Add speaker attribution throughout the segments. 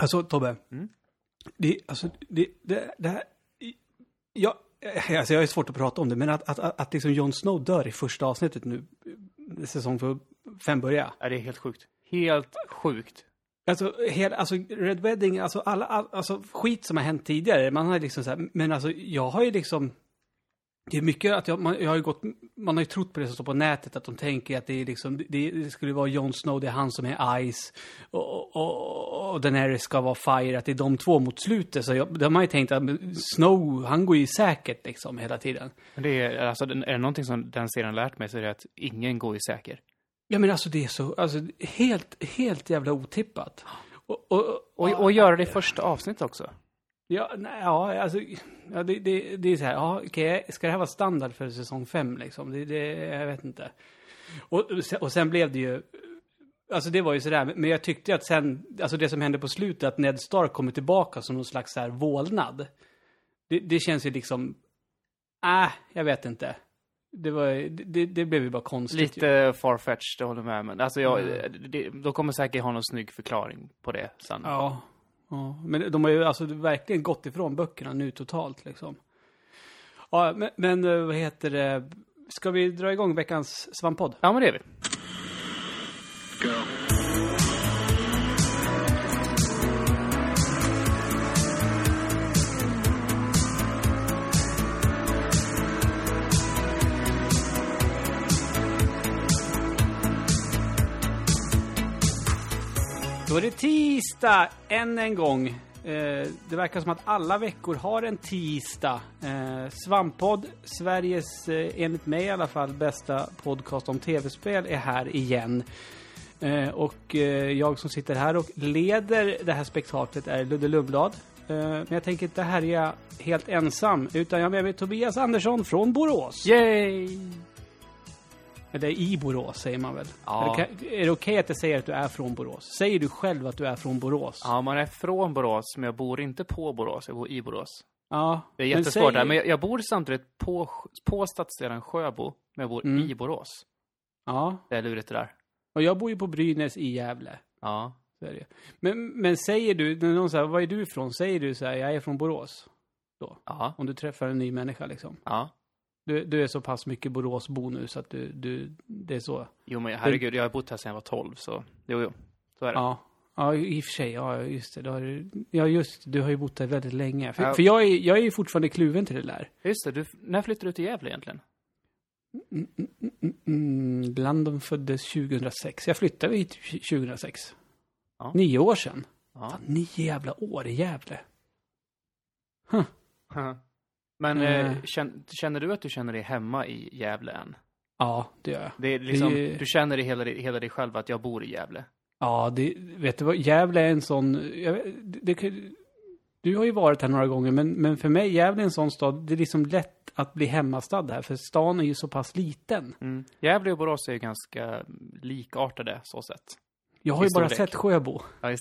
Speaker 1: Alltså Tobbe.
Speaker 2: Mm.
Speaker 1: Det, alltså, det, det, det här... Jag, alltså, jag har svårt att prata om det, men att, att, att, att liksom Jon Snow dör i första avsnittet nu, säsong för fem börjar.
Speaker 2: Ja, det är helt sjukt. Helt sjukt.
Speaker 1: Alltså, hela, alltså Red Wedding, alltså alla, all, alltså skit som har hänt tidigare, man har liksom så här, men alltså jag har ju liksom, det är mycket att jag, man, jag har ju gått, man har ju trott på det som står på nätet, att de tänker att det är liksom, det, det skulle vara Jon Snow, det är han som är Ice, och, och, och Daenerys ska vara Fire, att det är de två mot slutet. Så jag, de har ju tänkt att Snow, han går ju säkert liksom hela tiden.
Speaker 2: Men det är, alltså, är det någonting som den serien lärt mig så är det att ingen går ju säker.
Speaker 1: Ja men alltså det är så, alltså helt, helt jävla otippat. Och, och,
Speaker 2: Och, och göra det i första avsnittet också.
Speaker 1: Ja, nej, ja, alltså, ja, det, det, det är så här, ja, okej, ska det här vara standard för säsong fem liksom? Det, det, jag vet inte. Och, och sen blev det ju, alltså det var ju sådär, men jag tyckte att sen, alltså det som hände på slutet, att Ned Stark kommer tillbaka som någon slags så här vålnad. Det, det känns ju liksom, äh, jag vet inte. Det var, det, det blev ju bara konstigt.
Speaker 2: Lite farfetched, det håller jag med. Men alltså, jag,
Speaker 1: Mm.
Speaker 2: det, de kommer säkert ha någon snygg förklaring på det sen.
Speaker 1: Ja. Ja. Men de har ju alltså verkligen gått ifrån böckerna nu totalt liksom. Ja, men, men eh, vad heter det? Ska vi dra igång veckans svamppodd?
Speaker 2: Ja, men det är vi.
Speaker 1: Då är det tisdag än en gång. Eh, det verkar som att alla veckor har en tisdag. Eh, Svamppodd, Sveriges, eh, enligt mig i alla fall, bästa podcast om tv-spel är här igen. Eh, och eh, jag som sitter här och leder det här spektaklet är Ludde Lundblad. Eh, men jag tänker inte härja helt ensam, utan jag har med mig Tobias Andersson från Borås.
Speaker 2: Yay!
Speaker 1: Eller i Borås säger man väl?
Speaker 2: Ja.
Speaker 1: Är det, är det okej att jag säger att du är från Borås? Säger du själv att du är från Borås?
Speaker 2: Ja, man är från Borås, men jag bor inte på Borås. Jag bor i Borås.
Speaker 1: Ja,
Speaker 2: Det är
Speaker 1: men
Speaker 2: jättesvårt
Speaker 1: säg-
Speaker 2: där, men jag, jag bor samtidigt på, på stadsdelen Sjöbo, men jag bor
Speaker 1: Mm.
Speaker 2: i Borås.
Speaker 1: Ja,
Speaker 2: Det är lurigt det där.
Speaker 1: och jag bor ju på Brynäs i Gävle.
Speaker 2: Ja.
Speaker 1: Så är det. Men, men säger du, när någon säger var är du ifrån? Säger du så här, jag är från Borås?
Speaker 2: Ja.
Speaker 1: Om du träffar en ny människa liksom.
Speaker 2: Ja.
Speaker 1: Du, du är så pass mycket Boråsbo nu så att du, du, det är så.
Speaker 2: Jo, men herregud, jag har bott här sedan jag var 12, så jo, jo. Så är det.
Speaker 1: Ja. Ja, i och för sig. Ja, just det. Du har, ja, just. Du har ju bott där väldigt länge. För,
Speaker 2: Ja.
Speaker 1: för jag, är, jag är ju fortfarande kluven till det där.
Speaker 2: Just det, du, när flyttade du till Gävle egentligen?
Speaker 1: Mm, Landon föddes 2006. Jag flyttade hit 2006.
Speaker 2: Ja.
Speaker 1: Nio år sedan.
Speaker 2: Ja.
Speaker 1: Fan, nio jävla år i Gävle.
Speaker 2: Men
Speaker 1: Mm.
Speaker 2: eh, känn, känner du att du känner dig hemma i Gävle än?
Speaker 1: Ja, det gör jag.
Speaker 2: Det är liksom,
Speaker 1: Det är-
Speaker 2: du känner i hela, dig- hela dig själv att jag bor i Gävle?
Speaker 1: Ja, det, vet du vad, Gävle är en sån, jag, det, det, du har ju varit här några gånger, men, men för mig, Gävle är en sån stad, det är liksom lätt att bli hemmastad här, för stan är ju så pass liten.
Speaker 2: Mm. Gävle och Borås är ju ganska likartade så sett.
Speaker 1: Jag har ju bara sett Sjöbo
Speaker 2: Ja,
Speaker 1: i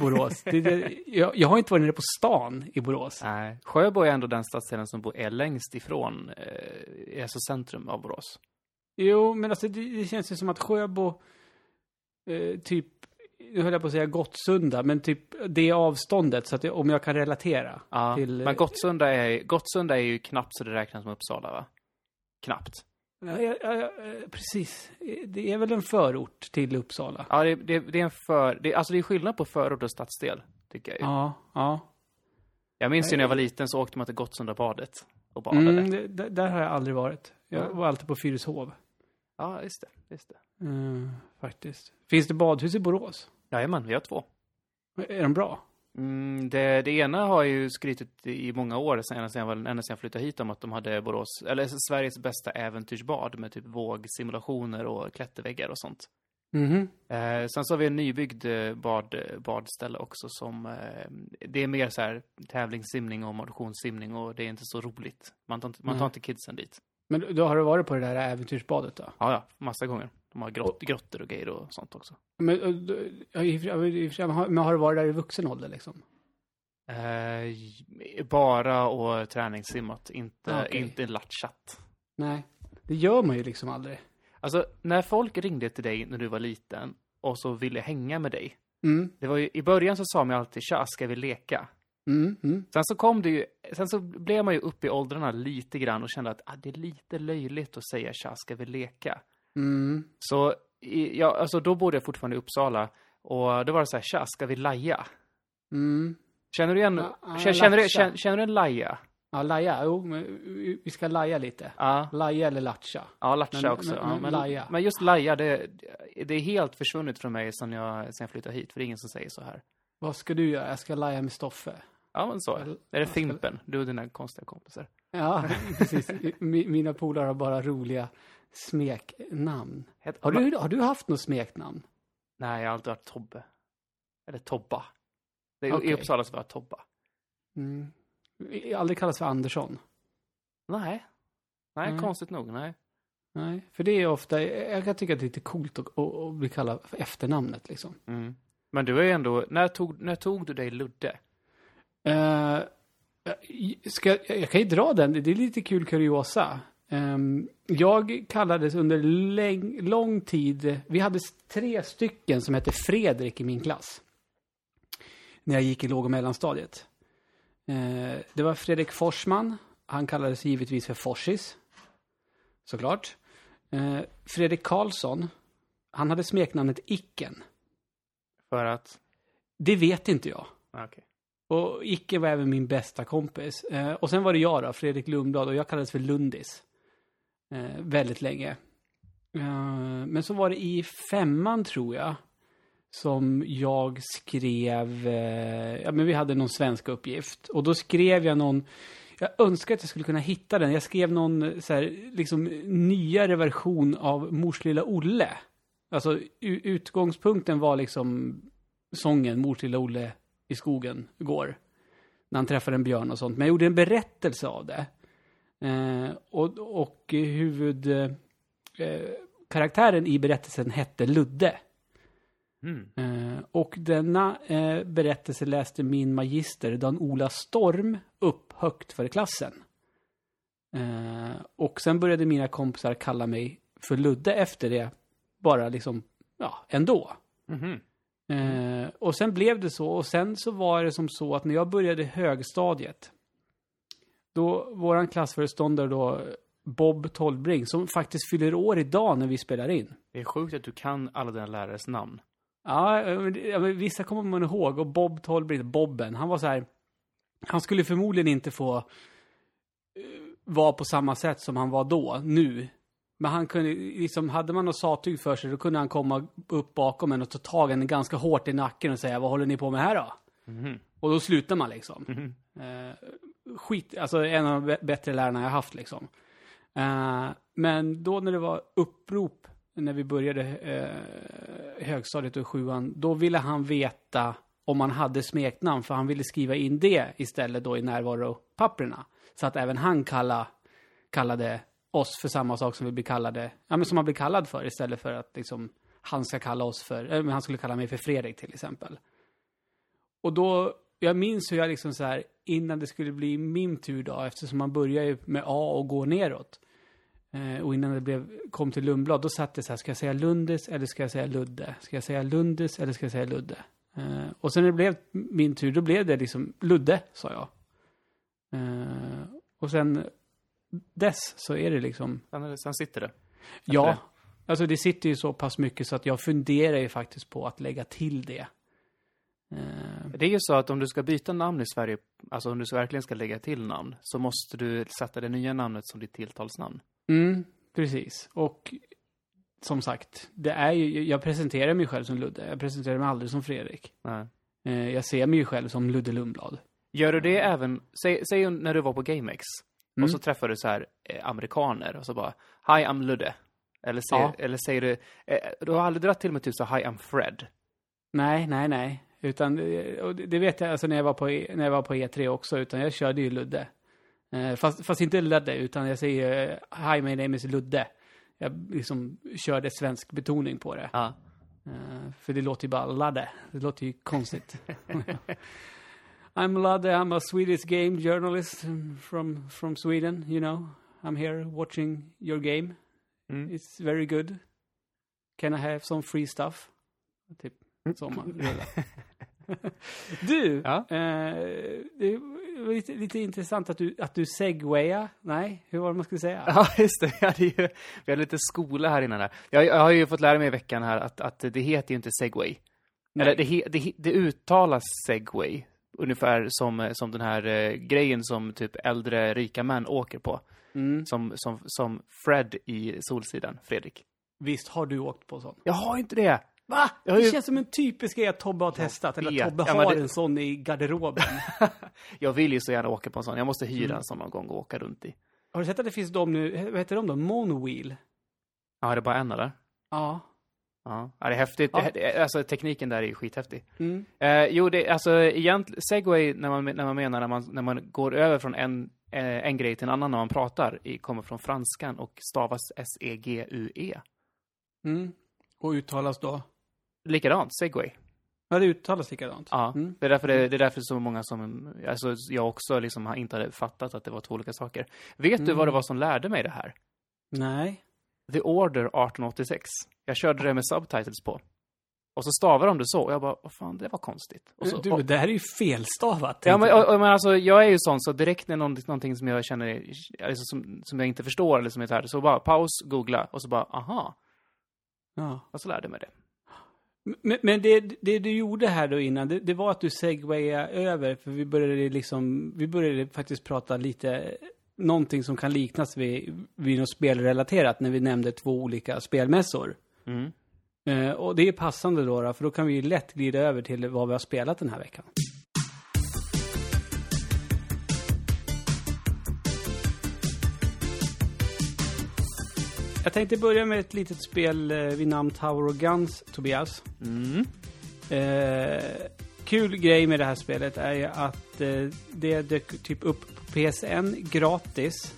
Speaker 1: Borås. Det, det, jag, jag har inte varit nere på stan i Borås.
Speaker 2: Nej, Sjöbo är ändå den stadsdelen som bor, är längst ifrån, eh, alltså centrum av Borås.
Speaker 1: Jo, men alltså det, det känns ju som att Sjöbo, eh, typ, nu höll jag på att säga Gottsunda, men typ det avståndet, så att det, om jag kan relatera.
Speaker 2: Ja,
Speaker 1: Till-
Speaker 2: men Gottsunda är, Gottsunda är ju knappt så det räknas som Uppsala, va? Knappt.
Speaker 1: Ja, ja, precis. Det är väl en förort till Uppsala.
Speaker 2: Ja, det, det, det är en för... Det, alltså det är skillnad på förort och stadsdel, tycker jag ju.
Speaker 1: Ja, ja.
Speaker 2: Jag minns ju när jag var liten så åkte man till Gottsundabadet och badade.
Speaker 1: Mm, det, där, har jag aldrig varit. Jag
Speaker 2: Ja.
Speaker 1: var alltid på Fyrishov.
Speaker 2: Ja, just det. Just det.
Speaker 1: Mm, faktiskt. Finns det badhus i Borås?
Speaker 2: Jajamän, vi har två.
Speaker 1: Är de bra?
Speaker 2: Mm, det, det ena har ju skrytit i många år, ända sedan jag, var- ända sedan jag flyttade hit, om att de hade Borås, eller Sveriges bästa äventyrsbad med typ vågsimulationer och klätterväggar och sånt.
Speaker 1: Mhm.
Speaker 2: Eh, sen så har vi en nybyggd eh, bad, badställe också som, eh, det är mer så här tävlingssimning och motionssimning och det är inte så roligt. Man tar inte, man tar
Speaker 1: Nej.
Speaker 2: inte kidsen dit.
Speaker 1: Men då har du varit på det där äventyrsbadet då?
Speaker 2: Ja, ja, massa gånger. De har grott, grottor och grejer och sånt också.
Speaker 1: Men, eh, men har- du varit där i vuxen ålder liksom?
Speaker 2: Eh, bara och träningssimmat, inte,
Speaker 1: Ah, okej.
Speaker 2: inte latchat.
Speaker 1: Nej. Det gör man ju liksom aldrig.
Speaker 2: Alltså, när folk ringde till dig när du var liten och så ville hänga med dig.
Speaker 1: Mm,
Speaker 2: Det var ju, I början så sa man alltid tja, ska vi leka?
Speaker 1: mm, mm.
Speaker 2: Sen så kom det ju, sen så blev man ju upp i åldrarna lite grann och kände att ah, det är lite löjligt att säga tja, ska vi leka?
Speaker 1: Mm.
Speaker 2: Så, ja, alltså då bodde jag fortfarande i Uppsala och då var det så här, tja, ska vi laja?
Speaker 1: Mm.
Speaker 2: Känner du igen,
Speaker 1: Ja, ja,
Speaker 2: känner, känner, du, känner, känner du en laja?
Speaker 1: Ja, laja. Jo, men vi- ska laja lite.
Speaker 2: Ja,
Speaker 1: Laja eller latcha.
Speaker 2: ja latcha
Speaker 1: Men-
Speaker 2: också.
Speaker 1: men-
Speaker 2: ja,
Speaker 1: men laja.
Speaker 2: men just laja, det, det är helt försvunnit från mig sen jag, sen jag flyttade hit, för det är ingen som säger så här.
Speaker 1: Vad ska du göra? Jag ska laja med Stoffe.
Speaker 2: Ja, men så.
Speaker 1: Eller-
Speaker 2: Är det
Speaker 1: jag ska-
Speaker 2: Fimpen? Du och dina konstiga kompisar.
Speaker 1: Ja, precis. Mi- Mina polare har bara roliga smeknamn. Har du, har du haft något smeknamn?
Speaker 2: Nej, jag har alltid varit Tobbe. Eller Tobba. Det är,
Speaker 1: Okej.
Speaker 2: I Uppsala så var jag Tobba.
Speaker 1: Mm. Jag aldrig kallats för Andersson.
Speaker 2: Nej. Nej,
Speaker 1: Nej.
Speaker 2: konstigt nog. Nej.
Speaker 1: Nej, för det är ofta, jag kan tycka att det är lite coolt att, att, att bli kallad för efternamnet liksom.
Speaker 2: Mm. Men du är ju ändå, när tog, när tog du dig Ludde?
Speaker 1: Uh, ska, jag kan ju dra den, det är lite kul kuriosa. Ehm, jag kallades under läng, lång tid, vi hade tre stycken som hette Fredrik i min klass. När jag gick i låg och mellanstadiet. Eh, det var Fredrik Forsman, han kallades givetvis för Forsis. Såklart. Eh, Fredrik Karlsson, han hade smeknamnet Icken.
Speaker 2: För att...
Speaker 1: Det vet inte jag.
Speaker 2: Ah, Okej.
Speaker 1: Och Icke var även min bästa kompis. Och sen var det jag då, Fredrik Lundblad, och jag kallades för Lundis. Eh, väldigt länge. Eh, men så var det i femman, tror jag, som jag skrev, eh, ja men vi hade någon svensk uppgift. Och då skrev jag någon, jag önskar att jag skulle kunna hitta den. Jag skrev någon eh, så här, liksom nyare version av Mors lilla Olle. Alltså utgångspunkten var liksom sången Mors lilla Olle i skogen går. När han träffar en björn och sånt. Men jag gjorde en berättelse av det. Eh, och och huvudkaraktären eh, karaktären i berättelsen hette Ludde.
Speaker 2: Mm.
Speaker 1: Eh, och denna eh, berättelse läste min magister Dan-Ola Storm upp högt för klassen. Eh, och sen började mina kompisar kalla mig för Ludde efter det. Bara liksom, ja, ändå.
Speaker 2: Mhm.
Speaker 1: Eh, och sen blev det så. Och sen så var det som så att när jag började högstadiet. Då, våran klassföreståndare då, Bob Tolbring, som faktiskt fyller år idag när vi spelar in.
Speaker 2: Det är sjukt att du kan alla dina lärares namn.
Speaker 1: Ja, vissa kommer man ihåg. Och Bob Tolbring, Bobben, han var så här. Han skulle förmodligen inte få eh, vara på samma sätt som han var då, nu. Men han kunde, liksom, hade man något sattyg för sig, då kunde han komma upp bakom en och ta tag i en ganska hårt i nacken och säga, vad håller ni på med här då?
Speaker 2: Mhm.
Speaker 1: Och då slutar man liksom.
Speaker 2: Mhm.
Speaker 1: Skit, alltså en av de bättre lärarna jag haft liksom. Uh, men då när det var upprop, när vi började uh, högstadiet och sjuan, då ville han veta om man hade smeknamn, för han ville skriva in det istället då i närvaropapperna. Så att även han kalla, kallade oss för samma sak som vi blir kallade, ja men som man blir kallad för istället för att liksom han ska kalla oss för, eh, eller han skulle kalla mig för Fredrik till exempel. Och då, jag minns hur jag liksom så här, innan det skulle bli min tur då, eftersom man börjar ju med A och går neråt. Eh, och innan det blev, kom till Lundblad, då satt det så här, ska jag säga Lundis eller ska jag säga Ludde? Ska jag säga Lundis eller ska jag säga Ludde? Eh, och sen när det blev min tur, då blev det liksom Ludde, sa jag. Eh, och sen dess så är det liksom,
Speaker 2: Sen, sen sitter det.
Speaker 1: ja,
Speaker 2: det.
Speaker 1: alltså det sitter ju så pass mycket så att jag funderar ju faktiskt på att lägga till det. Eh,
Speaker 2: Det är ju så att om du ska byta namn i Sverige, alltså om du så verkligen ska lägga till namn, så måste du sätta det nya namnet som ditt tilltalsnamn.
Speaker 1: Mm, precis. Och som sagt, det är ju, jag presenterar mig själv som Ludde. Jag presenterar mig aldrig som Fredrik.
Speaker 2: Nej.
Speaker 1: Eh, jag ser mig ju själv som Ludde Lundblad.
Speaker 2: Gör du det även, säg, säg när du var på GameX,
Speaker 1: Mm.
Speaker 2: och så träffar du så här eh, amerikaner, och så bara, Hi, I'm Ludde. Eller, säger,
Speaker 1: Ja.
Speaker 2: eller säger du, du har aldrig dragit till med typ så, Hi, I'm Fred.
Speaker 1: Nej, nej, nej. Utan, eh, och det vet jag alltså när jag var på, E- när jag var på E3 också, utan jag körde ju Ludde. Eh, fast, fast inte Ludde, utan jag säger eh, Hi, my name is Ludde. Jag liksom körde svensk betoning på det.
Speaker 2: Ja.
Speaker 1: För det låter ju bara Ladde. Det låter ju konstigt. I'm Ladde, I'm a Swedish game journalist from, from Sweden, you know. I'm here watching your game.
Speaker 2: Mm.
Speaker 1: It's very good. Can I have some free stuff? Typ som man rullar. du,
Speaker 2: Ja?
Speaker 1: eh, det var lite, lite intressant att du, att du segwayar. Nej, hur var det man skulle säga?
Speaker 2: Ja, just det. Vi hade, ju, vi hade lite skola här innan. Där. Jag, jag har ju fått lära mig i veckan här att, att det heter ju inte segway.
Speaker 1: Nej.
Speaker 2: Eller det, det, det uttalas segway. Ungefär som, som den här eh, grejen som typ äldre rika män åker på.
Speaker 1: Mm.
Speaker 2: Som, som, som Fred i Solsidan, Fredrik.
Speaker 1: Visst har du åkt på sån?
Speaker 2: Jag har inte det!
Speaker 1: Va? Det
Speaker 2: ju-
Speaker 1: känns som en typisk grej att Tobbe har testat. Eller att Tobbe
Speaker 2: Ja,
Speaker 1: har
Speaker 2: det-
Speaker 1: en sån i garderoben.
Speaker 2: Jag vill ju så gärna åka på en sån. Jag måste hyra
Speaker 1: Mm.
Speaker 2: en sån någon gång och åka runt i.
Speaker 1: har du sett att det finns de nu, vad heter de då? Monowheel?
Speaker 2: Ja, är det bara en eller?
Speaker 1: Ja.
Speaker 2: Ja, det är häftigt.
Speaker 1: Ja.
Speaker 2: Det, alltså tekniken där är ju skithäftig.
Speaker 1: Mm.
Speaker 2: Eh, jo, det, alltså egentligen, segway, när man, när man menar när man, när man går över från en, eh, en grej till en annan när man pratar, i, kommer från franskan och stavas E S-E-G-U-E.
Speaker 1: Mm. Och uttalas då?
Speaker 2: Likadant, segway.
Speaker 1: Ja, det uttalas likadant.
Speaker 2: Ja,
Speaker 1: Mm.
Speaker 2: det, är därför det, det är därför så många som, alltså jag också liksom har inte hade fattat att det var två olika saker. Vet du
Speaker 1: Mm.
Speaker 2: vad det var som lärde mig det här?
Speaker 1: Nej.
Speaker 2: The Order 1886. Jag körde det med subtitles på. Och så stavar de det så, och jag bara, vad fan, det var konstigt. Och så,
Speaker 1: du,
Speaker 2: och,
Speaker 1: det här är ju felstavat.
Speaker 2: Ja, men, och, och, men alltså, jag är ju sån, så direkt när någonting, någonting som jag känner, alltså, som, som jag inte förstår eller som är så här, så bara paus, googla och så bara, aha,
Speaker 1: ja.
Speaker 2: och så lärde jag mig det.
Speaker 1: Men, men det, det du gjorde här då innan, det, det var att du segwayade över, för vi började liksom, vi började faktiskt prata lite, någonting som kan liknas vid, vid något spelrelaterat, när vi nämnde två olika spelmässor.
Speaker 2: Mm.
Speaker 1: Eh, och det är passande då, då, för då kan vi lätt glida över till vad vi har spelat den här veckan. Jag tänkte börja med ett litet spel eh, vid namn Tower of Guns, Tobias.
Speaker 2: Mm.
Speaker 1: Eh, kul grej med det här spelet är ju att eh, det dök typ upp på PSN gratis.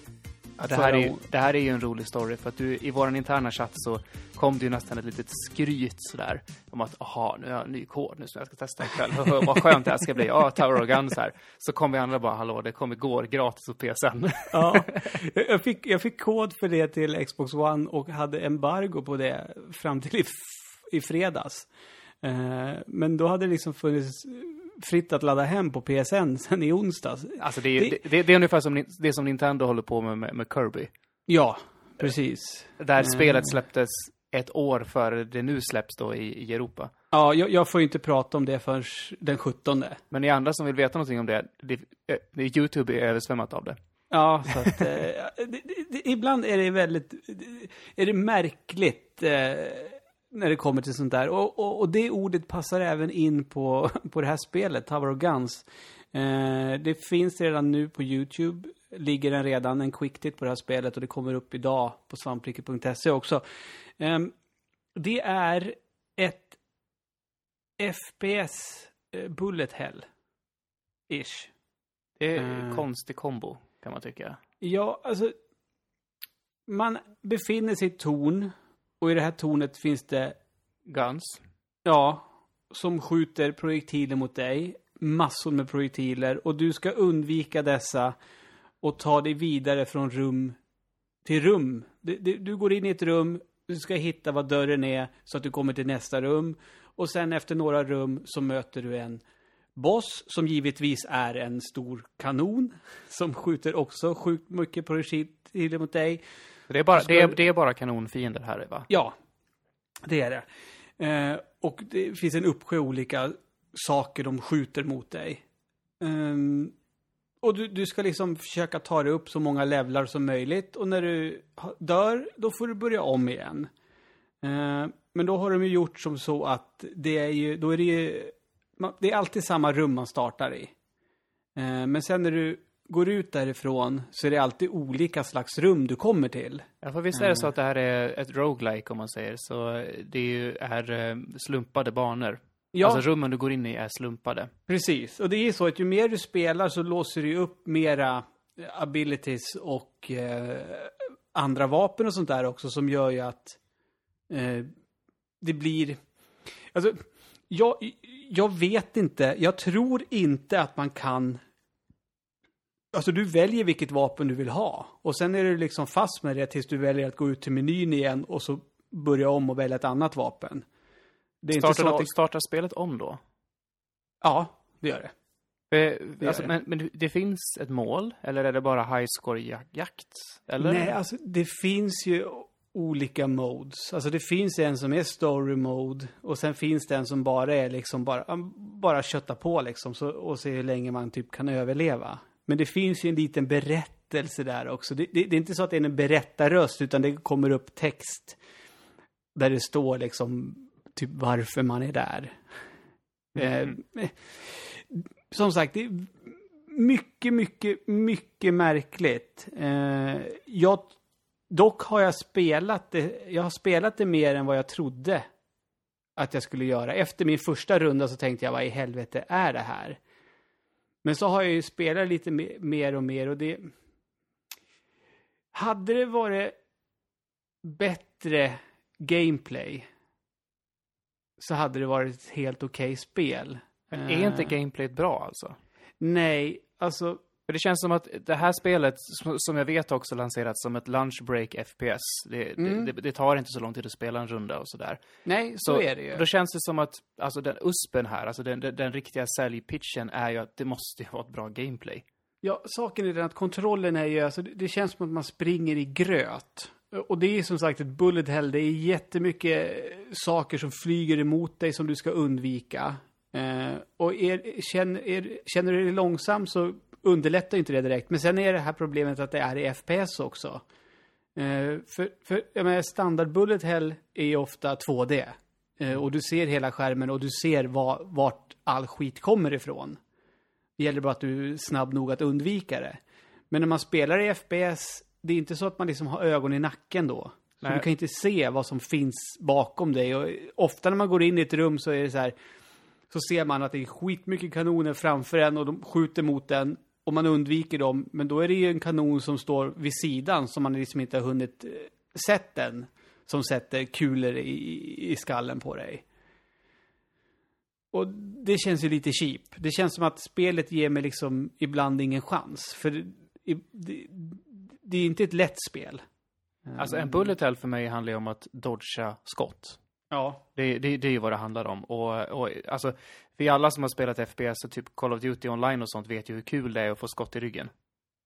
Speaker 2: Ja, det, här är det här är ju en rolig story, för att du, i vår interna chatt så kom det ju nästan ett litet skryt sådär, om att aha, nu har jag en ny kod nu som jag ska testa ikväll, vad skönt det här ska bli, ja, Tower of Guns här. Så kom vi andra bara, hallå, det kom igår gratis på PSN.
Speaker 1: Ja, jag fick, jag fick kod för det till Xbox One och hade embargo på det fram till i, i fredags. Eh, men då hade det liksom funnits fritt att ladda hem på PSN sen i onsdags.
Speaker 2: Alltså det är,
Speaker 1: Det-
Speaker 2: det, det, är ungefär som, det som Nintendo håller på med, med, med Kirby.
Speaker 1: Ja, precis.
Speaker 2: Där
Speaker 1: Mm.
Speaker 2: spelet släpptes ett år före det nu släpps då i, i Europa.
Speaker 1: Ja, jag, jag får ju inte prata om det förrän den 17.
Speaker 2: Men ni andra som vill veta någonting om det, det, eh, det Youtube är översvämmat av det.
Speaker 1: Ja, så att, eh, det, det, ibland är det väldigt, är det märkligt eh, när det kommer till sånt där. Och, och, och det ordet passar även in på, på det här spelet, Tower of Guns. Eh, det finns redan nu på YouTube, ligger den redan, en quick tit på det här spelet och det kommer upp idag på svampriket.se också. Eh, det är ett FPS eh, Bullet Hell. Ish.
Speaker 2: Det är en
Speaker 1: Eh.
Speaker 2: konstig kombo, kan man tycka.
Speaker 1: Ja, alltså. Man befinner sig i ett torn. Och i det här tornet finns det,
Speaker 2: Guns.
Speaker 1: ja, som skjuter projektiler mot dig. Massor med projektiler. Och du ska undvika dessa och ta dig vidare från rum till rum. Du, du, du går in i ett rum, du ska hitta vad dörren är så att du kommer till nästa rum. Och sen efter några rum så möter du en boss som givetvis är en stor kanon som skjuter också sjukt mycket projektiler mot dig.
Speaker 2: Det är bara,
Speaker 1: Ska-
Speaker 2: det är, det är bara kanonfiender här, va?
Speaker 1: Ja, det är det. Eh, och det finns en uppsjö olika saker de skjuter mot dig. Ehm, och du, du ska liksom försöka ta dig upp så många levlar som möjligt. Och när du dör, då får du börja om igen. Eh, men då har de ju gjort som så att det är ju, då är det ju, det är alltid samma rum man startar i. Eh, men sen när du går ut därifrån så är det alltid olika slags rum du kommer till.
Speaker 2: Ja, för visst är det så att det här är ett roguelike om man säger, så det är ju är eh, slumpade banor.
Speaker 1: Ja.
Speaker 2: Alltså rummen du går in i är slumpade.
Speaker 1: Precis, och det är så att ju mer du spelar så låser du upp mera eh, abilities och eh, andra vapen och sånt där också som gör ju att eh, det blir... Alltså, jag, jag vet inte, jag tror inte att man kan... Alltså du väljer vilket vapen du vill ha och sen är du liksom fast med det tills du väljer att gå ut till menyn igen och så börja om och välja ett annat vapen. Det är inte så
Speaker 2: Startar,
Speaker 1: att det...
Speaker 2: startar spelet om då?
Speaker 1: Ja, det gör det.
Speaker 2: För, alltså,
Speaker 1: det.
Speaker 2: men, men det finns ett mål, eller är det bara high score-jakt?
Speaker 1: Nej, alltså det finns ju olika modes. Alltså det finns en som är story mode och sen finns det en som bara är liksom bara, bara kötta på liksom så, och se hur länge man typ kan överleva. Men det finns ju en liten berättelse där också. Det, det, det är inte så att det är en berättarröst utan det kommer upp text där det står liksom typ varför man är där.
Speaker 2: Mm.
Speaker 1: Eh, som sagt, det är mycket, mycket, mycket märkligt. Eh, jag, dock har jag spelat det, jag har spelat det mer än vad jag trodde att jag skulle göra. Efter min första runda så tänkte jag, vad i helvete är det här? Men så har jag ju spelat lite me- mer och mer och det... Hade det varit bättre gameplay så hade det varit ett helt okej spel.
Speaker 2: Men är inte
Speaker 1: Eh,
Speaker 2: gameplayet bra alltså?
Speaker 1: Nej, alltså...
Speaker 2: För det känns som att det här spelet, som- jag vet också lanserats som ett lunch break FPS. Det,
Speaker 1: Mm.
Speaker 2: det, det, tar inte så lång tid att spela en runda och sådär.
Speaker 1: Nej, så, är det ju.
Speaker 2: Då känns det som att, alltså den USPen här, alltså den, den, den riktiga säljpitchen är ju att det måste vara ett bra gameplay.
Speaker 1: Ja, saken är den att kontrollen är ju, alltså det, det känns som att man springer i gröt. Och det är som sagt ett bullet hell, det är jättemycket saker som flyger emot dig som du ska undvika. Eh, och är, känner, är, känner du dig långsam så underlättar inte det direkt. Men sen är det här problemet att det är i FPS också. Eh, för, för jag menar, standard bullet hell är ju ofta 2D. Eh, och du ser hela skärmen och du ser var, vart all skit kommer ifrån. Det gäller bara att du är snabb nog att undvika det. Men när man spelar i FPS, det är inte så att man liksom har ögon i nacken då. Så
Speaker 2: Nej.
Speaker 1: du kan inte se vad som finns bakom dig. Och ofta när man går in i ett rum så är det så här, så ser man att det är skitmycket kanoner framför en och de skjuter mot en och man undviker dem. Men då är det ju en kanon som står vid sidan som man liksom inte har hunnit eh, sett den. Som sätter kulor i, i skallen på dig. Och det känns ju lite cheap. Det känns som att spelet ger mig liksom ibland ingen chans. För det, det, det är inte ett lätt spel.
Speaker 2: Alltså en bullet hell för mig handlar ju om att dodga skott.
Speaker 1: Ja.
Speaker 2: Det, det, det är ju vad det handlar om. Och, och alltså, vi alla som har spelat FPS och typ Call of Duty online och sånt vet ju hur kul det är att få skott i ryggen.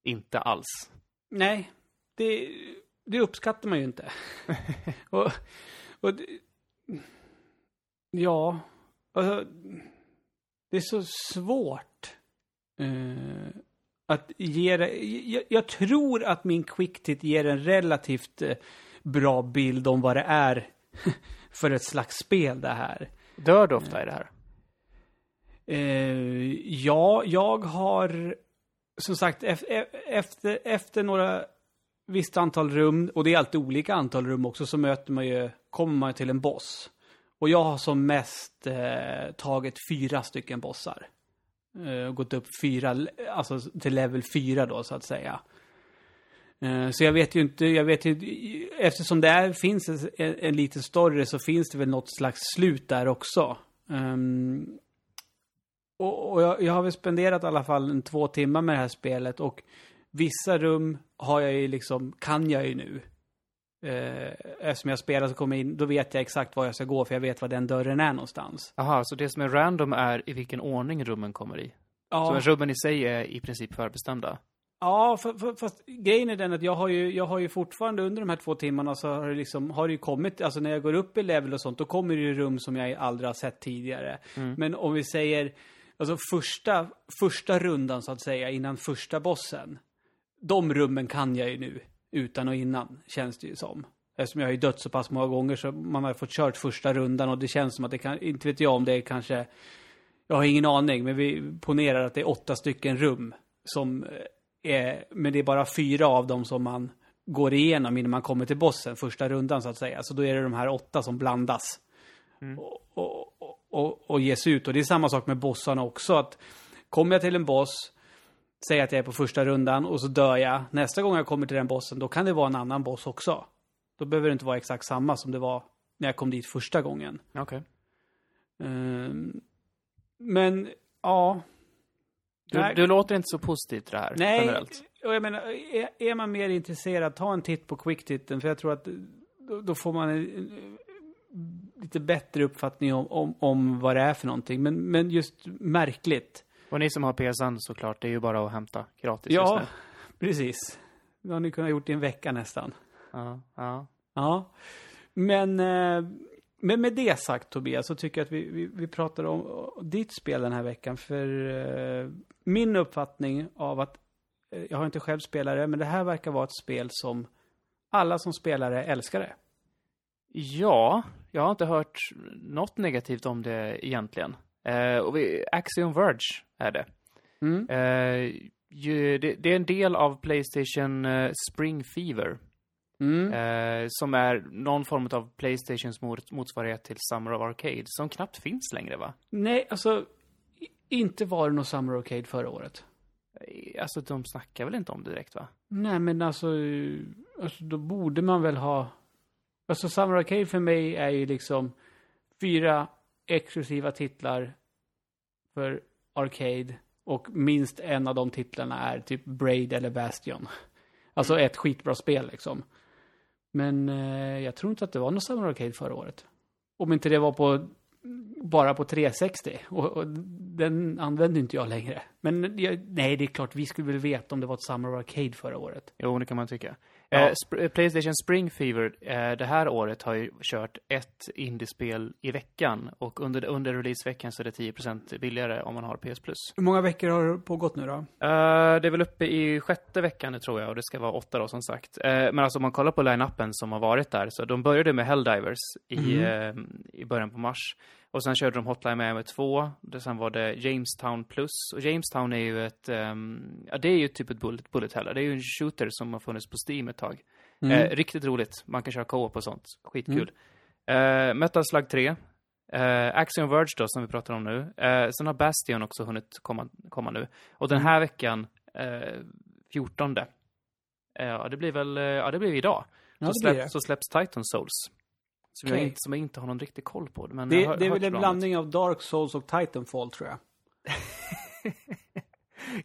Speaker 2: Inte alls.
Speaker 1: Nej, det, det uppskattar man ju inte. och, och det, ja, alltså, det är så svårt eh, att ge det. Jag, jag tror att min quicktip ger en relativt eh, bra bild om vad det är för ett slags spel det här.
Speaker 2: Dör du ofta i det här?
Speaker 1: Eh, ja, jag har som sagt efter, efter några visst antal rum, och det är alltid olika antal rum också, så möter man ju, kommer man till en boss. Och jag har som mest eh, tagit fyra stycken bossar. Eh, gått upp fyra, alltså till level fyra då så att säga. Eh, Så jag vet ju inte, jag vet ju, eftersom det är, finns en, en liten story så finns det väl något slags slut där också. Um, och, och jag, jag har väl spenderat i alla fall en två timmar med det här spelet och vissa rum har jag ju liksom, kan jag ju nu. Eh, eftersom jag spelar så kommer jag in, då vet jag exakt var jag ska gå för jag vet var den dörren är någonstans.
Speaker 2: Aha, så det som är random är i vilken ordning rummen kommer i?
Speaker 1: Ja.
Speaker 2: Så rummen i sig är i princip förbestämda?
Speaker 1: Ja, för, för, fast grejen är den att jag har ju, jag har ju fortfarande under de här två timmarna så har det liksom, har det ju kommit, alltså när jag går upp i level och sånt, då kommer det ju rum som jag aldrig har sett tidigare. Men om vi säger, alltså första, första rundan så att säga, innan första bossen. De rummen kan jag ju nu, utan och innan, känns det ju som. Eftersom jag har ju dött så pass många gånger så man har fått kört första rundan och det känns som att det kan, inte vet jag om det är kanske, jag har ingen aning, men vi ponerar att det är åtta stycken rum som eh, är, men det är bara fyra av dem som man går igenom innan man kommer till bossen, första rundan så att säga. Så då är det de här åtta som blandas och, och, och, och, och ges ut. Och det är samma sak med bossarna också. att Kommer jag till en boss, säger att jag är på första rundan och så dör jag. Nästa gång jag kommer till den bossen, då kan det vara en annan boss också. Då behöver det inte vara exakt samma som det var när jag kom dit första gången.
Speaker 2: Okej.
Speaker 1: Ehm, men, ja.
Speaker 2: Du, du låter inte så positiv till det här,
Speaker 1: Nej,
Speaker 2: generellt.
Speaker 1: och jag menar, är, är man mer intresserad, ta en titt på quicktitten, för jag tror att då, då får man en, lite bättre uppfattning om, om, om vad det är för någonting. Men, men just märkligt.
Speaker 2: Och ni som har PSN såklart, det är ju bara att hämta gratis
Speaker 1: Ja, precis. Det har ni kunnat gjort i en vecka nästan.
Speaker 2: Ja, ja.
Speaker 1: Ja. Men, eh, men med det sagt Tobias, så tycker jag att vi, vi, vi pratar om ditt spel den här veckan. För eh, min uppfattning av att, eh, jag har inte själv spelat det, men det här verkar vara ett spel som alla som spelar det älskar det.
Speaker 2: Ja, jag har inte hört något negativt om det egentligen. Eh, och vi, Axiom Verge är det.
Speaker 1: Mm.
Speaker 2: Eh, ju, det. Det är en del av Playstation eh, Spring Fever.
Speaker 1: Mm.
Speaker 2: Eh, som är någon form av Playstations mot, motsvarighet till Summer of Arcade, som knappt finns längre va?
Speaker 1: Nej, alltså, inte var det någon Summer Arcade förra året.
Speaker 2: Eh, Alltså de snackar väl inte om det direkt va?
Speaker 1: Nej, men alltså, alltså, då borde man väl ha... Alltså, Summer Arcade för mig är ju liksom fyra exklusiva titlar för Arcade och minst en av de titlarna är typ Braid eller Bastion. Alltså ett skitbra spel liksom. Men eh, jag tror inte att det var någon Summer Arcade förra året. Om inte det var på bara på 360 och, och den använde inte jag längre. Men jag, nej, det är klart vi skulle väl veta om det var ett Summer Arcade förra året.
Speaker 2: Jo, det kan man tycka.
Speaker 1: Ja.
Speaker 2: Eh, Sp- Playstation Spring Fever eh, det här året har ju kört ett indiespel i veckan och under, under releaseveckan så är det 10% billigare om man har PS Plus.
Speaker 1: Hur många veckor har det pågått nu då?
Speaker 2: Eh, det är väl uppe i sjätte veckan nu tror jag och det ska vara åtta då som sagt. Eh, men alltså om man kollar på line-upen som har varit där så de började med Helldivers i, eh, i början på mars. Och sen körde de Hotline Miami 2. Det, sen var det Jamestown Plus. Och Jamestown är ju ett, ehm, ja det är ju typ ett bullet, bullet hell. Det är ju en shooter som har funnits på Steam ett tag. Eh, riktigt roligt. Man kan köra co-op och sånt. Skitkul. Eh, Metal Slug 3. Eh, Axiom Verge då, som vi pratar om nu. Eh, sen har Bastion också hunnit komma, komma nu. Och den här veckan, eh, 14. Eh, ja, det blir väl, eh, ja det blir idag.
Speaker 1: Ja,
Speaker 2: så, släpps,
Speaker 1: det.
Speaker 2: så släpps Titan Souls. Som, jag
Speaker 1: Okej.
Speaker 2: inte, som jag inte har någon riktig koll på. Men jag
Speaker 1: Det,
Speaker 2: har
Speaker 1: det är väl en blandning av Dark Souls och Titanfall tror jag.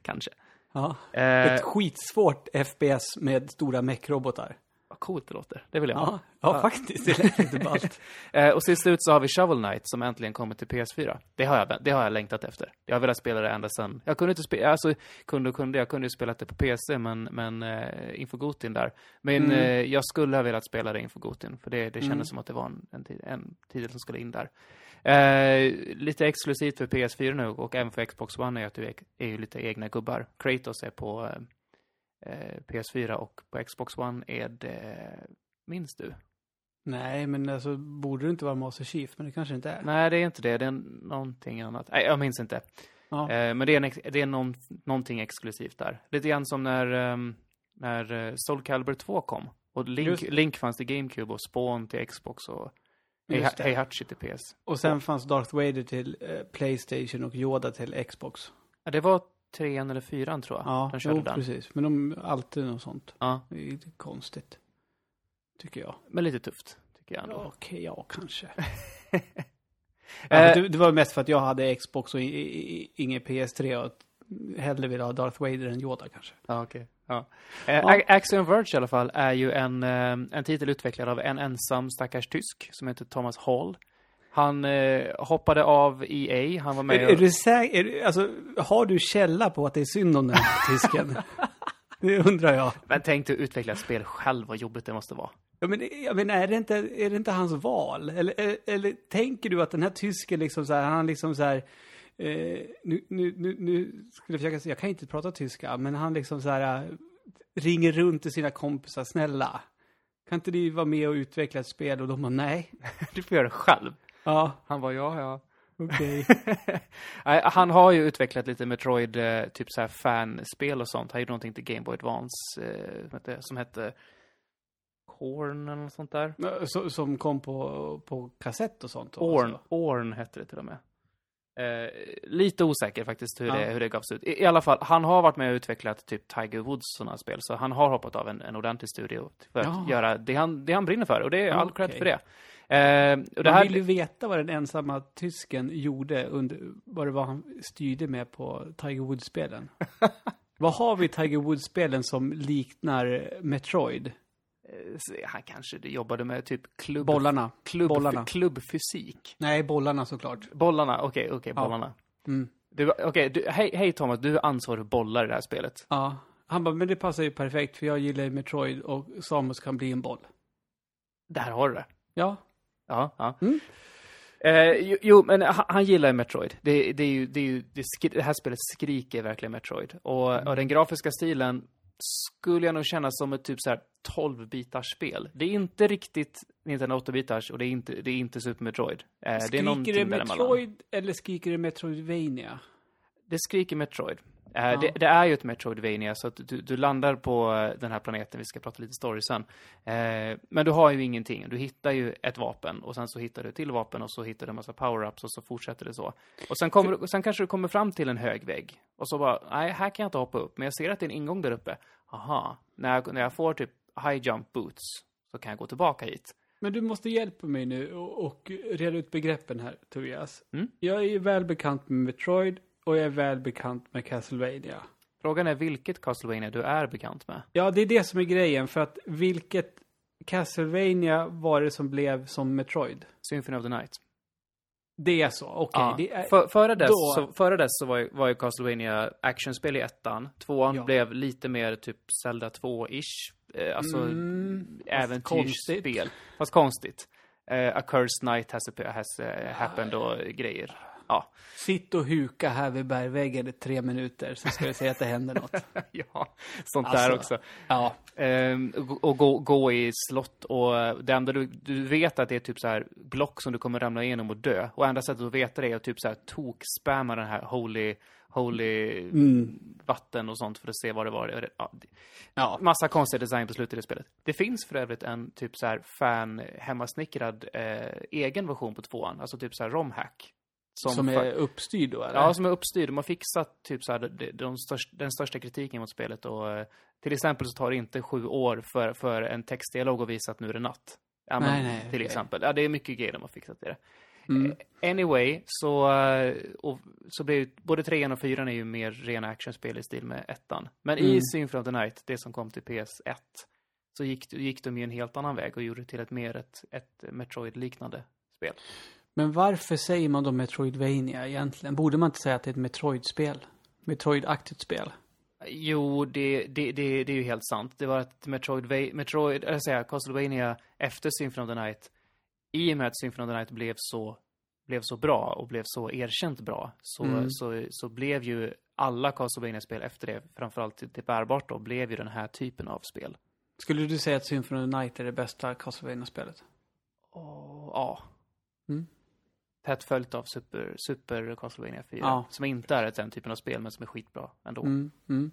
Speaker 2: Kanske.
Speaker 1: Ja.
Speaker 2: Eh,
Speaker 1: Ett skitsvårt FPS med stora mech-robotar.
Speaker 2: Coolt det låter. Det vill jag ha.
Speaker 1: Ja, ja, faktiskt. Det lät lite ballt.
Speaker 2: Eh, och till slut så har vi Shovel Knight som äntligen kommer till PS4. Det har jag, det har jag längtat efter. Jag har velat spela det ända sedan. Jag kunde inte spela, alltså kunde och kunde, jag kunde ju spela det på PC men, men eh, inför Gotin där. Men
Speaker 1: Mm.
Speaker 2: eh, jag skulle ha velat spela det inför Gotin för det, det kändes
Speaker 1: Mm.
Speaker 2: som att det var en, en, en titel som skulle in där. Eh, lite exklusivt för PS4 nu och även för Xbox One är att du är, är ju lite egna gubbar. Kratos är på eh, PS4 och på Xbox One är det, minns du?
Speaker 1: Nej, men alltså borde det inte vara Master Chief, men det kanske inte är.
Speaker 2: Nej, det är inte det. Det är någonting annat. Nej, jag minns inte.
Speaker 1: Ja.
Speaker 2: Eh, men det är, en, det är någon, någonting exklusivt där. Lite grann som när, ehm, när eh, Soul Calibur 2 kom. Och Link. Link fanns till GameCube och Spawn till Xbox och
Speaker 1: det.
Speaker 2: Heihachi till PS.
Speaker 1: Och sen fanns Darth Vader till eh, Playstation och Yoda till Xbox.
Speaker 2: Ja, det var trean eller fyran tror jag.
Speaker 1: Ja,
Speaker 2: de körde
Speaker 1: jo,
Speaker 2: den.
Speaker 1: precis. Men de alltid något sånt.
Speaker 2: Ja,
Speaker 1: Det är lite konstigt. Tycker jag.
Speaker 2: men lite tufft, tycker jag
Speaker 1: Ja,
Speaker 2: ändå.
Speaker 1: Okej, ja, kanske.
Speaker 2: Eh,
Speaker 1: Ja, men det, det var mest för att jag hade Xbox och i, i, i, ingen PS3 och hellre ville ha Darth Vader än Yoda kanske.
Speaker 2: Ja, okej. Ja. Eh,
Speaker 1: Ja.
Speaker 2: A- Axiom Verge i alla fall är ju en, eh, en titel utvecklad av en ensam stackars tysk som heter Thomas Hall. Han eh, hoppade av EA, han var
Speaker 1: Är,
Speaker 2: med
Speaker 1: är du säker, är, du- alltså, har du källa på att det är synd om den här tysken? det undrar jag.
Speaker 2: Men tänk dig att utveckla ett spel själv, vad jobbigt det måste vara.
Speaker 1: Ja, men, jag menar, är, det inte, är det inte hans val? Eller, eller, eller tänker du att den här tysken liksom så här, han liksom så här, eh, nu, nu, nu, nu skulle jag försöka säga, jag kan inte prata tyska, men han liksom så här, eh, ringer runt till sina kompisar, snälla, kan inte ni vara med och utveckla ett spel? Och de bara, nej.
Speaker 2: Du får göra det själv.
Speaker 1: Ja,
Speaker 2: Han var ja, ja.
Speaker 1: okej.
Speaker 2: Nej, han har ju utvecklat lite Metroid, eh, typ så här fanspel och sånt. Han gjorde någonting till Game Boy Advance eh, som hette, Korn eller något sånt där.
Speaker 1: Så, som kom på, på kassett och sånt? då,
Speaker 2: Orn,
Speaker 1: alltså.
Speaker 2: Orn hette det till och med. Eh, lite osäker faktiskt hur,
Speaker 1: Ja.
Speaker 2: det, hur det gavs ut. I, I alla fall, han har varit med och utvecklat typ Tiger Woods sådana spel, så han har hoppat av en, en ordentlig studio för att
Speaker 1: Ja.
Speaker 2: göra det han, det han brinner för, och det är all cred
Speaker 1: Okej.
Speaker 2: för det. Eh, och det
Speaker 1: Man
Speaker 2: här,
Speaker 1: vill ju veta vad den ensamma tysken gjorde under, vad det var han styrde med på Tiger Woods-spelen. vad har vi i Tiger Woods-spelen som liknar Metroid?
Speaker 2: han kanske jobbade med typ klubb...
Speaker 1: Bollarna.
Speaker 2: Klubb,
Speaker 1: Bollarna.
Speaker 2: Klubbfysik.
Speaker 1: Nej, bollarna såklart.
Speaker 2: Bollarna, okej, okej,
Speaker 1: Ja.
Speaker 2: bollarna.
Speaker 1: Mm.
Speaker 2: Du, okej, du, hej, hej Thomas, du är ansvarig för bollar i det här spelet.
Speaker 1: Ja. Han bara, men det passar ju perfekt för jag gillar ju Metroid och Samus kan bli en boll.
Speaker 2: Där har du det.
Speaker 1: Ja.
Speaker 2: Ja, ja.
Speaker 1: Mm.
Speaker 2: Eh, jo, men han, han gillar ju Metroid. Det, det, är ju, det, är ju, det, skri, det här spelet skriker verkligen Metroid. Och,
Speaker 1: Mm.
Speaker 2: och den grafiska stilen skulle jag nog känna som ett typ så här 12-bitars spel. Det är inte riktigt Nintendo 8-bitars och det är inte, det är inte Super Metroid. Eh, det är
Speaker 1: Skriker det. Metroid eller skriker det Metroidvania?
Speaker 2: Det skriker Metroid. Eh,
Speaker 1: Ja.
Speaker 2: det, det är ju ett Metroidvania, så att du, du landar på eh, den här planeten, vi ska prata lite story sen. Eh, men du har ju ingenting. Du hittar ju ett vapen och sen så hittar du till vapen och så hittar du en massa power-ups och så fortsätter det så. Och sen, kommer, du- sen kanske du kommer fram till en hög vägg och så bara, nej, här kan jag inte hoppa upp, men jag ser att det är en ingång där uppe. Aha, när jag, när jag får typ high jump boots så kan jag gå tillbaka hit.
Speaker 1: Men du måste hjälpa mig nu och, och reda ut begreppen här, Tobias.
Speaker 2: Mm.
Speaker 1: Jag är ju väl bekant med Metroid och jag är väl bekant med Castlevania.
Speaker 2: Frågan är vilket Castlevania du är bekant med.
Speaker 1: Ja, det är det som är grejen, för att vilket Castlevania var det som blev som Metroid?
Speaker 2: Symphony of the Night.
Speaker 1: Det är så, okej.
Speaker 2: Ja.
Speaker 1: är...
Speaker 2: För, före, dess,
Speaker 1: då-
Speaker 2: så, före dess så var ju, var ju Castlevania actionspel i ettan. Tvåan
Speaker 1: Ja.
Speaker 2: blev lite mer typ Zelda 2-ish. Eh, alltså
Speaker 1: Mm,
Speaker 2: äventyrsspel. Fast konstigt. Eh, A Cursed Night has, a, has uh, happened och grejer. Ja.
Speaker 1: Sitt och huka här vid bergväggen i tre minuter så ska du se att det händer något.
Speaker 2: ja, sånt
Speaker 1: Alltså,
Speaker 2: där också.
Speaker 1: Ja.
Speaker 2: Ehm, och gå, gå i slott och eh, det enda du, du vet att det är typ så här block som du kommer ramla igenom och dö. Och enda sättet att veta det är att typ så här tok-spamma den här holy, holy
Speaker 1: Mm.
Speaker 2: vatten och sånt för att se vad det var. Ja,
Speaker 1: Ja.
Speaker 2: massa konstig design på slutet i det spelet. Det finns för övrigt en typ så här fan hemmasnickrad eh, egen version på tvåan, alltså typ så här romhack.
Speaker 1: Som,
Speaker 2: fa-
Speaker 1: är uppstyrd då, eller?
Speaker 2: Ja, som är uppstyrd. De har fixat typ så här, de, de störst, den största kritiken mot spelet. Och, eh, till exempel så tar det inte sju år för, för en textdialog att visa att nu är det natt. Ja, men,
Speaker 1: Nej, nej,
Speaker 2: till
Speaker 1: okej.
Speaker 2: exempel. Ja, det är mycket grejer de har fixat i det.
Speaker 1: Mm.
Speaker 2: Eh, Anyway, så, eh, och, så ju, både trean och fyran är ju mer rena actionspel i stil med ettan. Men i
Speaker 1: Mm.
Speaker 2: Symphony of the Night, det som kom till PS1, så gick, gick de ju en helt annan väg och gjorde det till ett mer ett, ett Metroid-liknande spel.
Speaker 1: Men varför säger man då Metroidvania egentligen? Borde man inte säga att det är ett Metroid-spel? Metroid-aktigt spel?
Speaker 2: Jo, det, det, det, det är ju helt sant. Det var ett Metroid, Metroid eller säga, Castlevania efter Symphony of the Night. I och med att Symphony of the Night blev så, blev så bra och blev så erkänt bra så,
Speaker 1: Mm.
Speaker 2: så, så blev ju alla Castlevania-spel efter det, framförallt till, bärbart då, blev ju den här typen av spel.
Speaker 1: Skulle du säga att Symphony of the Night är det bästa Castlevania-spelet?
Speaker 2: Ja.
Speaker 1: Mm.
Speaker 2: Tätt följt av Super, Super Castlevania 4.
Speaker 1: Ja.
Speaker 2: Som inte är den typen av spel, men som är skitbra ändå.
Speaker 1: Mm, mm.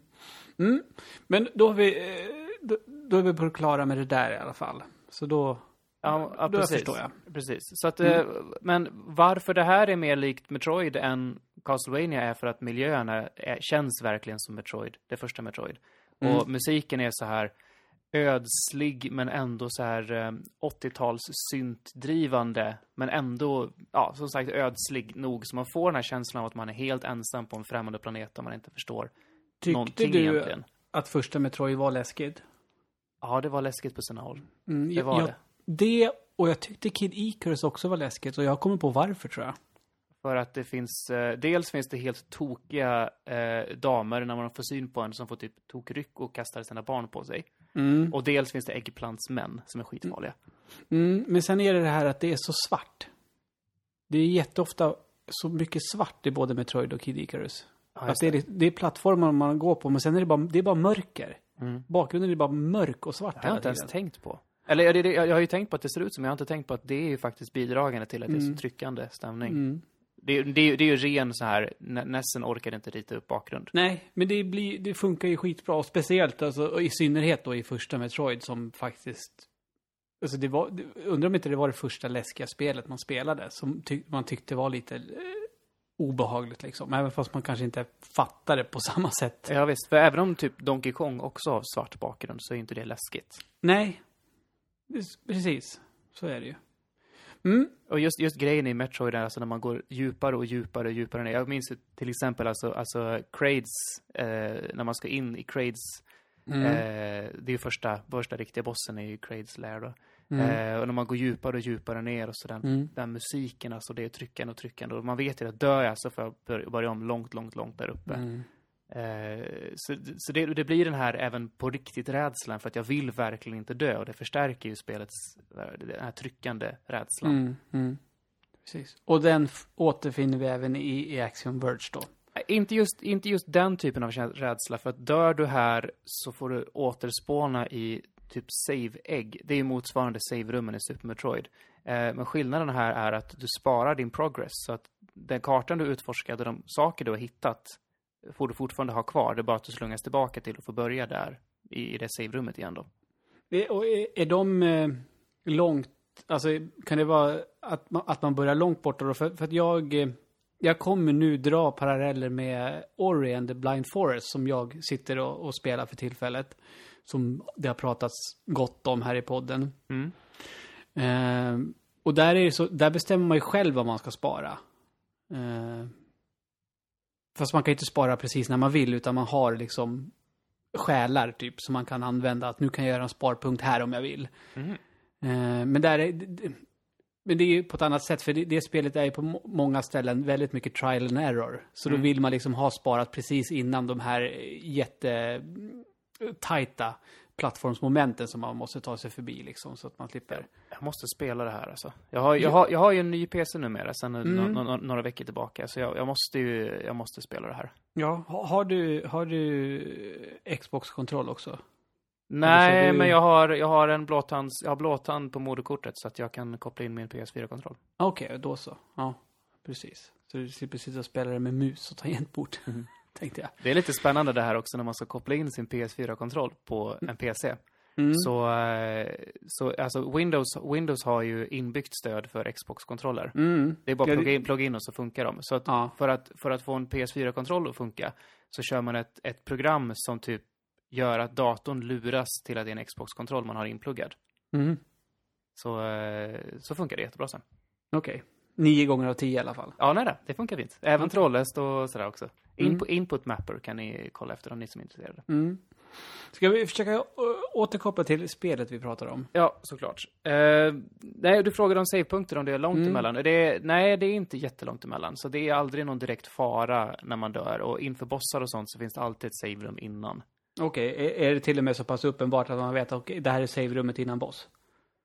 Speaker 1: Mm. Men då har vi, eh, då, då är vi på det klara med det där i alla fall. Så då,
Speaker 2: Ja, ja
Speaker 1: då
Speaker 2: precis.
Speaker 1: förstår jag.
Speaker 2: Precis. Så att,
Speaker 1: Mm.
Speaker 2: eh, men varför det här är mer likt Metroid än Castlevania är för att miljöerna är, känns verkligen som Metroid, det första Metroid.
Speaker 1: Mm.
Speaker 2: Och musiken är så här ödslig men ändå så här eh, 80-tals syntdrivande men ändå, ja, som sagt ödslig nog så man får den här känslan av att man är helt ensam på en främmande planet där man inte förstår
Speaker 1: Tyckte
Speaker 2: någonting
Speaker 1: du
Speaker 2: egentligen.
Speaker 1: att första Metroid var läskigt?
Speaker 2: Ja, det var läskigt på sina håll.
Speaker 1: Mm,
Speaker 2: Det var
Speaker 1: jag,
Speaker 2: det.
Speaker 1: Det, och jag tyckte Kid Icarus också var läskigt. Och jag kommer på varför, tror jag.
Speaker 2: För att det finns, eh, dels finns det helt tokiga eh, damer när man får syn på en som får typ tokryck och kastar sina barn på sig.
Speaker 1: Mm.
Speaker 2: Och dels finns det äggplantsmän som är skitfarliga.
Speaker 1: Mm, men sen är det det här att det är så svart. Det är jätteofta så mycket svart i både Metroid och Kid Icarus.
Speaker 2: Ja,
Speaker 1: att det, är, det är plattformar man går på, men sen är det bara, det är bara mörker.
Speaker 2: Mm.
Speaker 1: Bakgrunden är bara mörk och svart
Speaker 2: Det har jag inte ens tänkt på. Eller ja, det, det, jag har ju tänkt på att det ser ut som, jag har inte tänkt på att det är ju faktiskt bidragande till att det är
Speaker 1: Mm.
Speaker 2: så tryckande stämning. Det, det, är ju- det är ju ren så här, Nessen orkade inte rita upp bakgrund.
Speaker 1: Nej, men det, blir, det funkar ju skitbra. Och speciellt, alltså, i synnerhet då i första Metroid som faktiskt... Alltså det var, undrar om inte det var det första läskiga spelet man spelade. Som ty, man tyckte var lite eh, obehagligt liksom. Även fast man kanske inte fattade på samma sätt.
Speaker 2: Ja visst, för även om typ Donkey Kong också har svart bakgrund så är inte det läskigt.
Speaker 1: Nej, precis. Så är det ju. Mm.
Speaker 2: Och just, just grejen i Metroid är alltså när man går djupare och djupare och djupare ner. Jag minns till exempel alltså, alltså Crades, eh, när man ska in i Crades
Speaker 1: Mm.
Speaker 2: Eh, det är ju första, första riktiga bossen ju Crades Lair då.
Speaker 1: Mm.
Speaker 2: Eh, och när man går djupare och djupare ner och så den,
Speaker 1: Mm.
Speaker 2: den musiken, alltså det är tryckande och tryckande. Och man vet ju att dör jag så får jag bör- börja om långt, långt, långt där uppe.
Speaker 1: Mm.
Speaker 2: Eh, så så det, det blir den här även på riktigt rädslan för att jag vill verkligen inte dö och det förstärker ju spelets, den här tryckande rädslan.
Speaker 1: Mm. Mm. Precis. Och den återfinner vi även i, i Axiom Verge då.
Speaker 2: Inte just, inte just den typen av rädsla, för att dör du här så får du återspåna i typ save-ägg. Det är ju motsvarande save-rummen i Super Metroid. Eh, men skillnaden här är att du sparar din progress, så att den kartan du utforskade, de saker du har hittat, får du fortfarande ha kvar. Det är bara att du slungas tillbaka till och får börja där, i, i det save-rummet igen då.
Speaker 1: Det- Och är, är de eh, långt, alltså kan det vara att man, att man börjar långt borta då? För, för att jag, eh, jag kommer nu dra paralleller med Ori and the Blind Forest som jag sitter och, och spelar för tillfället. Som det har pratats gott om här i podden.
Speaker 2: Mm.
Speaker 1: Eh, och där, är det så, där bestämmer man ju själv vad man ska spara. Eh, fast man kan inte spara precis när man vill, utan man har liksom själar typ som man kan använda. Att nu kan jag göra en sparpunkt här om jag vill. Eh, men där är, men det är ju på ett annat sätt, för det, det spelet är ju på må- många ställen väldigt mycket trial and error. Så då
Speaker 2: Mm.
Speaker 1: vill man liksom ha sparat precis innan de här jätte tajta plattformsmomenten som man måste ta sig förbi liksom, så att man slipper.
Speaker 2: Jag måste spela det här alltså. Jag har, jag har, jag har ju en ny PC numera, sedan
Speaker 1: Mm.
Speaker 2: no, no, några veckor tillbaka. Så jag, jag måste ju, jag måste spela det här.
Speaker 1: Ja, ha- har du, har du Xbox-kontroll också?
Speaker 2: Nej,
Speaker 1: du-
Speaker 2: men jag har, jag har en blåtands, jag har blåtand på moderkortet så att jag kan koppla in min PS4-kontroll.
Speaker 1: Okej, då så. Ja, precis. Så du slipper sitta och spela det med mus och tangentbord,
Speaker 2: Mhm.
Speaker 1: Tänkte jag.
Speaker 2: Det är lite spännande det här också när man ska koppla in sin PS4-kontroll på en PC.
Speaker 1: Mm.
Speaker 2: Så, eh, så alltså Windows, Windows har ju inbyggt stöd för Xbox-kontroller.
Speaker 1: Mm.
Speaker 2: Det är bara plugga in, plugga in och så funkar de. Så att
Speaker 1: Ja.
Speaker 2: för, att, för att få en PS4-kontroll att funka så kör man ett, ett program som typ gör att datorn luras till att det är en Xbox-kontroll man har inpluggad.
Speaker 1: Mm.
Speaker 2: Så, eh, så funkar det jättebra sen.
Speaker 1: Okej. Nio gånger av tio i alla fall.
Speaker 2: Ja, nej då, det funkar fint. Även
Speaker 1: Okej.
Speaker 2: trådlöst och sådär också.
Speaker 1: Mm.
Speaker 2: Input, input mapper kan ni kolla efter om ni som är intresserade.
Speaker 1: Mm. Ska vi försöka återkoppla till spelet vi pratar om?
Speaker 2: Ja, såklart. Eh, nej, du frågade om savepunkter, om det är långt
Speaker 1: Mm.
Speaker 2: emellan. Det är, nej, det är inte jättelångt emellan. Så det är aldrig någon direkt fara när man dör. Och inför bossar och sånt så finns det alltid ett saverum innan.
Speaker 1: Okej, är, är det till och med så pass uppenbart att man vet att okej, det här är save-rummet innan boss?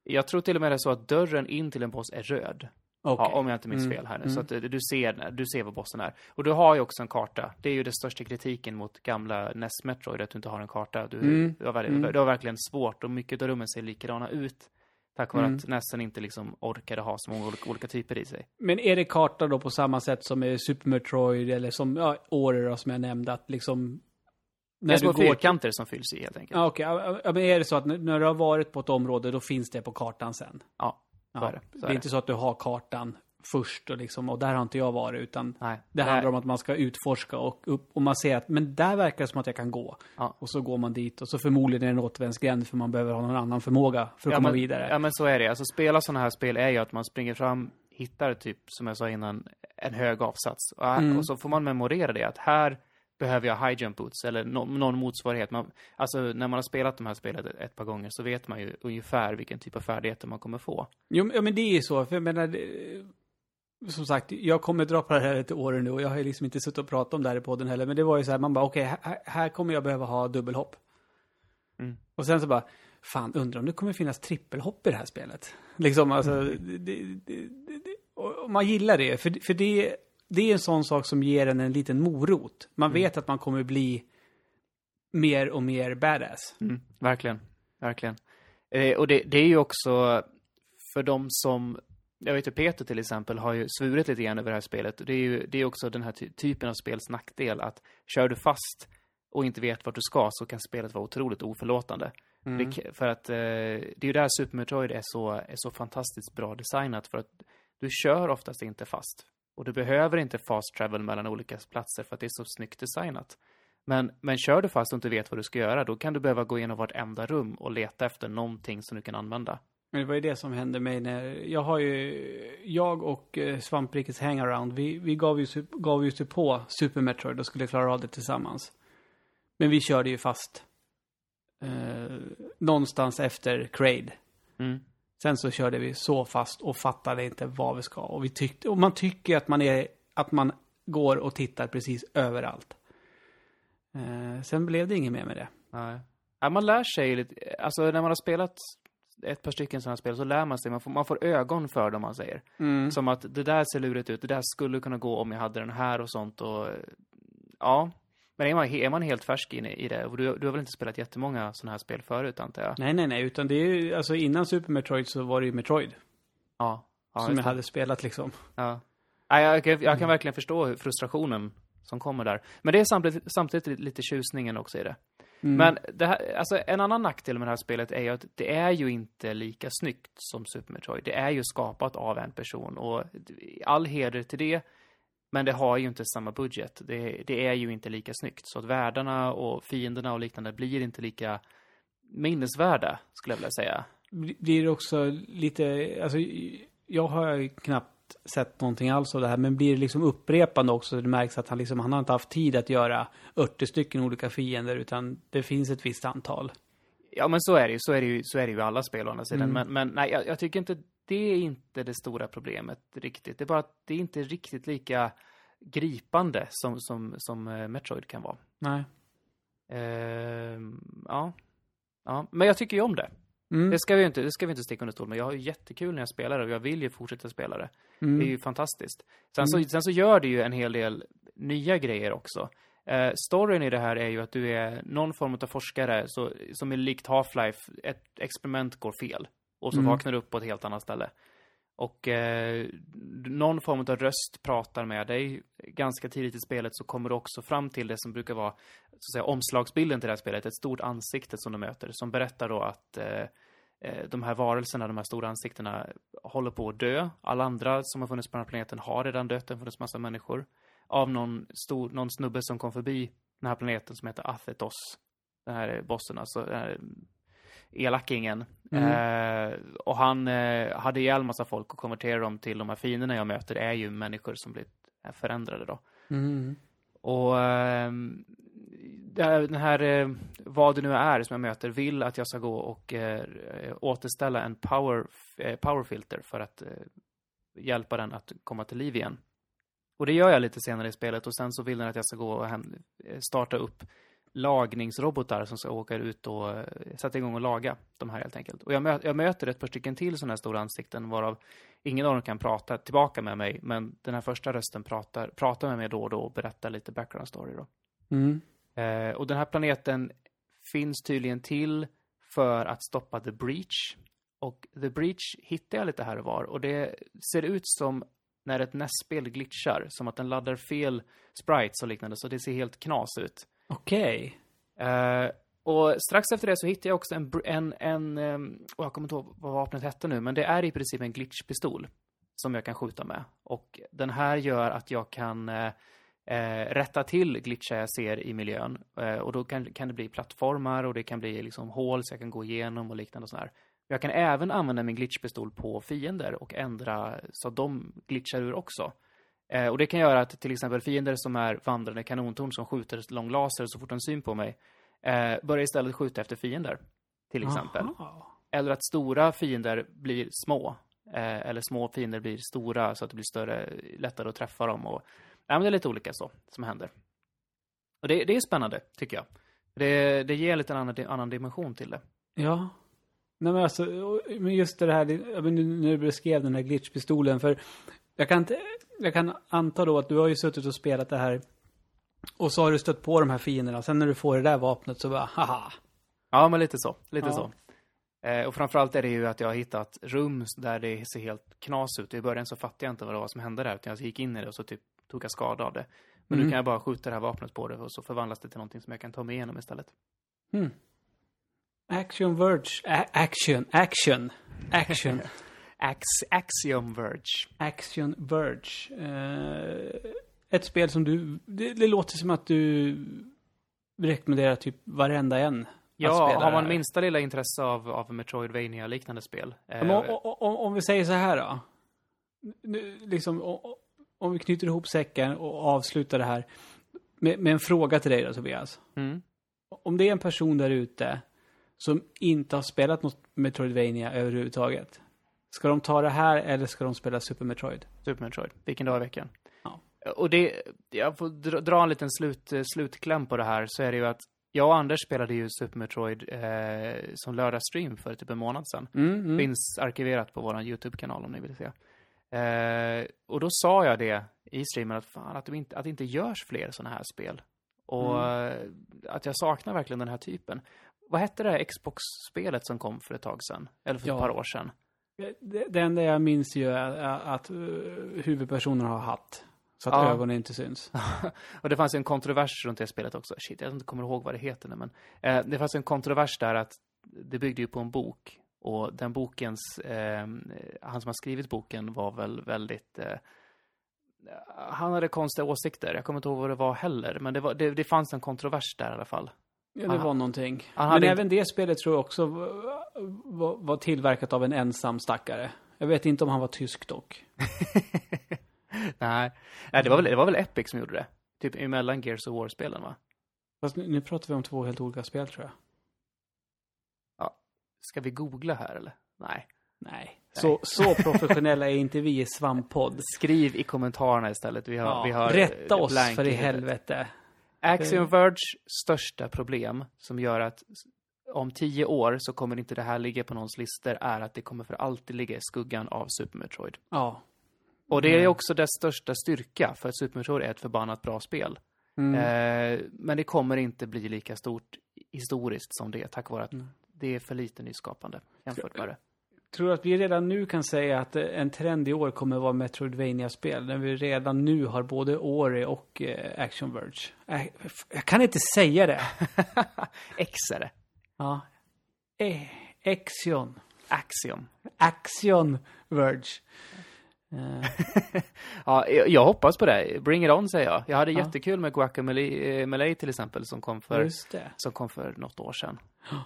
Speaker 2: Jag tror till och med det är så att dörren in till en boss är röd.
Speaker 1: Okej.
Speaker 2: Ja, om jag inte minns
Speaker 1: Mm.
Speaker 2: fel här nu.
Speaker 1: Mm.
Speaker 2: Så att eh, du ser, du ser vad bossen är. Och du har ju också en karta. Det är ju den största kritiken mot gamla NES Metroid, att du inte har en karta. Du,
Speaker 1: Mm.
Speaker 2: du, har,
Speaker 1: Mm.
Speaker 2: du har verkligen svårt och mycket av rummen ser likadana ut. Tack vare
Speaker 1: Mm.
Speaker 2: att NESen inte liksom orkade ha så många olika, typer i sig.
Speaker 1: Men är det karta då på samma sätt som i Super Metroid eller som ja, då, som jag nämnde att liksom...
Speaker 2: Det är små fyrkanter som fylls i helt enkelt.
Speaker 1: Ja, okej. Ja, ja, men är det så att när- när du har varit på ett område då finns det på kartan sen?
Speaker 2: Ja,
Speaker 1: Ja,
Speaker 2: det.
Speaker 1: Det
Speaker 2: är
Speaker 1: inte så att du har kartan först och liksom, och där har inte jag varit utan
Speaker 2: Nej.
Speaker 1: det
Speaker 2: Nej.
Speaker 1: handlar om att man ska utforska och upp och man ser att men där verkar det som att jag kan gå.
Speaker 2: Ja.
Speaker 1: Och så går man dit och så förmodligen är det en återvändsgränd för man behöver ha någon annan förmåga för att
Speaker 2: ja,
Speaker 1: komma
Speaker 2: men,
Speaker 1: vidare.
Speaker 2: Ja, men så är det. Alltså spela sådana här spel är ju att man springer fram, hittar typ, som jag sa innan, en hög avsats. Och,
Speaker 1: Mm.
Speaker 2: och så får man memorera det, att här behöver jag high jump boots, eller no, någon motsvarighet. Man, alltså, när man har spelat de här spelen ett, ett par gånger så vet man ju ungefär vilken typ av färdigheter man kommer få.
Speaker 1: Jo, men- ja, men det är ju så. För jag menar, det- som sagt, jag kommer dra på det här ett år nu och jag har ju liksom inte suttit och pratat om det här i podden heller. Men det var ju så här, man bara okej, här, här kommer jag behöva ha dubbelhopp.
Speaker 2: Mm.
Speaker 1: Och sen så bara, fan undrar om det kommer finnas trippelhopp i det här spelet. Liksom, alltså,
Speaker 2: Mm.
Speaker 1: det, det, man gillar det. För, för det, det är en sån sak som ger en en liten morot. Man
Speaker 2: Mm.
Speaker 1: vet att man kommer bli mer och mer badass.
Speaker 2: Mm, verkligen, verkligen. Eh, och det, det är ju också för de som, jag vet ju Peter till exempel har ju svurit lite grann över det här spelet. Det är ju det är också den här ty typen av spels nackdel att kör du fast och inte vet vart du ska så kan spelet vara otroligt oförlåtande.
Speaker 1: Mm.
Speaker 2: Det, för att eh, det är ju där Super Metroid är så, är så fantastiskt bra designat för att du kör oftast inte fast. Och du behöver inte fast travel mellan olika platser för att det är så snyggt designat. Men, men kör du fast och inte vet vad du ska göra, då kan du behöva gå igenom vartenda rum och leta efter någonting som du kan använda.
Speaker 1: Men det var ju det som hände mig när, jag har ju, jag och eh, Svamprikets hangaround, vi, vi gav ju, gav ju sig på Super Metroid och skulle klara av det tillsammans. Men vi körde ju fast. Eh, någonstans efter Crade.
Speaker 2: Mm.
Speaker 1: Sen så körde vi så fast och fattade inte vad vi ska. Och, vi tyckte, och man tycker att man, är, att man går och tittar precis överallt. Eh, sen blev det inget mer med det.
Speaker 2: Nej. Ja, man lär sig lite, alltså när man har spelat ett par stycken sådana spel så lär man sig, man får, man får ögon för dem man säger. Som att det där ser lurigt ut, det där skulle kunna gå om jag hade den här och sånt och ja. Men är man, är man helt färsk in i det, och du, du har väl inte spelat jättemånga sådana här spel förut antar jag?
Speaker 1: Nej, nej, nej, utan det är ju, alltså innan Super Metroid så var det ju Metroid.
Speaker 2: Ja. ja
Speaker 1: som jag hade spelat liksom.
Speaker 2: Ja. Ja, jag, kan- jag kan verkligen förstå frustrationen som kommer där. Men det är samtidigt, samtidigt lite tjusningen också i det. Men det här, alltså en annan nackdel med det här spelet är ju att det är ju inte lika snyggt som Super Metroid. Det är ju skapat av en person och all heder till det. Men det har ju inte samma budget. Det, det är ju inte lika snyggt. Så att världarna och fienderna och liknande blir inte lika minnesvärda, skulle jag vilja säga.
Speaker 1: blir det också lite, alltså jag har knappt sett någonting alls av det här, men blir det liksom upprepande också? Det märks att han liksom, han har inte haft tid att göra 80 stycken olika fiender, utan det finns ett visst antal.
Speaker 2: Ja, men så är det ju. Så är det ju, så är det ju alla spel å andra sidan.
Speaker 1: Mm.
Speaker 2: Men, men nej, jag, jag tycker inte det är inte det stora problemet riktigt. Det är bara att det är inte riktigt lika gripande som, som, som eh, Metroid kan vara.
Speaker 1: Nej.
Speaker 2: Ehm, ja. ja. Men jag tycker ju om det.
Speaker 1: Mm.
Speaker 2: Det ska vi inte, det ska vi inte sticka under stol med. Jag har ju jättekul när jag spelar det och jag vill ju fortsätta spela det.
Speaker 1: Mm.
Speaker 2: Det är ju fantastiskt. Sen, så, sen så gör det ju en hel del nya grejer också. Eh, storyn i det här är ju att du är någon form av forskare så, som är likt Half-Life, ett experiment går fel. Och så
Speaker 1: Mm.
Speaker 2: vaknar du upp på ett helt annat ställe. Och eh, någon form av röst pratar med dig. Ganska tidigt i spelet så kommer du också fram till det som brukar vara så att säga, omslagsbilden till det här spelet. Ett stort ansikte som du möter. Som berättar då att eh, eh, de här varelserna, de här stora ansiktena, håller på att dö. Alla andra som har funnits på den här planeten har redan dött. Det har funnits massa människor. Av någon, stor, någon snubbe som kom förbi den här planeten som heter Athetos. Den här bossen, alltså den här elakingen. Eh, och han eh, hade ihjäl massa folk och konverterade dem till de här fienderna jag möter är ju människor som blivit förändrade då.
Speaker 1: Mm.
Speaker 2: Och här- den här, eh, vad det nu är som jag möter, vill att jag ska gå och eh, återställa en power, eh, powerfilter för att eh, hjälpa den att komma till liv igen. Och det gör jag lite senare i spelet och sen så vill den att jag ska gå och eh, starta upp lagningsrobotar som ska åka ut och eh, sätta igång och laga de här helt enkelt. Och jag, mö jag möter ett par stycken till sådana här stora ansikten varav ingen av dem kan prata tillbaka med mig, men den här första rösten pratar, pratar med mig då och då och berättar lite background story då.
Speaker 1: Mm.
Speaker 2: Eh, och den här planeten finns tydligen till för att stoppa The Breach. Och The Breach hittar jag lite här och var. Och det ser ut som när ett NES-spel glitchar. Som att den laddar fel sprites och liknande. Så det ser helt knas ut.
Speaker 1: Okej.
Speaker 2: Eh, och strax efter det så hittade jag också en, en, en um, och jag kommer inte ihåg vad vapnet hette nu, men det är i princip en glitchpistol som jag kan skjuta med. Och den här gör att jag kan uh, uh, rätta till glitchar jag ser i miljön. Eh, och då kan, kan det bli plattformar och det kan bli liksom hål så jag kan gå igenom och liknande och sådär. Jag kan även använda min glitchpistol på fiender och ändra så att de glitchar ur också. Eh, och det kan göra att till exempel fiender som är vandrande kanontorn som skjuter lång laser så fort de syn på mig eh, börjar istället skjuta efter fiender. Till exempel.
Speaker 1: Aha.
Speaker 2: Eller att stora fiender blir små. Eh, eller små fiender blir stora så att det blir större, lättare att träffa dem. Och, ja, men det är lite olika så som händer. Och det, det är spännande, tycker jag. Det, det ger en liten annan, annan dimension till det.
Speaker 1: Ja. Nej men alltså, men just det här, nu när du beskrev den här glitchpistolen, för jag kan inte, jag kan anta då att du har ju suttit och spelat det här och så har du stött på de här fienderna, sen när du får det där vapnet så bara, haha.
Speaker 2: Ja, men lite så. Lite
Speaker 1: Ja.
Speaker 2: så. Eh, och framförallt är det ju att jag har hittat rum där det ser helt knas ut. I början så fattade jag inte vad det var som hände där, utan jag gick in i det och så typ tog jag skada av det. Men nu
Speaker 1: Mm.
Speaker 2: kan jag bara skjuta det här vapnet på det och så förvandlas det till någonting som jag kan ta mig igenom istället.
Speaker 1: Hmm. Action Verge, A- action, action, action,
Speaker 2: Ax Axiom Verge.
Speaker 1: action Verge. Eh, ett spel som du, det, det låter som att du rekommenderar typ varenda en.
Speaker 2: Ja, har man minsta lilla intresse av, av Metroidvania liknande spel. Eh,
Speaker 1: Om, om, om, om vi säger så här då. Nu, liksom, o- o- om vi knyter ihop säcken och avslutar det här med, med en fråga till dig då Tobias.
Speaker 2: mm,
Speaker 1: Om det är en person där ute som inte har spelat något Metroidvania överhuvudtaget. Ska de ta det här eller ska de spela Super Metroid?
Speaker 2: Super Metroid. Vilken dag i veckan.
Speaker 1: Ja.
Speaker 2: Och det, jag får dra, dra en liten slut, eh, slutkläm på det här, så är det ju att jag och Anders spelade ju Super Metroid eh, som lördagsstream för typ en månad sedan.
Speaker 1: Mm, mm.
Speaker 2: Finns arkiverat på vår YouTube-kanal om ni vill se. Eh, och då sa jag det i streamen att fan, att det inte, att det inte görs fler sådana här spel. Och eh, att jag saknar verkligen den här typen. Vad hette det här Xbox-spelet som kom för ett tag sedan? Eller för
Speaker 1: Ja.
Speaker 2: ett par år sedan?
Speaker 1: Det, det enda jag minns ju är att uh, huvudpersonen har hatt. Så att
Speaker 2: Ja.
Speaker 1: ögonen inte syns.
Speaker 2: Och det fanns en kontrovers runt det spelet också. Shit, jag inte kommer ihåg vad det heter nu, men eh, det fanns en kontrovers där att det byggde ju på en bok. Och den bokens, eh, han som har skrivit boken var väl väldigt, eh, han hade konstiga åsikter. Jag kommer inte ihåg vad det var heller, men det, var, det, det fanns en kontrovers där i alla fall.
Speaker 1: Ja, det var någonting. Men även det spelet tror jag också var, var, tillverkat av en ensam stackare. Jag vet inte om han var tysk dock.
Speaker 2: Nej, Nej det, var väl, det var väl Epic som gjorde det. Typ emellan Gears of War-spelen va?
Speaker 1: Fast nu, nu pratar vi om två helt olika spel tror jag.
Speaker 2: Ska vi googla här eller? Nej.
Speaker 1: Nej. Så, så professionella är inte vi i Svamppodd.
Speaker 2: Skriv i kommentarerna istället. Vi har,
Speaker 1: Ja,
Speaker 2: vi har
Speaker 1: rätta
Speaker 2: eh,
Speaker 1: oss för i helvete.
Speaker 2: Axiom Verge största problem som gör att om tio år så kommer inte det här ligga på någons lister är att det kommer för alltid ligga i skuggan av Super Metroid.
Speaker 1: Ja.
Speaker 2: Och det är
Speaker 1: Mm.
Speaker 2: också dess största styrka för att Super Metroid är ett förbannat bra spel.
Speaker 1: Mm.
Speaker 2: Eh, men det kommer inte bli lika stort historiskt som det tack vare att
Speaker 1: Mm.
Speaker 2: det är för lite nyskapande jämfört med det.
Speaker 1: Tror du att vi redan nu kan säga att eh, en trend i år kommer att vara Metroidvania-spel? När vi redan nu har både Ori och eh, Action Verge. Äh, jag kan inte säga det.
Speaker 2: X är det.
Speaker 1: Ja. Eh, Axion.
Speaker 2: Axiom.
Speaker 1: Axion Verge. Eh,
Speaker 2: Ja, jag, hoppas på det. Bring it on säger jag. Jag hade
Speaker 1: Ja.
Speaker 2: jättekul med Guacamelee Melee till exempel som kom för, som kom för något år sedan.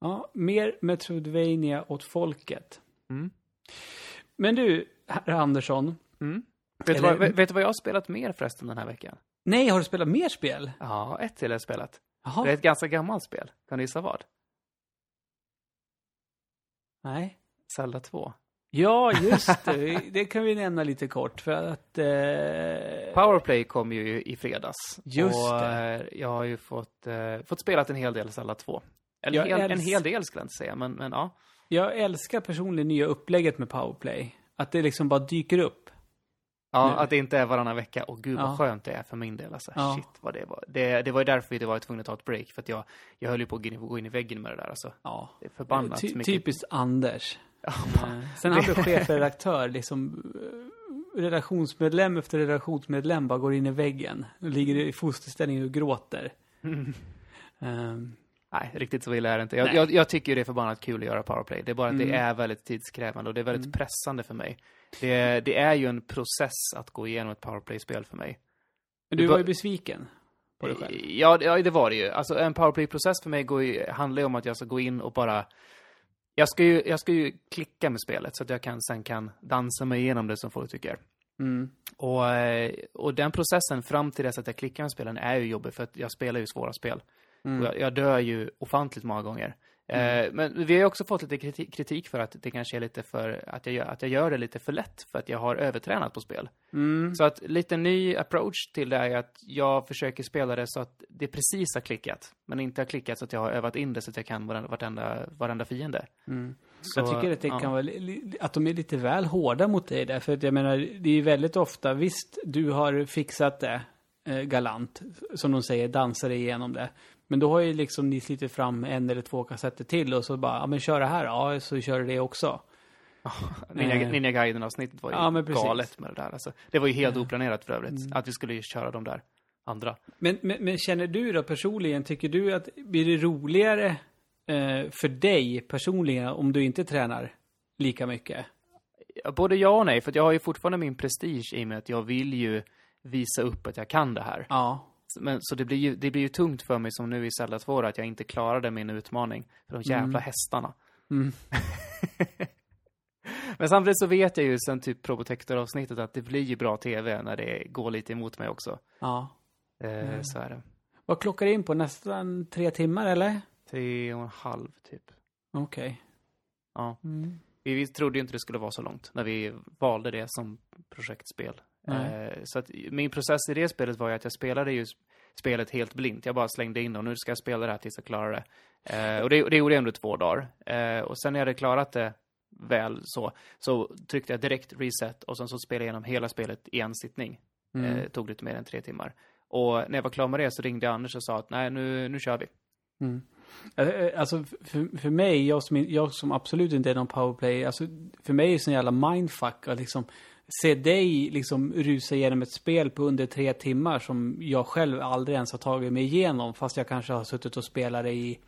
Speaker 1: Ja, mer Metroidvania åt folket.
Speaker 2: Mm.
Speaker 1: Men du, herr Andersson.
Speaker 2: Mm. Vet,
Speaker 1: Eller-
Speaker 2: du vad, vet du vad jag har spelat mer förresten den här veckan?
Speaker 1: Nej, har du spelat mer spel?
Speaker 2: Ja, ett till har jag spelat.
Speaker 1: Jaha.
Speaker 2: Det är ett ganska gammalt spel. Kan du gissa vad?
Speaker 1: Nej.
Speaker 2: Zelda 2.
Speaker 1: Ja, just det. Det kan vi nämna lite kort för att... Eh,
Speaker 2: Powerplay kom ju i fredags.
Speaker 1: Just
Speaker 2: och,
Speaker 1: det.
Speaker 2: eh, Jag har ju fått, eh, fått spelat en hel del Zelda 2. Eller
Speaker 1: Jag
Speaker 2: hel, en hel del skulle jag inte säga, men, men ja.
Speaker 1: Jag älskar personligen nya upplägget med Powerplay. Att det liksom bara dyker upp.
Speaker 2: Ja,
Speaker 1: Nu.
Speaker 2: att det inte är varannan vecka. Och gud vad
Speaker 1: Ja.
Speaker 2: skönt det är för min del. Alltså.
Speaker 1: Ja.
Speaker 2: Shit vad det var. Det, det var ju därför vi var tvungna att ta ett break. För att jag, jag höll ju på att gå in, i väggen med det där. Alltså.
Speaker 1: Ja.
Speaker 2: Det är förbannat
Speaker 1: Ty-
Speaker 2: mycket.
Speaker 1: typiskt Anders.
Speaker 2: Ja,
Speaker 1: Eh, Sen han blev chefredaktör, liksom eh, redaktionsmedlem efter redaktionsmedlem bara går in i väggen. Ligger i fosterställning och gråter. Ehm,
Speaker 2: Nej, riktigt så illa är det inte. Jag, jag, jag tycker det är förbannat kul att göra powerplay. Det är bara att det
Speaker 1: Mm.
Speaker 2: är väldigt tidskrävande och det är väldigt
Speaker 1: Mm.
Speaker 2: pressande för mig. Det, det är ju en process att gå igenom ett powerplay-spel för mig.
Speaker 1: men
Speaker 2: Det
Speaker 1: du
Speaker 2: var-
Speaker 1: var ju besviken på dig själv.
Speaker 2: Ja, det- ja, det var det ju. Alltså en powerplay-process för mig går ju, handlar ju om att jag ska gå in och bara... Jag ska, ju, jag ska ju klicka med spelet så att jag kan, sen kan dansa mig igenom det som folk tycker.
Speaker 1: Mm.
Speaker 2: Och, eh, och den processen fram till dess att jag klickar med spelen är ju jobbig för att jag spelar ju svåra spel.
Speaker 1: Mm.
Speaker 2: Och jag, jag dör ju ofantligt många gånger. Eh, men vi har ju också fått lite kriti- kritik för att det kanske är lite för, att jag, gör, att jag gör det lite för lätt för att jag har övertränat på spel.
Speaker 1: Mm.
Speaker 2: Så att lite ny approach till det är att jag försöker spela det så att det precis har klickat. Men inte har klickat så att jag har övat in det så att jag kan varenda, varenda fiende.
Speaker 1: Mm.
Speaker 2: Så,
Speaker 1: jag tycker att det
Speaker 2: ja.
Speaker 1: kan vara, att de är lite väl hårda mot dig där. För att jag menar, det är ju väldigt ofta, visst, du har fixat det eh, galant, som de säger, dansar igenom det. Men då har ju liksom ni slitit fram en eller två kassetter till och så bara, ja men kör det här, ja så kör du det också.
Speaker 2: Ninja,
Speaker 1: Eh.
Speaker 2: Ninja Gaiden-avsnittet var ju
Speaker 1: Ja,
Speaker 2: galet med det där. Alltså, det var ju helt oplanerat för övrigt,
Speaker 1: Mm.
Speaker 2: att vi skulle köra de där andra.
Speaker 1: Men, men, men känner du då personligen, tycker du att blir det roligare eh, för dig personligen om du inte tränar lika mycket?
Speaker 2: Både ja och nej, för jag har ju fortfarande min prestige i och med att jag vill ju visa upp att jag kan det här.
Speaker 1: Ja.
Speaker 2: Men, så det blir, ju, det blir ju tungt för mig som nu i Zelda 2 då, att jag inte klarade min utmaning. För de jävla
Speaker 1: Mm.
Speaker 2: hästarna.
Speaker 1: Mm.
Speaker 2: Men samtidigt så vet jag ju sen typ Probotector-avsnittet att det blir ju bra tv när det går lite emot mig också.
Speaker 1: Ja.
Speaker 2: Eh,
Speaker 1: Mm.
Speaker 2: Så är det.
Speaker 1: Vad klockar det in på? Nästan tre timmar eller?
Speaker 2: Tre och en halv, typ.
Speaker 1: Okej.
Speaker 2: Ja.
Speaker 1: Mm.
Speaker 2: Vi, vi trodde ju inte det skulle vara så långt när vi valde det som projektspel. Eh, så att min process i det spelet var ju att jag spelade ju spelet helt blint. Jag bara slängde in och nu ska jag spela det här tills jag klarar det. Eh, och det, det gjorde jag under två dagar. Eh, och sen när jag hade klarat det väl så, så tryckte jag direkt reset och sen så spelade jag igenom hela spelet i en sittning.
Speaker 1: Mm.
Speaker 2: Eh, tog lite mer än tre timmar. Och när jag var klar med det så ringde jag Anders och sa att nej, nu, nu kör vi.
Speaker 1: Mm. Eh, Alltså för, för mig, jag som, jag som absolut inte är någon powerplay, alltså för mig är det sån jävla mindfuck att liksom se dig liksom rusa igenom ett spel på under tre timmar som jag själv aldrig ens har tagit mig igenom fast jag kanske har suttit och spelat det i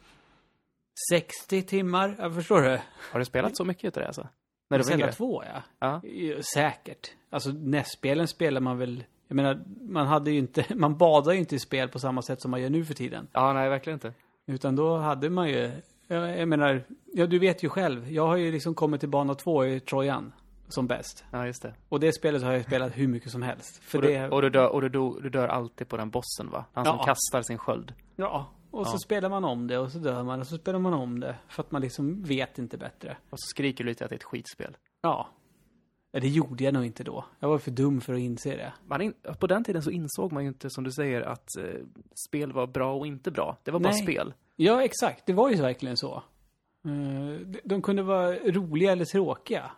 Speaker 1: 60 timmar, jag förstår du?
Speaker 2: Har du spelat så mycket utav det alltså? När du var yngre?
Speaker 1: 2 ja.
Speaker 2: Ja.
Speaker 1: Säkert. Alltså NES-spelen spelar man väl, jag menar, man hade ju inte, man badar ju inte i spel på samma sätt som man gör nu för tiden.
Speaker 2: Ja, nej, verkligen inte.
Speaker 1: Utan då hade man ju, jag, jag menar, ja du vet ju själv. Jag har ju liksom kommit till bana två i Trojan som bäst.
Speaker 2: Ja, just det.
Speaker 1: Och det spelet har jag spelat hur mycket som helst. För
Speaker 2: och, du,
Speaker 1: det,
Speaker 2: och, du, dör, och du, dör, du dör alltid på den bossen va? Han som
Speaker 1: Ja.
Speaker 2: kastar sin sköld.
Speaker 1: ja. Och så
Speaker 2: Ja.
Speaker 1: spelar man om det och så dör man och så spelar man om det. För att man liksom vet inte bättre.
Speaker 2: Och så skriker du lite att det är ett skitspel.
Speaker 1: Ja. Ja, det gjorde jag nog inte då. Jag var för dum för att inse det.
Speaker 2: Man in, på den tiden så insåg man ju inte, som du säger, att eh, spel var bra och inte bra. Det var bara
Speaker 1: Nej.
Speaker 2: spel.
Speaker 1: Ja, exakt. Det var ju verkligen så. Eh, de- De kunde vara roliga eller tråkiga.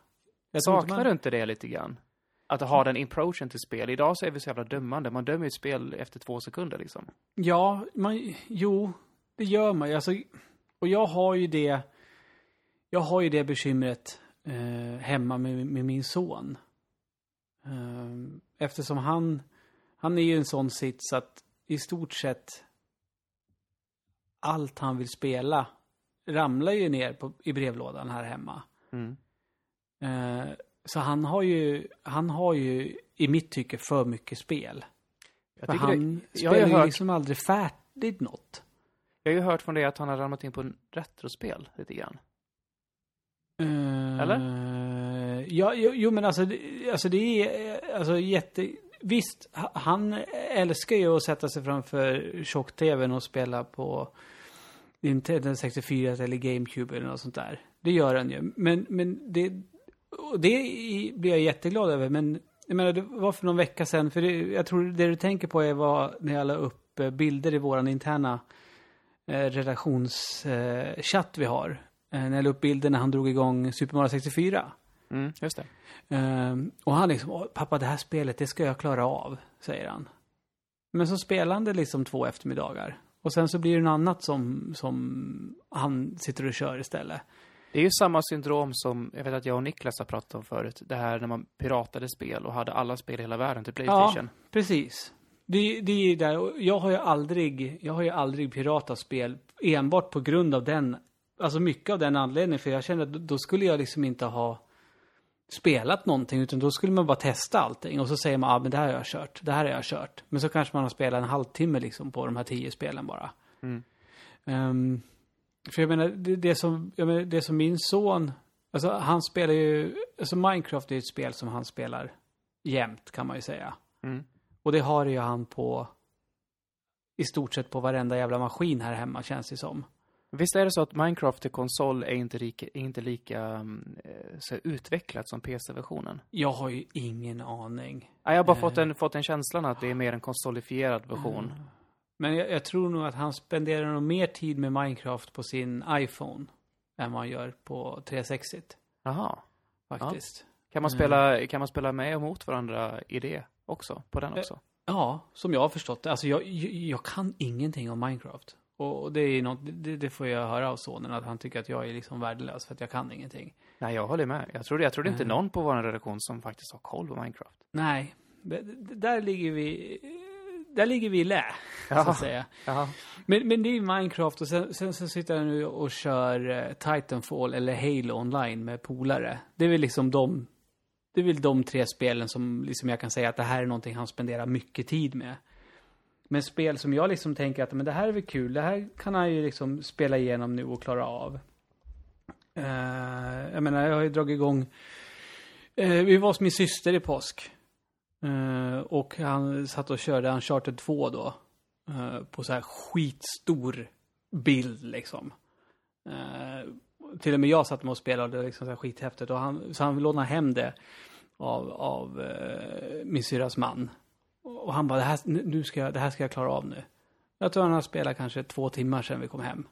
Speaker 1: Jag
Speaker 2: Saknar
Speaker 1: man-
Speaker 2: du inte det lite grann? Att ha den approachen till spel. Idag så är vi så jävla dömande. Man dömer ju ett spel efter två sekunder liksom.
Speaker 1: Ja, man, jo, det gör man ju. Alltså, och jag har ju det, jag har ju det bekymret eh, hemma med, med min son. Eh, eftersom han, han är ju en sån sits att i stort sett allt han vill spela ramlar ju ner på, i brevlådan här hemma.
Speaker 2: Mm.
Speaker 1: Eh, så han har ju, han har ju i mitt tycke för mycket spel.
Speaker 2: Jag,
Speaker 1: För han
Speaker 2: det, jag,
Speaker 1: spelar
Speaker 2: ju hört,
Speaker 1: liksom aldrig färdigt något.
Speaker 2: jag har ju hört från dig att han har ramlat in på en retrospel lite grann. Eller?
Speaker 1: Eh, Ja, jo, jo men alltså, alltså det är alltså jätte... Visst, ha- han älskar ju att sätta sig framför tjock-tvn och spela på Nintendo 64 eller GameCube eller något sånt där. Det gör han ju. Men, men det... Och det blir jag jätteglad över, men jag menar, det var för någon vecka sedan, för det, jag tror det du tänker på är vad när jag la upp eh, bilder i våran interna eh, relationschatt vi har. Eh, när jag la upp bilder när han drog igång Super Mario 64.
Speaker 2: Mm, just det.
Speaker 1: Ehm, och han liksom, "Åh, pappa det här spelet, det ska jag klara av, säger han. Men så spelar han det liksom två eftermiddagar. Och sen så blir det något annat som, som han sitter och kör istället.
Speaker 2: Det är ju samma syndrom som, jag vet att jag och Niklas har pratat om förut. Det här när man piratade spel och hade alla spel i hela världen till Playstation.
Speaker 1: Precis. Det, det är ju där, jag har ju aldrig, jag har ju aldrig piratat spel enbart på grund av den, alltså mycket av den anledningen, för jag kände att då- skulle jag liksom inte ha spelat någonting, utan då skulle man bara testa allting och så säger man, ja ah, men det här har jag kört, det här har jag kört. Men så kanske man har spelat en halvtimme liksom på de här tio spelen bara.
Speaker 2: Mm.
Speaker 1: Ehm, för jag menar, det, det, som, jag menar, det som min son, alltså han spelar ju, alltså Minecraft är ju ett spel som han spelar jämt kan man ju säga.
Speaker 2: Mm.
Speaker 1: Och det har ju han på i stort sett på varenda jävla maskin här hemma känns det som.
Speaker 2: Visst är det så att Minecraft till konsol är inte lika, är inte lika mm, eh, så utvecklat som PC-versionen?
Speaker 1: Jag har ju ingen aning.
Speaker 2: Ja, jag har bara
Speaker 1: Eh.
Speaker 2: fått, en, fått en känslan att det är mer en konsolifierad version.
Speaker 1: Mm. Men jag, jag tror nog att han spenderar nog mer tid med Minecraft på sin iPhone än vad han gör på 360
Speaker 2: Jaha.
Speaker 1: faktiskt.
Speaker 2: Kan man,
Speaker 1: Mm.
Speaker 2: spela, kan man spela med och mot varandra i det också? På den också?
Speaker 1: Ja, som jag har förstått det. Alltså jag, jag, kan ingenting om Minecraft. Och det är något, det, det får jag höra av sonen, att han tycker att jag är liksom värdelös för att jag kan ingenting.
Speaker 2: Nej, jag håller med. Jag trodde, jag trodde inte
Speaker 1: Mm.
Speaker 2: någon på vår redaktion som faktiskt har koll på Minecraft.
Speaker 1: Nej, det, det, där ligger vi, där ligger vi i lä, så
Speaker 2: Ja.
Speaker 1: att säga.
Speaker 2: Jaha.
Speaker 1: Men, men det är Minecraft och sen, sen så sitter jag nu och kör eh, Titanfall eller Halo online med polare. Det är väl liksom de, det är väl de tre spelen som liksom jag kan säga att det här är någonting han spenderar mycket tid med. Men spel som jag liksom tänker att men det här är väl kul, det här kan han ju liksom spela igenom nu och klara av. Eh, jag menar, jag har ju dragit igång, eh, vi var hos min syster i påsk. Eh, och han satt och körde Uncharted 2 då. Uh, på så här skitstor bild liksom. Uh, till och med jag satt med och spelade det liksom så här skithäftigt och han, så han lånade hem det av, av min syrras man. Och han bara, det här, nu ska jag, det här ska jag klara av nu. Jag tror han har spelat kanske två timmar sedan vi kom hem.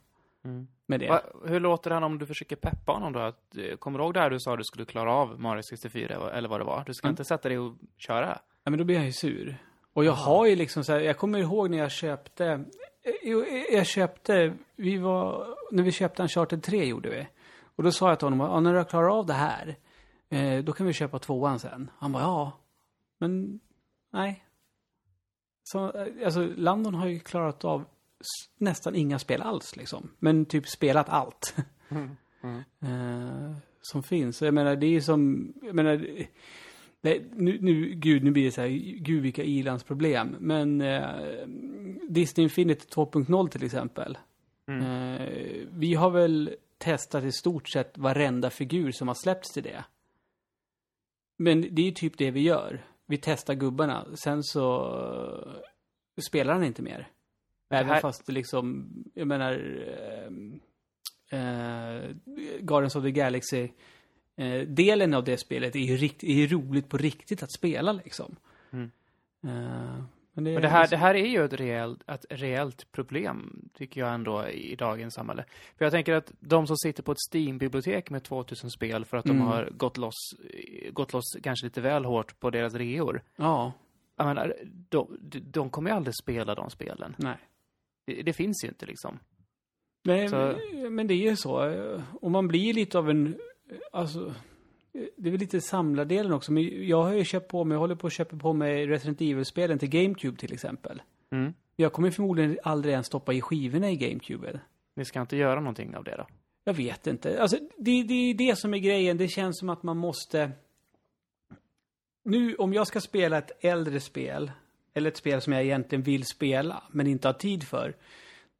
Speaker 1: Med det.
Speaker 2: Va, hur låter han om du försöker peppa honom då? Att, eh, kommer du ihåg det här du sa att du skulle klara av Mario 64 eller vad det var? Du ska
Speaker 1: Mm.
Speaker 2: inte sätta dig och köra?
Speaker 1: Ja, men då blir han ju sur. Och jag har ju liksom så här, jag kommer ihåg när jag köpte, eh, jo, eh, jag köpte, vi var, när vi köpte en Charter 3 gjorde vi. Och då sa jag till honom, ja, när du har klarat av det här, eh, då kan vi köpa tvåan sen. Han bara, ja, men nej. Så, alltså, Landon har ju klarat av nästan inga spel alls liksom. Men typ spelat allt. Eh, som finns. Jag menar, det är som, jag menar, Nej, nu, nu, gud, nu blir det så här, gud vilka ilandsproblem. Men eh, Disney Infinity 2.0 till exempel. Eh, vi har väl testat i stort sett varenda figur som har släppts till det. Men det är typ det vi gör. Vi testar gubbarna, sen så spelar han inte mer. Även
Speaker 2: här-
Speaker 1: fast det liksom, jag menar, eh, Guardians of the Galaxy eh, delen av det spelet är ju, rikt, är ju roligt på riktigt att spela liksom.
Speaker 2: Mm.
Speaker 1: Men det,
Speaker 2: Men det här, det här är ju ett reellt, ett reellt problem, tycker jag ändå, i dagens samhälle. För jag tänker att de som sitter på ett Steam-bibliotek med 2000 spel för att de
Speaker 1: Mm.
Speaker 2: har gått loss, gått loss kanske lite väl hårt på deras reor.
Speaker 1: Ja,
Speaker 2: Jag menar, de, de kommer ju aldrig spela de spelen.
Speaker 1: nej.
Speaker 2: Det, det finns ju inte liksom.
Speaker 1: Nej,
Speaker 2: Så-
Speaker 1: men- det är ju så. Och man blir lite av en, alltså, det är väl lite samlardelen också. Men jag har ju köpt på mig, jag håller på att köpa på mig Resident Evil-spelen till GameCube till exempel.
Speaker 2: Mm.
Speaker 1: Jag kommer förmodligen aldrig ens stoppa i skivorna i GameCube.
Speaker 2: Ni ska inte göra någonting av det då?
Speaker 1: Jag vet inte. Alltså, det, det är det som är grejen. Det känns som att man måste... Nu, om jag ska spela ett äldre spel, eller ett spel som jag egentligen vill spela, men inte har tid för,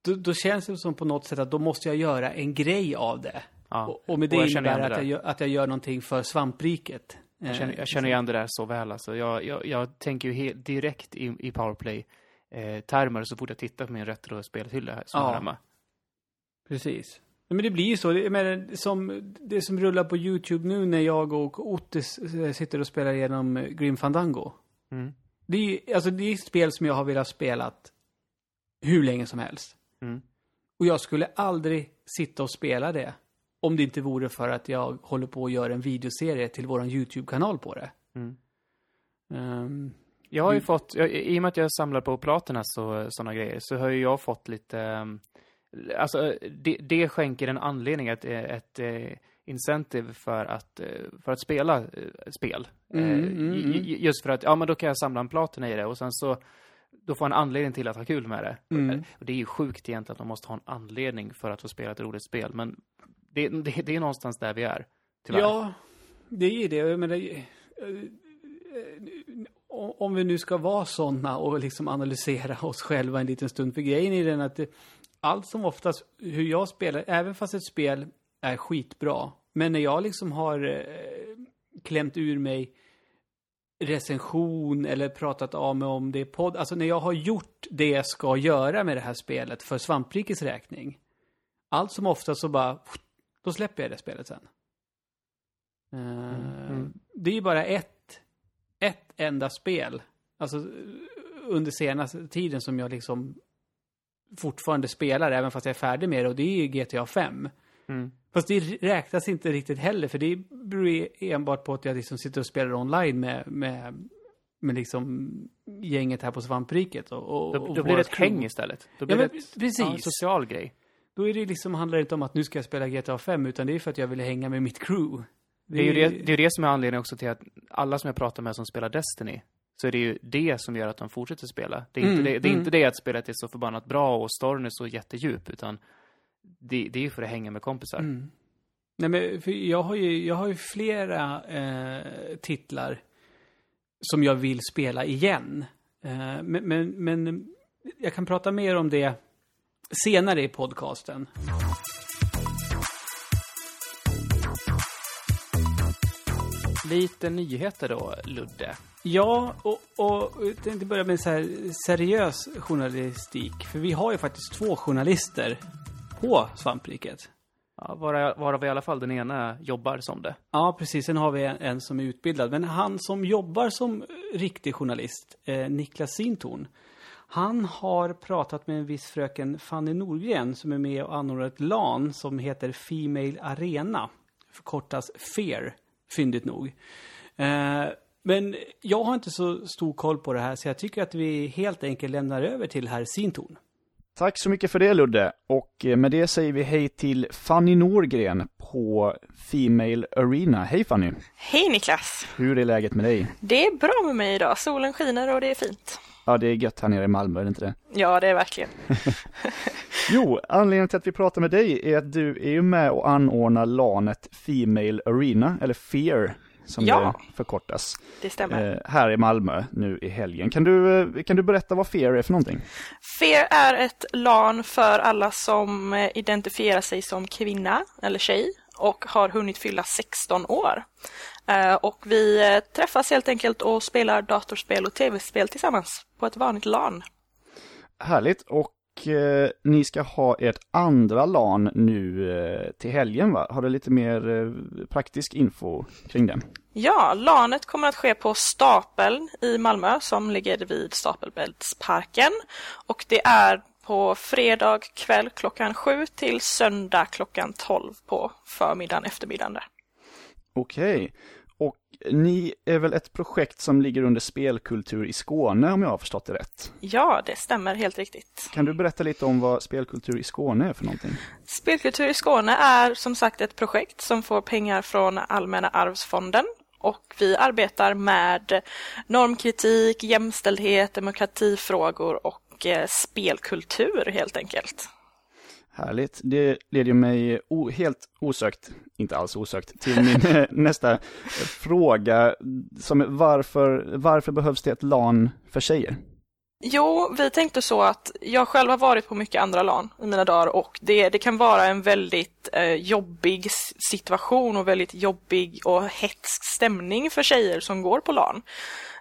Speaker 1: då, då känns det som på något sätt att då måste jag göra en grej av det.
Speaker 2: Ja.
Speaker 1: Och, och med det
Speaker 2: Och
Speaker 1: innebär
Speaker 2: det
Speaker 1: att jag, gör, att jag gör någonting för svampriket.
Speaker 2: Jag känner,
Speaker 1: Eh,
Speaker 2: jag känner igen det där så väl alltså. Jag, jag, jag tänker ju helt direkt i, i powerplay eh, så fort jag tittar på min retro-spelhylla som
Speaker 1: Ja.
Speaker 2: hemma.
Speaker 1: Precis. Men det blir ju så. Jag menar, som det som rullar på YouTube nu när jag och Otis eh, sitter och spelar igenom Grim Fandango.
Speaker 2: Mm.
Speaker 1: Det är, alltså det är ett spel som jag har velat spela hur länge som helst.
Speaker 2: Mm.
Speaker 1: Och jag skulle aldrig sitta och spela det om det inte vore för att jag håller på att göra en videoserie till våran YouTube-kanal på det.
Speaker 2: Mm.
Speaker 1: Ehm,
Speaker 2: Jag har ju
Speaker 1: Mm.
Speaker 2: fått, jag, i och med att jag samlar på platina så, sådana grejer, så har ju jag fått lite, ehm, alltså det, det skänker en anledning, ett, ett, eh, incentive för att, eh, för att spela eh, spel.
Speaker 1: Mm,
Speaker 2: Eh,
Speaker 1: mm, mm.
Speaker 2: Just för att, ja men då kan jag samla en platina i det och sen så, då får en anledning till att ha kul med det.
Speaker 1: Mm.
Speaker 2: Och det är ju sjukt egentligen att man måste ha en anledning för att få spela ett roligt spel, men det, det, det är någonstans där vi är, tyvärr.
Speaker 1: Ja, det är det. Eh, eh, om vi nu ska vara sådana och liksom analysera oss själva en liten stund. För grejen är den att det, allt som oftast, hur jag spelar, även fast ett spel är skitbra, men när jag liksom har eh, klämt ur mig recension eller pratat av mig om det i podd, alltså när jag har gjort det jag ska göra med det här spelet för svamprikets räkning, allt som oftast så bara, då släpper jag det spelet sen. Eh,
Speaker 2: Mm.
Speaker 1: Det är ju bara ett, ett enda spel, alltså under senaste tiden som jag liksom fortfarande spelar, även fast jag är färdig med det, och det är ju GTA 5.
Speaker 2: Mm.
Speaker 1: Fast det räknas inte riktigt heller, för det beror enbart på att jag liksom sitter och spelar online med, med, med liksom gänget här på Svampriket. Och, och,
Speaker 2: Då,
Speaker 1: och
Speaker 2: då blir det ett häng
Speaker 1: crew.
Speaker 2: istället. Då
Speaker 1: Ja,
Speaker 2: blir
Speaker 1: men
Speaker 2: det ett,
Speaker 1: precis.
Speaker 2: Ja, en social grej.
Speaker 1: Då är det liksom, handlar det inte om att nu ska jag spela GTA 5, utan det är för att jag vill hänga med mitt crew.
Speaker 2: Det är ju det, det, är det som är anledningen också till att alla som jag pratar med som spelar Destiny, så är det ju det som gör att de fortsätter spela. Det är,
Speaker 1: Mm,
Speaker 2: inte, det, det är
Speaker 1: mm.
Speaker 2: inte det att spelet är så förbannat bra och storyn är så jättedjup, utan det, det är ju för att hänga med kompisar.
Speaker 1: Mm. Nej, men för jag har ju, jag har ju flera eh, titlar som jag vill spela igen. Eh, men, men, men jag kan prata mer om det senare i podcasten.
Speaker 2: Lite nyheter då, Ludde.
Speaker 1: Ja, och, och jag tänkte börja med så här seriös journalistik. För vi har ju faktiskt två journalister på svampriket.
Speaker 2: Ja, varav, varav i alla fall den ena jobbar som det.
Speaker 1: Ja, precis. Sen har vi en, en som är utbildad. Men han som jobbar som riktig journalist, eh, Niklas Sintorn, han har pratat med en viss fröken Fanny Norgren som är med och anordnar ett LAN som heter Female Arena. Förkortas FAIR, fyndigt nog. Eh, men jag har inte så stor koll på det här så jag tycker att vi helt enkelt lämnar över till herr Sintorn.
Speaker 3: Tack så mycket för det Ludde. Och eh, med det säger vi hej till Fanny Norgren på Female Arena. Hej Fanny!
Speaker 4: Hej Niklas!
Speaker 3: Hur är läget med dig?
Speaker 4: Det är bra med mig idag. Solen skiner och det är fint.
Speaker 3: Ja, det är gött här nere i Malmö, är det inte det?
Speaker 4: Ja, det är verkligen.
Speaker 3: jo, anledningen till att vi pratar med dig är att du är ju med och anordnar LANet Female Arena, eller FEAR som
Speaker 4: Ja.
Speaker 3: det förkortas,
Speaker 4: Det stämmer.
Speaker 3: eh, här i Malmö nu i helgen. Kan du, eh, kan du berätta vad FEAR är för någonting?
Speaker 4: FEAR är ett LAN för alla som eh, identifierar sig som kvinna eller tjej och har hunnit fylla 16 år. Och vi träffas helt enkelt och spelar datorspel och tv-spel tillsammans på ett vanligt LAN.
Speaker 3: Härligt, och eh, ni ska ha ert andra LAN nu eh, till helgen va? Har du lite mer eh, praktisk info kring det?
Speaker 4: Ja, LANet kommer att ske på Stapeln i Malmö som ligger vid Stapelbäddsparken. Och det är på fredag kväll klockan sju till söndag klockan 12 på förmiddagen, eftermiddagen där.
Speaker 3: Okej, och ni är väl ett projekt som ligger under spelkultur i Skåne om jag har förstått det rätt?
Speaker 4: Ja, det stämmer helt riktigt.
Speaker 3: Kan du berätta lite om vad spelkultur i Skåne är för någonting?
Speaker 4: Spelkultur i Skåne är som sagt ett projekt som får pengar från Allmänna arvsfonden och vi arbetar med normkritik, jämställdhet, demokratifrågor och eh, spelkultur helt enkelt.
Speaker 3: Härligt. Det leder mig o- helt osökt, inte alls osökt, till min nästa fråga som är varför, varför behövs det ett LAN för tjejer?
Speaker 4: Jo, vi tänkte så att jag själv har varit på mycket andra LAN i mina dagar och det, det kan vara en väldigt eh, jobbig situation och väldigt jobbig och hetsk stämning för tjejer som går på LAN.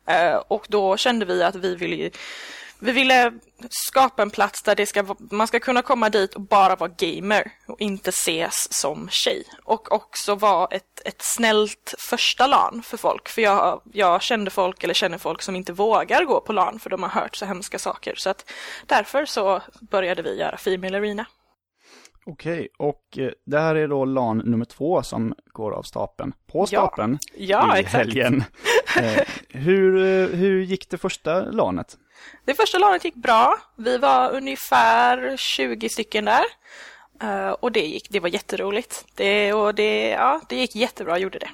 Speaker 4: Eh, och då kände vi att vi ville vi ville skapa en plats där det ska, man ska kunna komma dit och bara vara gamer och inte ses som tjej. Och också vara ett, ett snällt första LAN för folk. För jag, jag kände folk, eller känner folk som inte vågar gå på LAN för de har hört så hemska saker. Så att därför så började vi göra Female Arena.
Speaker 3: Okej, och eh, det här är då LAN nummer två som går av stapeln. På stapeln
Speaker 4: Ja,
Speaker 3: i
Speaker 4: exakt.
Speaker 3: helgen. Eh, hur, eh, hur gick det första LANet?
Speaker 4: Det första LANet gick bra. Vi var ungefär 20 stycken där. Eh, och det gick, det var jätteroligt. Det, och det, ja, det gick jättebra, gjorde det.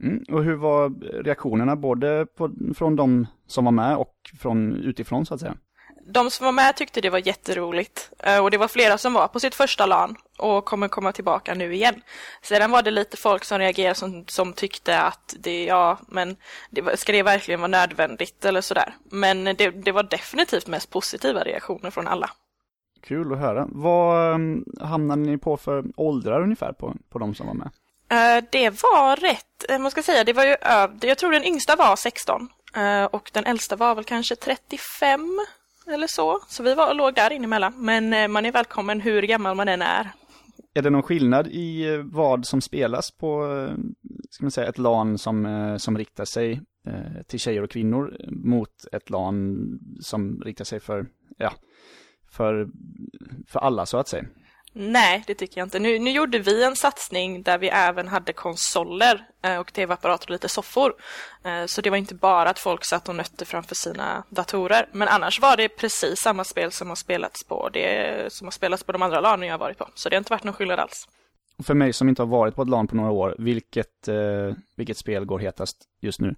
Speaker 3: Mm, och hur var reaktionerna både på, från de som var med och från utifrån så att säga?
Speaker 4: De som var med tyckte det var jätteroligt Eh, och det var flera som var på sitt första LAN och kommer komma tillbaka nu igen. Sedan var det lite folk som reagerade som, som tyckte att det, ja, men det, ska det verkligen vara nödvändigt eller sådär. Men det, det var definitivt mest positiva reaktioner från alla.
Speaker 3: Kul att höra. Vad um, hamnade ni på för åldrar ungefär på, på de som var med?
Speaker 4: Eh, Det var rätt, eh, man ska säga, det var ju jag tror den yngsta var 16 eh, och den äldsta var väl kanske 35 eller så. Så vi var, låg där inemellan. emellan. Men eh, man är välkommen hur gammal man än är.
Speaker 3: Är det någon skillnad i eh, vad som spelas på, eh, ska man säga, ett LAN som, som riktar sig till tjejer och kvinnor mot ett LAN som riktar sig för, ja, för, för alla så att säga?
Speaker 4: Nej, det tycker jag inte. Nu, nu gjorde vi en satsning där vi även hade konsoler eh, och tv-apparater och lite soffor. Eh, Så det var inte bara att folk satt och nötte framför sina datorer. Men annars var det precis samma spel som har spelats på det som har spelats på de andra LAN jag har varit på. Så det har inte varit någon skillnad alls.
Speaker 3: För mig som inte har varit på ett LAN på några år, vilket, eh, vilket spel går hetast just nu?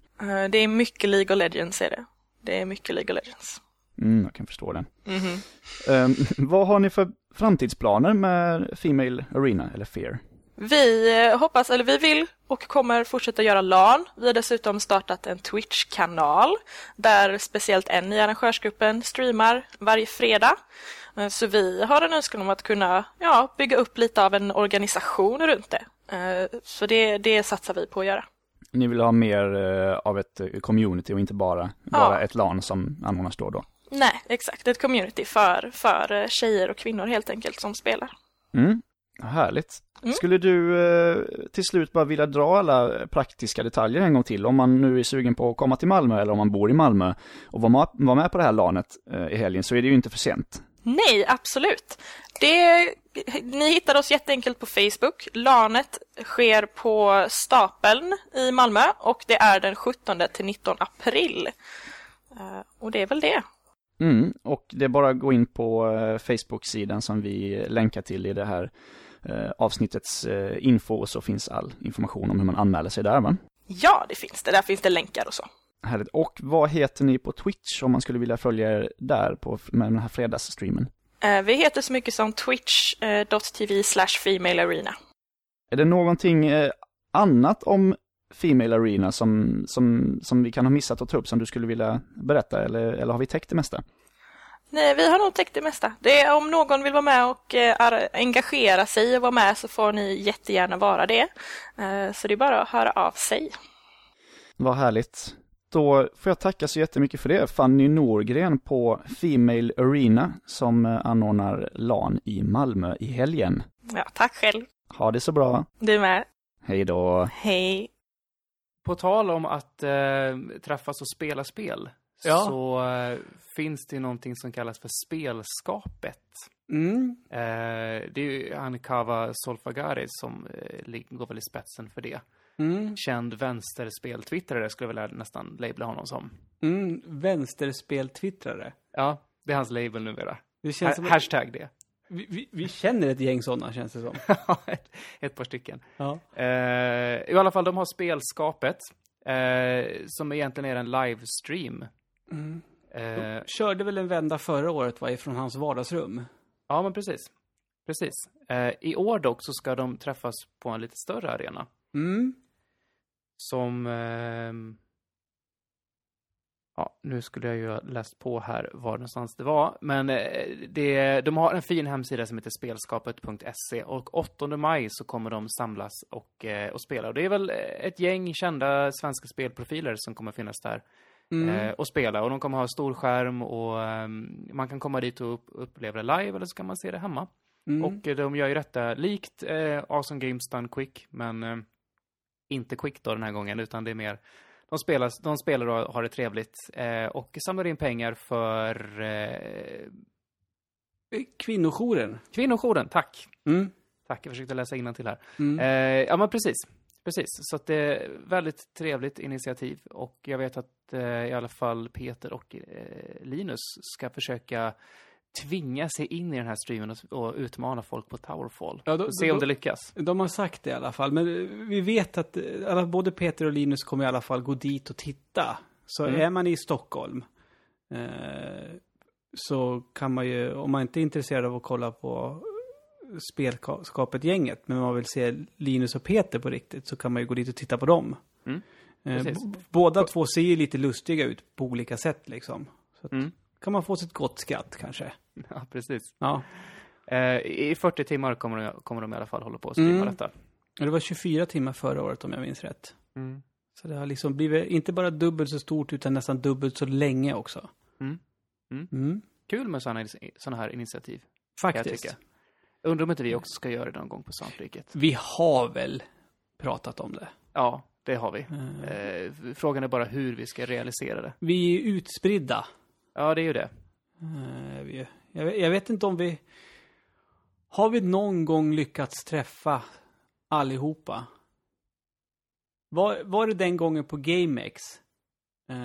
Speaker 4: Det är mycket League of Legends är det. Det är mycket League of Legends.
Speaker 3: Mm, jag kan förstå det.
Speaker 4: Mhm.
Speaker 3: Eh, vad har ni för framtidsplaner med Female Arena, eller Fear?
Speaker 4: Vi eh, hoppas, eller vi vill och kommer fortsätta göra LAN. Vi har dessutom startat en Twitch-kanal där speciellt en i arrangörsgruppen streamar varje fredag. Eh, Så vi har en önskan om att kunna ja, bygga upp lite av en organisation runt det. Eh, Så det, det satsar vi på att göra.
Speaker 3: Ni vill ha mer av ett community och inte bara, bara ett LAN som anordnas då och då?
Speaker 4: Nej, exakt. Ett community för, för eh, tjejer och kvinnor helt enkelt som spelar.
Speaker 3: Mm. Härligt.
Speaker 4: Mm.
Speaker 3: Skulle du eh, till slut bara vilja dra alla praktiska detaljer en gång till? Om man nu är sugen på att komma till Malmö eller om man bor i Malmö och vara med, på det här LANet eh, i helgen så är det ju inte för sent.
Speaker 4: Nej, absolut. Det, ni hittar oss jätteenkelt på Facebook. LANet sker på Stapeln i Malmö och det är den 17 till 19 april. Eh, Och det är väl det.
Speaker 3: Mm, och det är bara att gå in på eh, Facebook-sidan som vi länkar till i det här eh, avsnittets eh, info och så finns all information om hur man anmäler sig där va?
Speaker 4: Ja, det finns det. Där finns det länkar och så.
Speaker 3: Härligt. Och vad heter ni på Twitch om man skulle vilja följa er där på, med den här fredagsstreamen?
Speaker 4: Vi heter så mycket som twitch.tv slash.
Speaker 3: Är det någonting annat om Female Arena som, som, som vi kan ha missat att ta upp som du skulle vilja berätta eller, eller har vi täckt det mesta?
Speaker 4: Nej, vi har nog täckt det mesta. Det är, om någon vill vara med och eh, engagera sig och vara med så får ni jättegärna vara det. Eh, Så det är bara att höra av sig.
Speaker 3: Vad härligt. Då får jag tacka så jättemycket för det. Fanny Norgren på Female Arena som eh, anordnar LAN i Malmö i helgen.
Speaker 4: Ja, tack själv.
Speaker 3: Ha det så bra.
Speaker 4: Du med.
Speaker 3: Hej då.
Speaker 4: Hej.
Speaker 2: På tal om att eh, träffas och spela spel,
Speaker 1: Ja.
Speaker 2: så eh, finns det någonting som kallas för spelskapet.
Speaker 1: Mm.
Speaker 2: Eh, det är ju han Kava Solfagari som eh, går väl i spetsen för det.
Speaker 1: Mm.
Speaker 2: Känd vänsterspeltwittrare skulle jag väl nästan labla honom som.
Speaker 1: Mm. Vänsterspeltwittrare.
Speaker 2: Ja, det är hans label numera.
Speaker 1: Det känns
Speaker 2: Ha-
Speaker 1: som
Speaker 2: hashtag det.
Speaker 1: Vi, vi, vi känner ett gäng sådana känns det som.
Speaker 2: ett, ett par stycken.
Speaker 1: Ja.
Speaker 2: Eh, I alla fall, de har spelskapet. Eh, som egentligen är en livestream.
Speaker 1: Mm.
Speaker 2: Eh,
Speaker 1: Körde väl en vända förra året va, ifrån hans vardagsrum.
Speaker 2: ja, men precis. Precis. I år dock så ska de träffas på en lite större arena.
Speaker 1: Mm.
Speaker 2: Som... ja, nu skulle jag ju ha läst på här var någonstans det var. Men eh, det, de har en fin hemsida som heter spelskapet.se och 8 maj så kommer de samlas och, eh, och spela. Och det är väl ett gäng kända svenska spelprofiler som kommer finnas där
Speaker 1: Mm.
Speaker 2: eh, och spela. Och de kommer ha stor skärm och ehm, man kan komma dit och upp, uppleva det live eller så kan man se det hemma.
Speaker 1: Mm.
Speaker 2: Och eh, de gör ju detta likt eh, Awesome Games Done Quick, men eh, inte Quick då den här gången, utan det är mer de spelar, de spelar och har det trevligt eh, och samlar in pengar för eh,
Speaker 1: Kvinnojouren.
Speaker 2: kvinnojouren. Tack!
Speaker 1: Mm.
Speaker 2: Tack, jag försökte läsa till här.
Speaker 1: Mm.
Speaker 2: Eh, ja, men precis. Precis, så det är väldigt trevligt initiativ och jag vet att eh, i alla fall Peter och eh, Linus ska försöka tvinga sig in i den här streamen och, utmana folk på Towerfall.
Speaker 1: Ja, då-
Speaker 2: se
Speaker 1: då-
Speaker 2: om det lyckas.
Speaker 1: De har sagt det i alla fall, men vi vet att alla, både Peter och Linus kommer i alla fall gå dit och titta. Så
Speaker 2: Mm.
Speaker 1: är man i Stockholm eh, så kan man ju, om man inte är intresserad av att kolla på spelskapet-gänget, men man vill se Linus och Peter på riktigt, så kan man ju gå dit och titta på dem.
Speaker 2: Mm.
Speaker 1: Eh, båda två ser ju lite lustiga ut på olika sätt liksom. Så att,
Speaker 2: Mm.
Speaker 1: Kan man få sitt gott skratt kanske.
Speaker 2: Ja, precis.
Speaker 1: Ja.
Speaker 2: Eh, I 40 timmar kommer de, kommer de i alla fall hålla på att streama
Speaker 1: Mm.
Speaker 2: detta.
Speaker 1: Det var 24 timmar förra året om jag minns rätt.
Speaker 2: Mm.
Speaker 1: Så det har liksom blivit inte bara dubbelt så stort utan nästan dubbelt så länge också.
Speaker 2: Mm. Mm.
Speaker 1: Mm.
Speaker 2: Kul med sådana såna här initiativ,
Speaker 1: Faktiskt.
Speaker 2: Undrar om inte vi också ska göra det någon gång på Svampriket.
Speaker 1: Vi har väl pratat om det.
Speaker 2: Ja, det har vi.
Speaker 1: Mm.
Speaker 2: Eh, frågan är bara hur vi ska realisera det.
Speaker 1: Vi är utspridda.
Speaker 2: Ja, det är ju det.
Speaker 1: Eh, Jag vet, inte om vi... Har vi någon gång lyckats träffa allihopa? Var, var det den gången på GameX? Eh,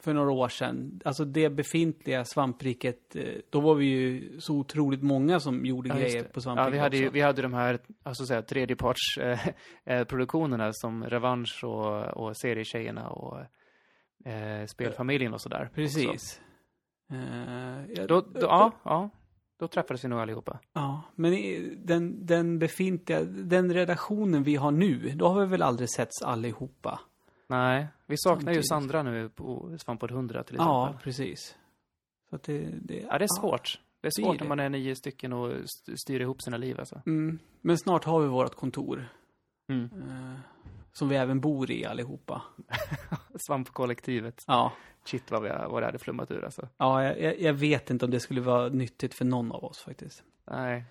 Speaker 1: för några år sedan. Alltså det befintliga svampriket. eh, då var vi ju så otroligt många som gjorde
Speaker 2: Ja,
Speaker 1: grejer på svampriket
Speaker 2: Ja, vi hade ju, vi hade de här, alltså säga, tredjeparts eh, eh, produktionerna som Revansch och, och Serietjejerna och eh, Spelfamiljen och sådär.
Speaker 1: Precis. Eh, jag-
Speaker 2: Då, då, ja, ja, då träffades vi nog allihopa.
Speaker 1: Ja, men den, den befintliga, den redaktionen vi har nu, då har vi väl aldrig setts allihopa?
Speaker 2: Nej, vi saknar ju
Speaker 1: Samtidigt.
Speaker 2: Sandra nu på Svamppodd 100 till
Speaker 1: Ja,
Speaker 2: exempel.
Speaker 1: precis. Så det, det,
Speaker 2: Ja, det är svårt. Det är
Speaker 1: Det är
Speaker 2: svårt
Speaker 1: det.
Speaker 2: när man är nio stycken och st- styr ihop sina liv alltså.
Speaker 1: Mm, men snart har vi vårt kontor.
Speaker 2: Mm.
Speaker 1: Eh, som vi även bor i allihopa.
Speaker 2: Svampkollektivet.
Speaker 1: Ja,
Speaker 2: Shit vad, vi, vad det hade flummat ur alltså.
Speaker 1: ja jag, jag vet inte om det skulle vara nyttigt för någon av oss faktiskt.
Speaker 2: Nej.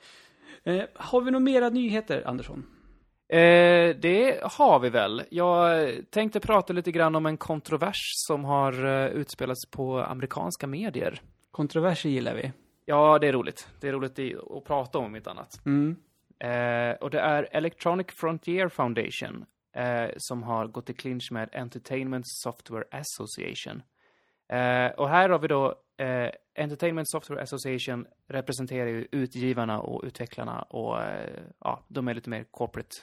Speaker 1: Eh, har vi några mera nyheter, Andersson?
Speaker 2: Eh, det har vi väl. Jag tänkte prata lite grann om en kontrovers som har eh, utspelats på amerikanska medier.
Speaker 1: Kontroverser gillar vi.
Speaker 2: Ja, det är roligt. Det är roligt att prata om, inte annat.
Speaker 1: Mm.
Speaker 2: Eh, och det är Electronic Frontier Foundation eh, som har gått i clinch med Entertainment Software Association. Eh, och här har vi då eh, Entertainment Software Association representerar ju utgivarna och utvecklarna och eh, ja, de är lite mer corporate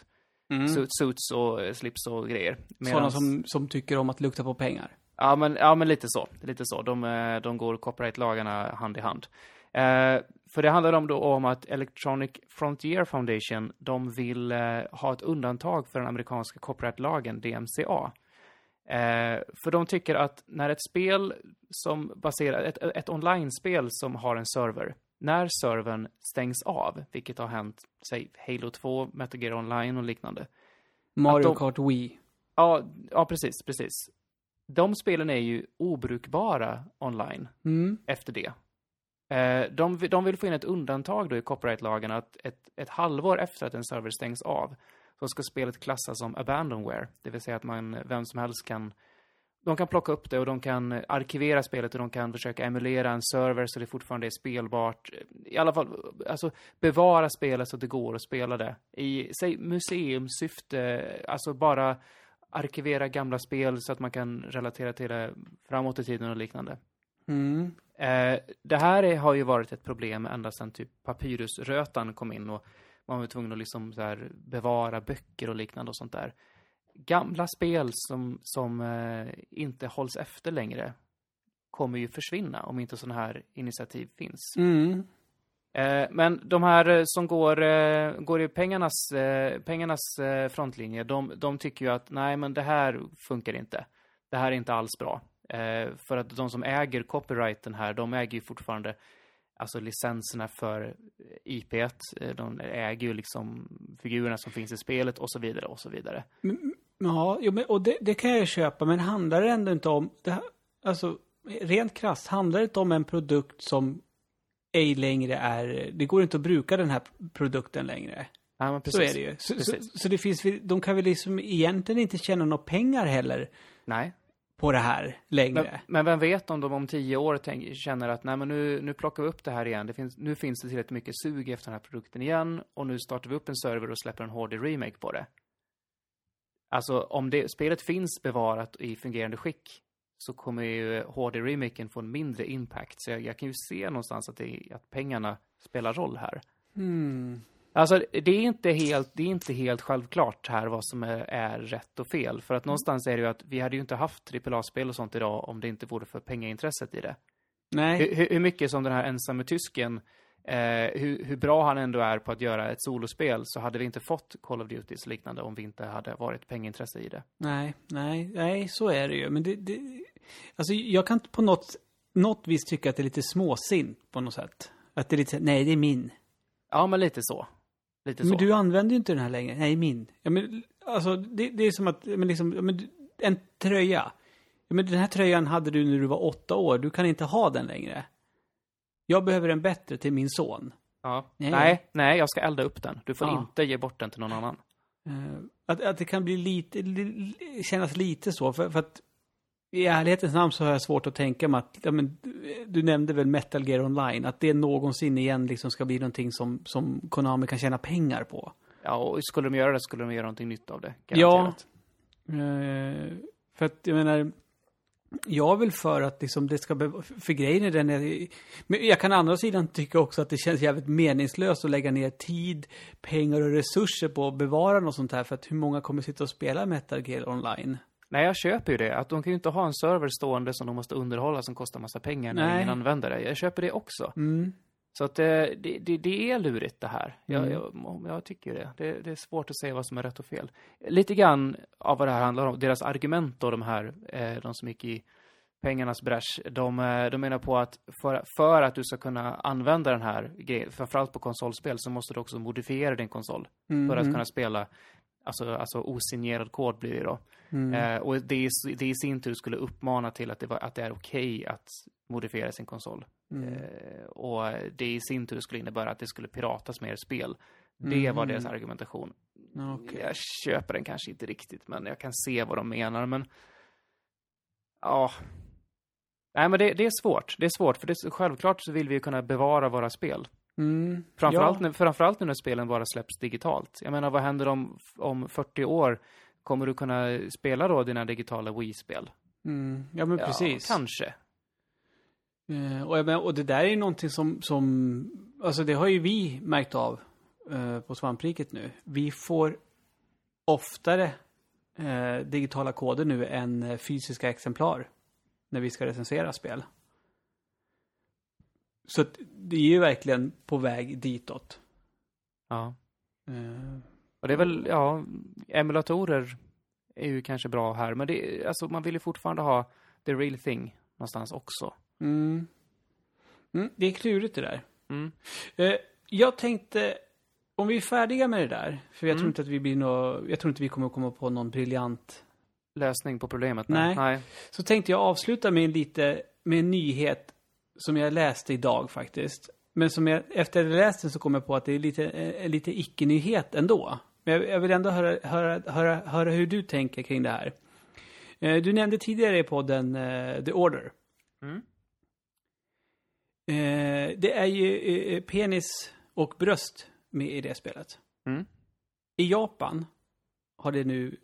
Speaker 2: suit, suits och eh, slips och grejer.
Speaker 1: Sådana
Speaker 2: Medans-
Speaker 1: som, som tycker om att lukta på pengar.
Speaker 2: Ja men, ja, men lite så. Lite så. De, eh, de går copyright-lagarna hand i hand. Eh, för det handlar om, då om att Electronic Frontier Foundation, de vill eh, ha ett undantag för den amerikanska copyright-lagen, DMCA. Eh, för de tycker att när ett spel som baserar, ett, ett online-spel som har en server, när servern stängs av, vilket har hänt, säg Halo 2, Metal Gear Online och liknande,
Speaker 1: Mario
Speaker 2: de-
Speaker 1: Kart Wii.
Speaker 2: Ja, ja precis, precis. De spelen är ju obrukbara online
Speaker 1: Mm.
Speaker 2: efter det. Eh, de, de vill få in ett undantag då i copyrightlagen, att ett, ett halvår efter att en server stängs av så ska spelet klassas som abandonware. Det vill säga att man, vem som helst kan de kan plocka upp det och de kan arkivera spelet och de kan försöka emulera en server så det fortfarande är spelbart. I alla fall, alltså bevara spelet så att det går att spela det. I, säg museumsyfte, alltså bara arkivera gamla spel så att man kan relatera till det framåt i tiden och liknande.
Speaker 1: Mm.
Speaker 2: Eh, det här är, har ju varit ett problem ända sedan typ papyrusrötan kom in och man var tvungen att liksom så här bevara böcker och liknande och sånt där. Gamla spel som, som eh, inte hålls efter längre kommer ju försvinna om inte sådana här initiativ finns.
Speaker 1: Mm.
Speaker 2: Eh, men de här eh, som går, går i pengarnas, pengarnas frontlinje, de, de tycker ju att nej, men det här funkar inte. Det här är inte alls bra. Eh, för att de som äger copyrighten här, de äger ju fortfarande alltså licenserna för IP. eh, De äger ju liksom figurerna som finns i spelet och så vidare och så vidare.
Speaker 1: Ja, jo, men, och det, det kan jag köpa, men handlar det ändå inte om... Det här, alltså, rent krasst, handlar det inte om en produkt som ej längre är... Det går inte att bruka den här produkten längre.
Speaker 2: Ja, men
Speaker 1: Så är det ju. Så, så,
Speaker 2: Precis.
Speaker 1: så det finns, de kan väl liksom egentligen inte tjäna några pengar heller
Speaker 2: Nej.
Speaker 1: På det här längre.
Speaker 2: Men, men vem vet om de om tio år tänk, känner att nej men nu, nu plockar vi upp det här igen. Det finns, nu finns det tillräckligt mycket sug efter den här produkten igen och nu startar vi upp en server och släpper en HD remake på det. Alltså om det, spelet finns bevarat i fungerande skick så kommer ju HD remaken få en mindre impact. Så jag, jag kan ju se någonstans att, det, att pengarna spelar roll här.
Speaker 1: Hmm.
Speaker 2: Alltså, det är inte helt, det är inte helt självklart här vad som är, är rätt och fel. För att någonstans är det ju att vi hade ju inte haft AAA-spel och sånt idag om det inte vore för pengaintresset i det.
Speaker 1: Nej.
Speaker 2: Hur, hur- mycket som den här ensamme tysken, eh, hur, hur bra han ändå är på att göra ett solospel, så hade vi inte fått Call of Duty liknande om vi inte hade varit pengaintresse i det.
Speaker 1: Nej, nej, nej, så är det ju. Men det, det, alltså jag kan inte på något, något vis tycka att det är lite småsint på något sätt. Att det är lite, nej det är min.
Speaker 2: Ja, men lite så. Lite så.
Speaker 1: Men du använder ju inte den här längre. Nej, min. Ja, men, alltså det, det är som att, men liksom, men, en tröja. Ja, men den här tröjan hade du när du var åtta år. Du kan inte ha den längre. Jag behöver en bättre till min son.
Speaker 2: ja.
Speaker 1: Nej.
Speaker 2: nej. nej, jag ska elda upp den. Du får
Speaker 1: Ja.
Speaker 2: inte ge bort den till någon annan.
Speaker 1: Eh, att, att det kan bli lite, li, kännas lite så. För, för att i ärlighetens namn så har jag svårt att tänka mig att, ja, men, du, nämnde väl Metal Gear Online, att det någonsin igen liksom ska bli någonting som, som Konami kan tjäna pengar på.
Speaker 2: Ja, och skulle de göra det skulle de göra någonting nytt av det.
Speaker 1: Ja.
Speaker 2: Garanterat.
Speaker 1: Eh, för att jag menar, jag väl för att liksom det ska, för grejen är den, är, men jag kan å andra sidan tycka också att det känns jävligt meningslöst att lägga ner tid, pengar och resurser på att bevara något sånt här, för att hur många kommer sitta och spela Metal Gear Online?
Speaker 2: Nej, jag köper ju det. Att de kan ju inte ha en server stående som de måste underhålla som kostar massa pengar när
Speaker 1: Nej.
Speaker 2: ingen använder det. Jag köper det också.
Speaker 1: Mm.
Speaker 2: Så att eh, det, det, det är lurigt det här. Jag,
Speaker 1: Mm.
Speaker 2: jag, jag tycker det. det. Det är svårt att säga vad som är rätt och fel. Lite grann av vad det här handlar om, deras argument då, de här, eh, de som gick i pengarnas bräsch, de, eh, de menar på att för, för att du ska kunna använda den här grejen, framförallt på konsolspel, så måste du också modifiera din konsol
Speaker 1: Mm.
Speaker 2: för att kunna spela Alltså, alltså osignerad kod blir det då.
Speaker 1: Mm.
Speaker 2: Eh, och det, i- det i sin tur skulle uppmana till att det, var, att det är okej att modifiera sin konsol.
Speaker 1: Mm.
Speaker 2: Eh, och det i sin tur skulle innebära att det skulle piratas mer spel. Det var
Speaker 1: Mhm.
Speaker 2: deras argumentation.
Speaker 1: Okej.
Speaker 2: Jag köper den kanske inte riktigt, men jag kan se vad de menar. Men ja, nej, men det, det är svårt. Det är svårt, för det är, självklart så vill vi ju kunna bevara våra spel.
Speaker 1: Mm.
Speaker 2: Framförallt,
Speaker 1: ja.
Speaker 2: nu, framförallt nu när spelen bara släpps digitalt. Jag menar, vad händer om, om 40 år? Kommer du kunna spela då dina digitala Wii-spel?
Speaker 1: Mm. ja, men precis.
Speaker 2: Ja, kanske.
Speaker 1: Eh, och, menar, och det där är ju någonting som, som, alltså det har ju vi märkt av eh, på svampriket nu. Vi får oftare eh, digitala koder nu än fysiska exemplar när vi ska recensera spel. Så att det är ju verkligen på väg ditåt.
Speaker 2: Ja.
Speaker 1: Eh,
Speaker 2: Och det är väl, ja, emulatorer är ju kanske bra här, men det, alltså man vill ju fortfarande ha the real thing någonstans också.
Speaker 1: mm. Mm, det är klurigt det där.
Speaker 2: Mm.
Speaker 1: Eh, jag tänkte, om vi är färdiga med det där, för jag tror
Speaker 2: Mm.
Speaker 1: inte att vi blir nå, jag tror inte vi kommer komma på någon briljant,
Speaker 2: Lösning på problemet?
Speaker 1: Nej.
Speaker 2: Nej.
Speaker 1: så tänkte jag avsluta med en lite, med en nyhet som jag läste idag faktiskt. Men som jag, efter att jag läst den så kom jag på att det är lite, eh, lite icke-nyhet ändå. Men jag, jag vill ändå höra, höra, höra, höra hur du tänker kring det här. Eh, du nämnde tidigare i podden eh, The Order.
Speaker 2: Mm.
Speaker 1: Det är ju penis och bröst med i det spelet.
Speaker 2: Mm.
Speaker 1: I Japan har det nu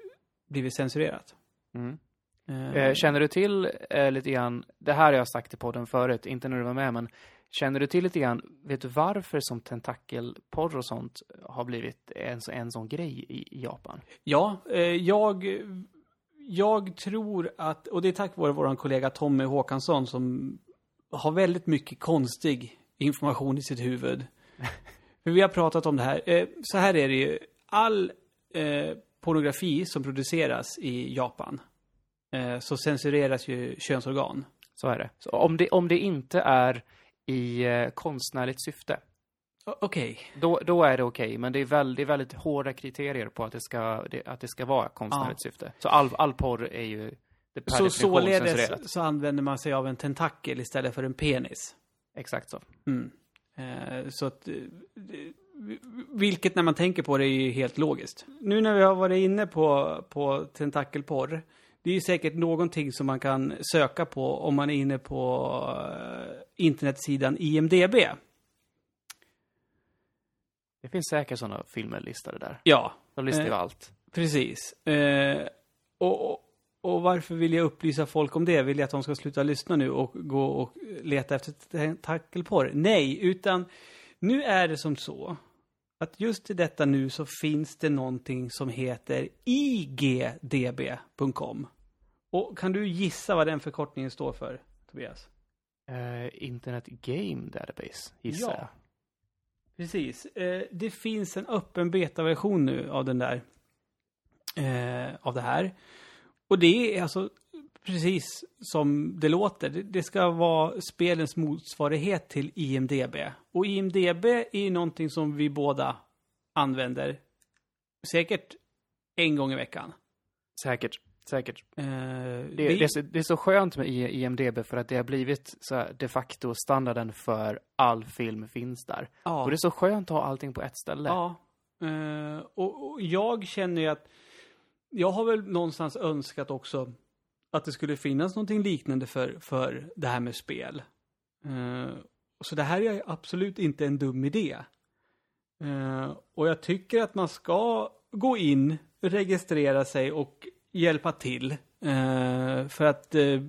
Speaker 1: blivit censurerat.
Speaker 2: Mm.
Speaker 1: Eh,
Speaker 2: känner du till eh, lite grann, det här har jag sagt i podden förut, inte när du var med, men känner du till lite grann, vet du varför som tentakelporr och sånt har blivit en, en sån grej i, i Japan?
Speaker 1: Ja, eh, jag, jag tror att, och det är tack vare vår kollega Tommy Håkansson som har väldigt mycket konstig information i sitt huvud. För vi har pratat om det här. Eh, så här är det ju. All pornografi som produceras i Japan så censureras ju könsorgan.
Speaker 2: Så är det. Så om det, om det inte är i eh, konstnärligt syfte,
Speaker 1: Okej.
Speaker 2: då, då är det okej, men det är väldigt, väldigt hårda kriterier på att det ska, att det ska vara konstnärligt syfte. Så all, all porr är ju det
Speaker 1: Så således
Speaker 2: censurerat.
Speaker 1: så använder man sig av en tentakel istället för en penis.
Speaker 2: Exakt så.
Speaker 1: Mm. Eh, så att, eh, vilket när man tänker på det är ju helt logiskt. Nu när vi har varit inne på, på tentakelporr, det är ju säkert någonting som man kan söka på om man är inne på eh, internetsidan IMDB.
Speaker 2: Det finns säkert sådana filmer listade där.
Speaker 1: Ja,
Speaker 2: De listar ju
Speaker 1: Eh,
Speaker 2: allt.
Speaker 1: precis. Eh, och, och, och varför vill jag upplysa folk om det? Vill jag att de ska sluta lyssna nu och gå och leta efter tentakelporr? Nej, utan nu är det som så att just i detta nu så finns det någonting som heter igdb.com. Och kan du gissa vad den förkortningen står för, Tobias?
Speaker 2: Eh, Internet Game Database, gissar
Speaker 1: Ja.
Speaker 2: jag.
Speaker 1: Precis. Eh, det finns en öppen betaversion nu av den där. Eh, av det här. Och det är alltså precis som det låter. Det, det ska vara spelens motsvarighet till IMDB. Och IMDB är ju någonting som vi båda använder säkert en gång i veckan.
Speaker 2: Säkert, säkert.
Speaker 1: Eh,
Speaker 2: Det,
Speaker 1: det-
Speaker 2: det, är så, det är så skönt med IMDB för att det har blivit så här de facto standarden för all film finns där.
Speaker 1: ja.
Speaker 2: Och det är så skönt att ha allting på ett ställe.
Speaker 1: Ja. Eh, och, och jag känner ju att jag har väl någonstans önskat också att det skulle finnas någonting liknande för, för det här med spel. Eh, så det här är absolut inte en dum idé. Eh, och jag tycker att man ska gå in, registrera sig och hjälpa till. Eh, för att eh,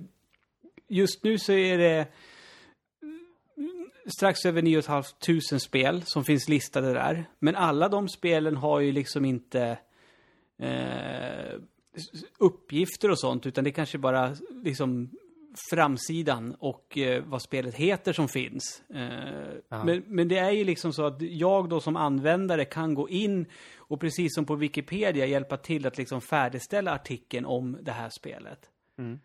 Speaker 1: just nu så är det strax över 9 500 spel som finns listade där. Men alla de spelen har ju liksom inte eh, uppgifter och sånt, utan det kanske bara liksom framsidan och eh, vad spelet heter som finns. Eh, men, men det är ju liksom så att jag då som användare kan gå in och precis som på Wikipedia hjälpa till att liksom färdigställa artikeln om det här spelet.
Speaker 2: Mm.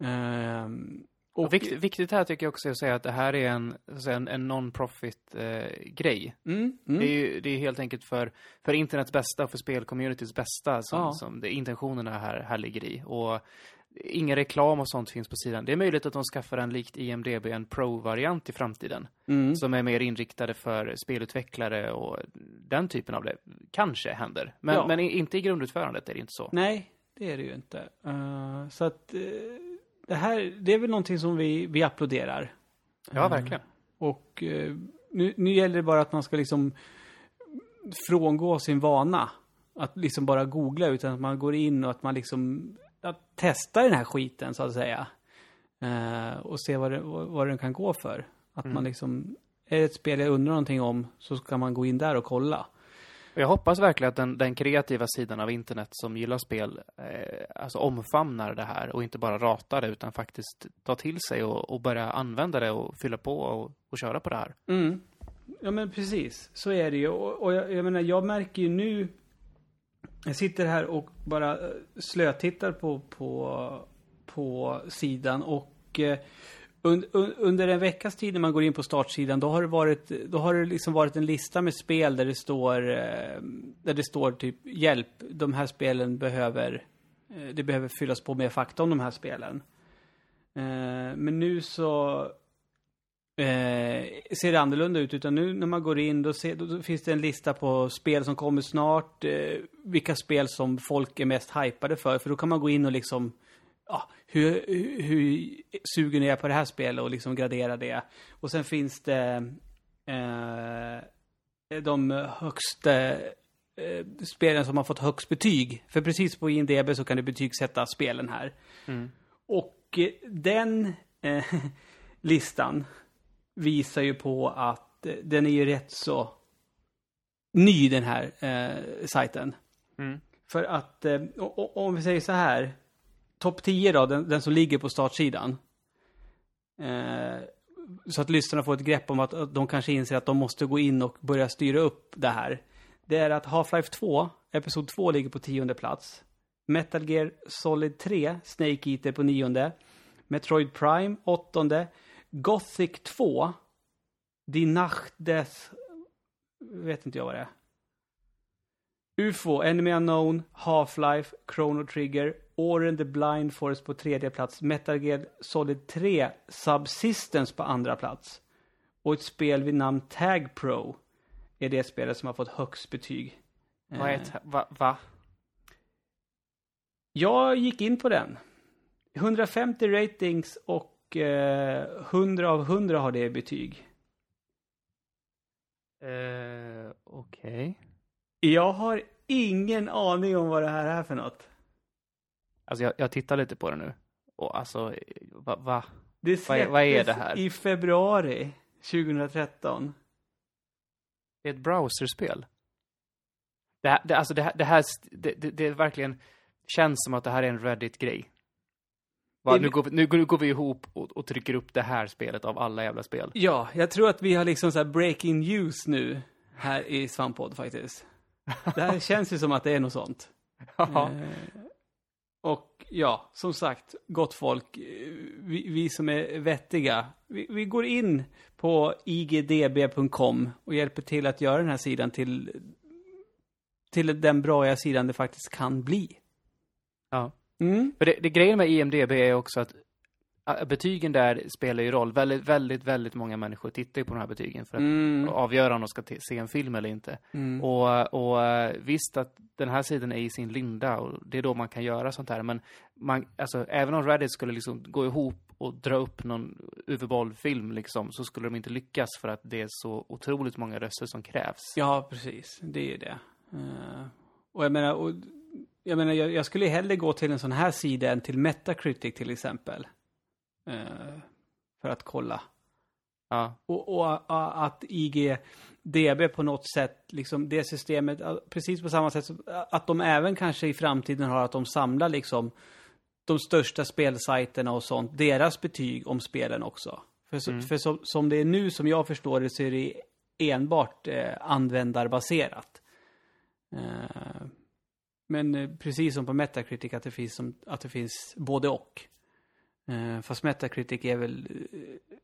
Speaker 1: Ehm,
Speaker 2: Och viktigt, viktigt här tycker jag också att säga att det här är en, en, en non-profit eh, grej.
Speaker 1: Mm, mm.
Speaker 2: Det, är ju, det är helt enkelt för, för internets bästa och för spelcommunityts bästa som,
Speaker 1: Ja.
Speaker 2: som det, intentionerna här, här ligger i. Och ingen reklam och sånt finns på sidan. Det är möjligt att de skaffar en likt IMDB, en Pro-variant i framtiden.
Speaker 1: Mm.
Speaker 2: Som är mer inriktade för spelutvecklare och den typen av det. Kanske händer. Men,
Speaker 1: Ja.
Speaker 2: men inte i grundutförandet är det inte så.
Speaker 1: Nej, det är det ju inte. Eh, så att eh, det här, det är väl någonting som vi, vi applåderar.
Speaker 2: Ja, verkligen.
Speaker 1: Och eh, nu, nu gäller det bara att man ska liksom frångå sin vana. Att liksom bara googla utan att man går in och att man liksom att testa den här skiten så att säga. Eh, och se vad, det, vad, den kan gå för. Att man liksom, är det ett spel jag undrar någonting om så ska man gå in där och kolla.
Speaker 2: Jag hoppas verkligen att den, den kreativa sidan av internet som gillar spel eh, alltså omfamnar det här och inte bara ratar det utan faktiskt tar till sig och, och börjar använda det och fylla på och, och köra på det här.
Speaker 1: Mm. Ja men precis, så är det ju. Och, och jag, jag menar, jag märker ju nu, jag sitter här och bara eh, slötittar på, på, på sidan och eh, un, under en veckas tid när man går in på startsidan då har det varit, då har det liksom varit en lista med spel där det står, eh, där det står typ hjälp, de här spelen behöver, det behöver fyllas på mer fakta om de här spelen. Men nu så eh, ser det annorlunda ut. Utan nu när man går in då, ser, då, finns det en lista på spel som kommer snart. Eh, vilka spel som folk är mest hypade för. För då kan man gå in och liksom, ja, hur, hur, hur sugen är jag på det här spelet och liksom gradera det. Och sen finns det eh, de högsta eh, spelen som har fått högst betyg. För precis på IMDB så kan du betygsätta spelen här. Och eh, den eh, listan visar ju på att eh, den är ju rätt så ny den här eh, sajten.
Speaker 2: Mm.
Speaker 1: För att, eh, om vi säger så här, topp 10 då, den, den som ligger på startsidan. Eh, så att lyssnarna får ett grepp om att, att de kanske inser att de måste gå in och börja styra upp det här. Det är att Half-Life 2, Episod 2 ligger på tionde plats. Metal Gear Solid 3, Snake Eater på nionde. Metroid Prime, åttonde. Gothic 2, Die Nacht des... Vet inte jag vad det är. UFO, Enemy Unknown, Half-Life, Chrono Trigger, Oren the Blind Forest på tredje plats, Metal Gear Solid 3, Subsistence på andra plats. Och ett spel vid namn Tag Pro är det spelet som har fått högst betyg.
Speaker 2: Vad är
Speaker 1: Eh,
Speaker 2: va, va?
Speaker 1: Jag gick in på den. 150 ratings och eh, 100 av 100 har det betyg.
Speaker 2: Eh, Okej.
Speaker 1: Jag har ingen aning om vad det här är för något.
Speaker 2: Alltså jag, jag tittar lite på det nu. Och alltså, va? va?
Speaker 1: Det
Speaker 2: är- vad är
Speaker 1: släpptes
Speaker 2: det här?
Speaker 1: i februari 2013.
Speaker 2: Det är ett browserspel. Det här, det, alltså det här, det här det, det, det är verkligen känns som att det här är en Reddit-grej. Va, nu, går vi, nu, nu går vi ihop och, och trycker upp det här spelet av alla jävla spel.
Speaker 1: Ja, jag tror att vi har liksom så här breaking news nu här i Svamppodd faktiskt. Det här känns ju som att det är något sånt.
Speaker 2: Ja.
Speaker 1: Eh, och ja, som sagt, gott folk, eh, vi, vi som är vettiga, vi, vi går in på igdb.com och hjälper till att göra den här sidan till, till den bra sidan det faktiskt kan bli.
Speaker 2: ja.
Speaker 1: Mm.
Speaker 2: För det, det grejen med IMDB är också att betygen där spelar ju roll. Väldigt, väldigt, väldigt många människor tittar ju på de här betygen för att
Speaker 1: Mm.
Speaker 2: avgöra om de ska se en film eller inte.
Speaker 1: Mm.
Speaker 2: Och, och visst att den här sidan är i sin linda och det är då man kan göra sånt här. Men man, alltså, även om Reddit skulle liksom gå ihop och dra upp någon UV-bollfilm liksom, så skulle de inte lyckas för att det är så otroligt många röster som krävs.
Speaker 1: Ja, precis. Det är ju det. Eh, och jag menar, och, jag, menar jag, jag skulle hellre gå till en sån här sida än till Metacritic till exempel. Eh, för att kolla.
Speaker 2: Ja,
Speaker 1: Och, och a- att IGDB på något sätt, liksom det systemet, precis på samma sätt som att de även kanske i framtiden har att de samlar liksom de största spelsajterna och sånt, deras betyg om spelen också. För, så, för så, som det är nu, som jag förstår det, så är det enbart eh, användarbaserat. Eh, men eh, precis som på Metacritic, att det finns, som, att det finns både och. Eh, fast Metacritic är väl eh,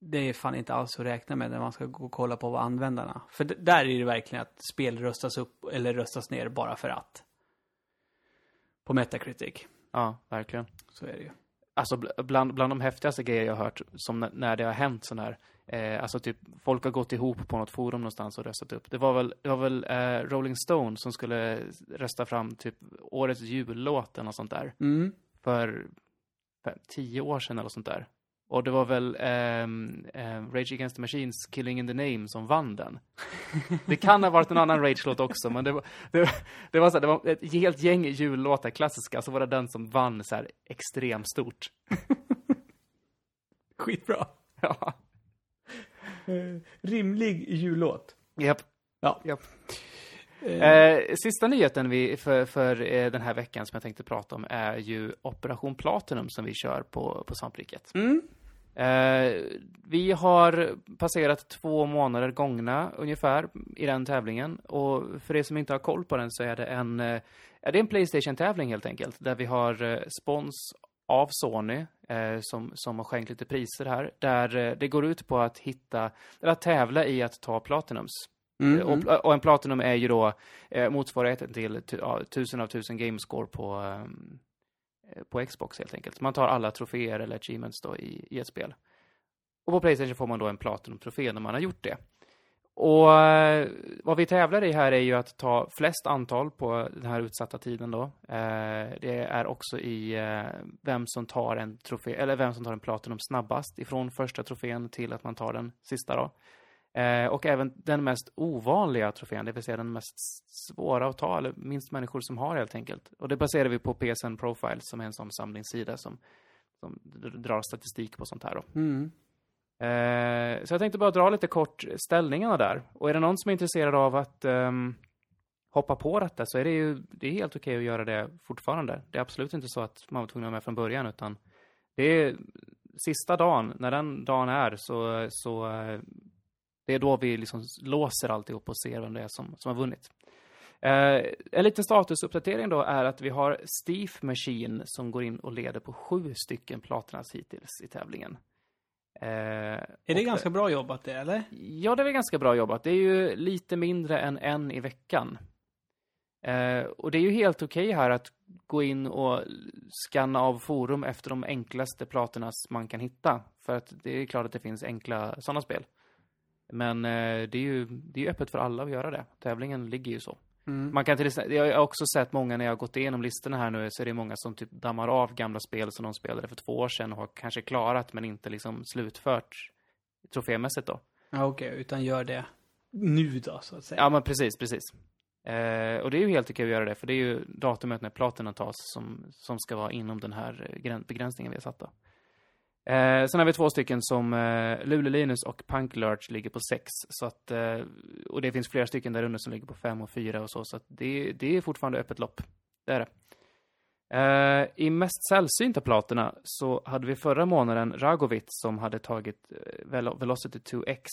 Speaker 1: det är fan inte alls att räkna med när man ska gå och kolla på vad användarna. För där är det verkligen att spel röstas upp eller röstas ner bara för att. På Metacritic.
Speaker 2: Ja, verkligen.
Speaker 1: Så är det ju.
Speaker 2: Alltså bl- bland, bland de häftigaste grejer jag har hört, som när, när det har hänt sån här, eh, alltså typ folk har gått ihop på något forum någonstans och röstat upp. Det var väl, det var väl eh, Rolling Stone som skulle rösta fram typ årets jullåt eller något sånt där.
Speaker 1: Mm.
Speaker 2: För fem, tio år sedan eller sånt där. Och det var väl ehm, ehm, Rage Against the Machines Killing in the Name som vann den. Det kan ha varit en annan Rage-låt också, men det var, det, det var, så här, det var ett helt gäng jullåtar, klassiska, så var det den som vann så här extremt stort.
Speaker 1: Skitbra.
Speaker 2: Ja.
Speaker 1: Eh, rimlig jullåt.
Speaker 2: Japp.
Speaker 1: Ja.
Speaker 2: Japp.
Speaker 1: Eh,
Speaker 2: Eh, sista nyheten vi, för, för eh, den här veckan som jag tänkte prata om är ju Operation Platinum som vi kör på, på Svampriket.
Speaker 1: mm.
Speaker 2: Eh, vi har passerat två månader gångna ungefär i den tävlingen. Och för er som inte har koll på den så är det en, är det en Playstation-tävling helt enkelt. Där vi har spons av Sony eh, som, som har skänkt lite priser här. Där eh, det går ut på att hitta, eller att tävla i att ta Platinums.
Speaker 1: Mm.
Speaker 2: Eh, Och, och en Platinum är ju då eh, motsvarigheten till ja, tusen av tusen gamescore på, eh, på Xbox helt enkelt. Man tar alla troféer eller achievements då i, i ett spel. Och på Playstation får man då en Platinum-trofé när man har gjort det. Och eh, vad vi tävlar i här är ju att ta flest antal på den här utsatta tiden då. Eh, det är också i eh, vem som tar en trofé, eller vem som tar en Platinum snabbast ifrån första trofén till att man tar den sista då. Och även den mest ovanliga trofén, det vill säga den mest svåra att ta, eller minst människor som har helt enkelt. Och det baserar vi på PSN Profiles, som är en sån samlingssida som, som drar statistik på sånt här då.
Speaker 1: Mm.
Speaker 2: Eh, så jag tänkte bara dra lite kort ställningarna där. Och är det någon som är intresserad av att ehm, hoppa på detta så är det ju det är helt okej att göra det fortfarande. Det är absolut inte så att man var tvungen att vara med från början utan det är sista dagen, när den dagen är så, så eh, det är då vi liksom låser alltihop och ser vem det är som, som har vunnit. Eh, en liten statusuppdatering då är att vi har Steve Machine som går in och leder på sju stycken Platinas hittills i tävlingen. Eh,
Speaker 1: Är det ganska bra jobbat det, eller?
Speaker 2: Ja, det är väl ganska bra jobbat. Det är ju lite mindre än en i veckan. Eh, och det är ju helt okej här att gå in och scanna av forum efter de enklaste platernas man kan hitta. För att det är klart att det finns enkla sådana spel. Men eh, det är ju det är ju öppet för alla att göra det. Tävlingen ligger ju så.
Speaker 1: Mm.
Speaker 2: Man kan till exempel, jag har också sett många när jag har gått igenom listorna här nu, så är det många som typ dammar av gamla spel som de spelade för två år sedan och har kanske klarat men inte liksom slutfört trofémässigt då.
Speaker 1: Ja, okej, utan gör det nu då, så att säga.
Speaker 2: Ja, men precis, precis. Eh, och det är ju helt okej att göra det, för det är ju datumet när platina tas som, som ska vara inom den här grän- begränsningen vi har satt då. Eh, sen har vi två stycken som eh, Lule Linus och Punk Lurch ligger på sex. Så att, eh, och det finns flera stycken där under som ligger på fem och fyra och så. Så att det, det är fortfarande öppet lopp. Det är det. Eh, I mest sällsynta platerna så hade vi förra månaden Ragovit som hade tagit eh, Velocity 2X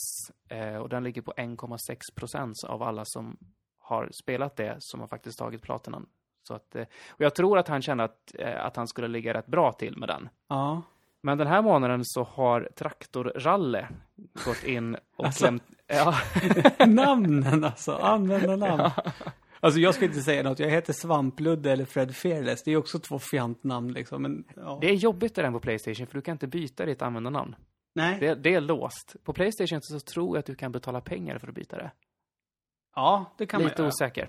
Speaker 2: eh, och den ligger på 1,6 procent av alla som har spelat det som har faktiskt tagit platinan. Så att, eh, och jag tror att han kände att, eh, att han skulle ligga rätt bra till med den.
Speaker 1: Ja.
Speaker 2: Men den här månaden så har Traktor Ralle gått in och
Speaker 1: Alltså.
Speaker 2: klämt... Ja,
Speaker 1: Namnen alltså, användarnamn. Alltså jag ska inte säga något, jag heter Svampludde eller Fred Fearless. Det är också två fjantnamn liksom, men ja.
Speaker 2: det är jobbigt det där på Playstation för du kan inte byta ditt användarnamn.
Speaker 1: Nej.
Speaker 2: Det, det är låst. På Playstation så tror jag att du kan betala pengar för att byta det.
Speaker 1: Ja, det kan
Speaker 2: Lite
Speaker 1: man göra.
Speaker 2: osäker.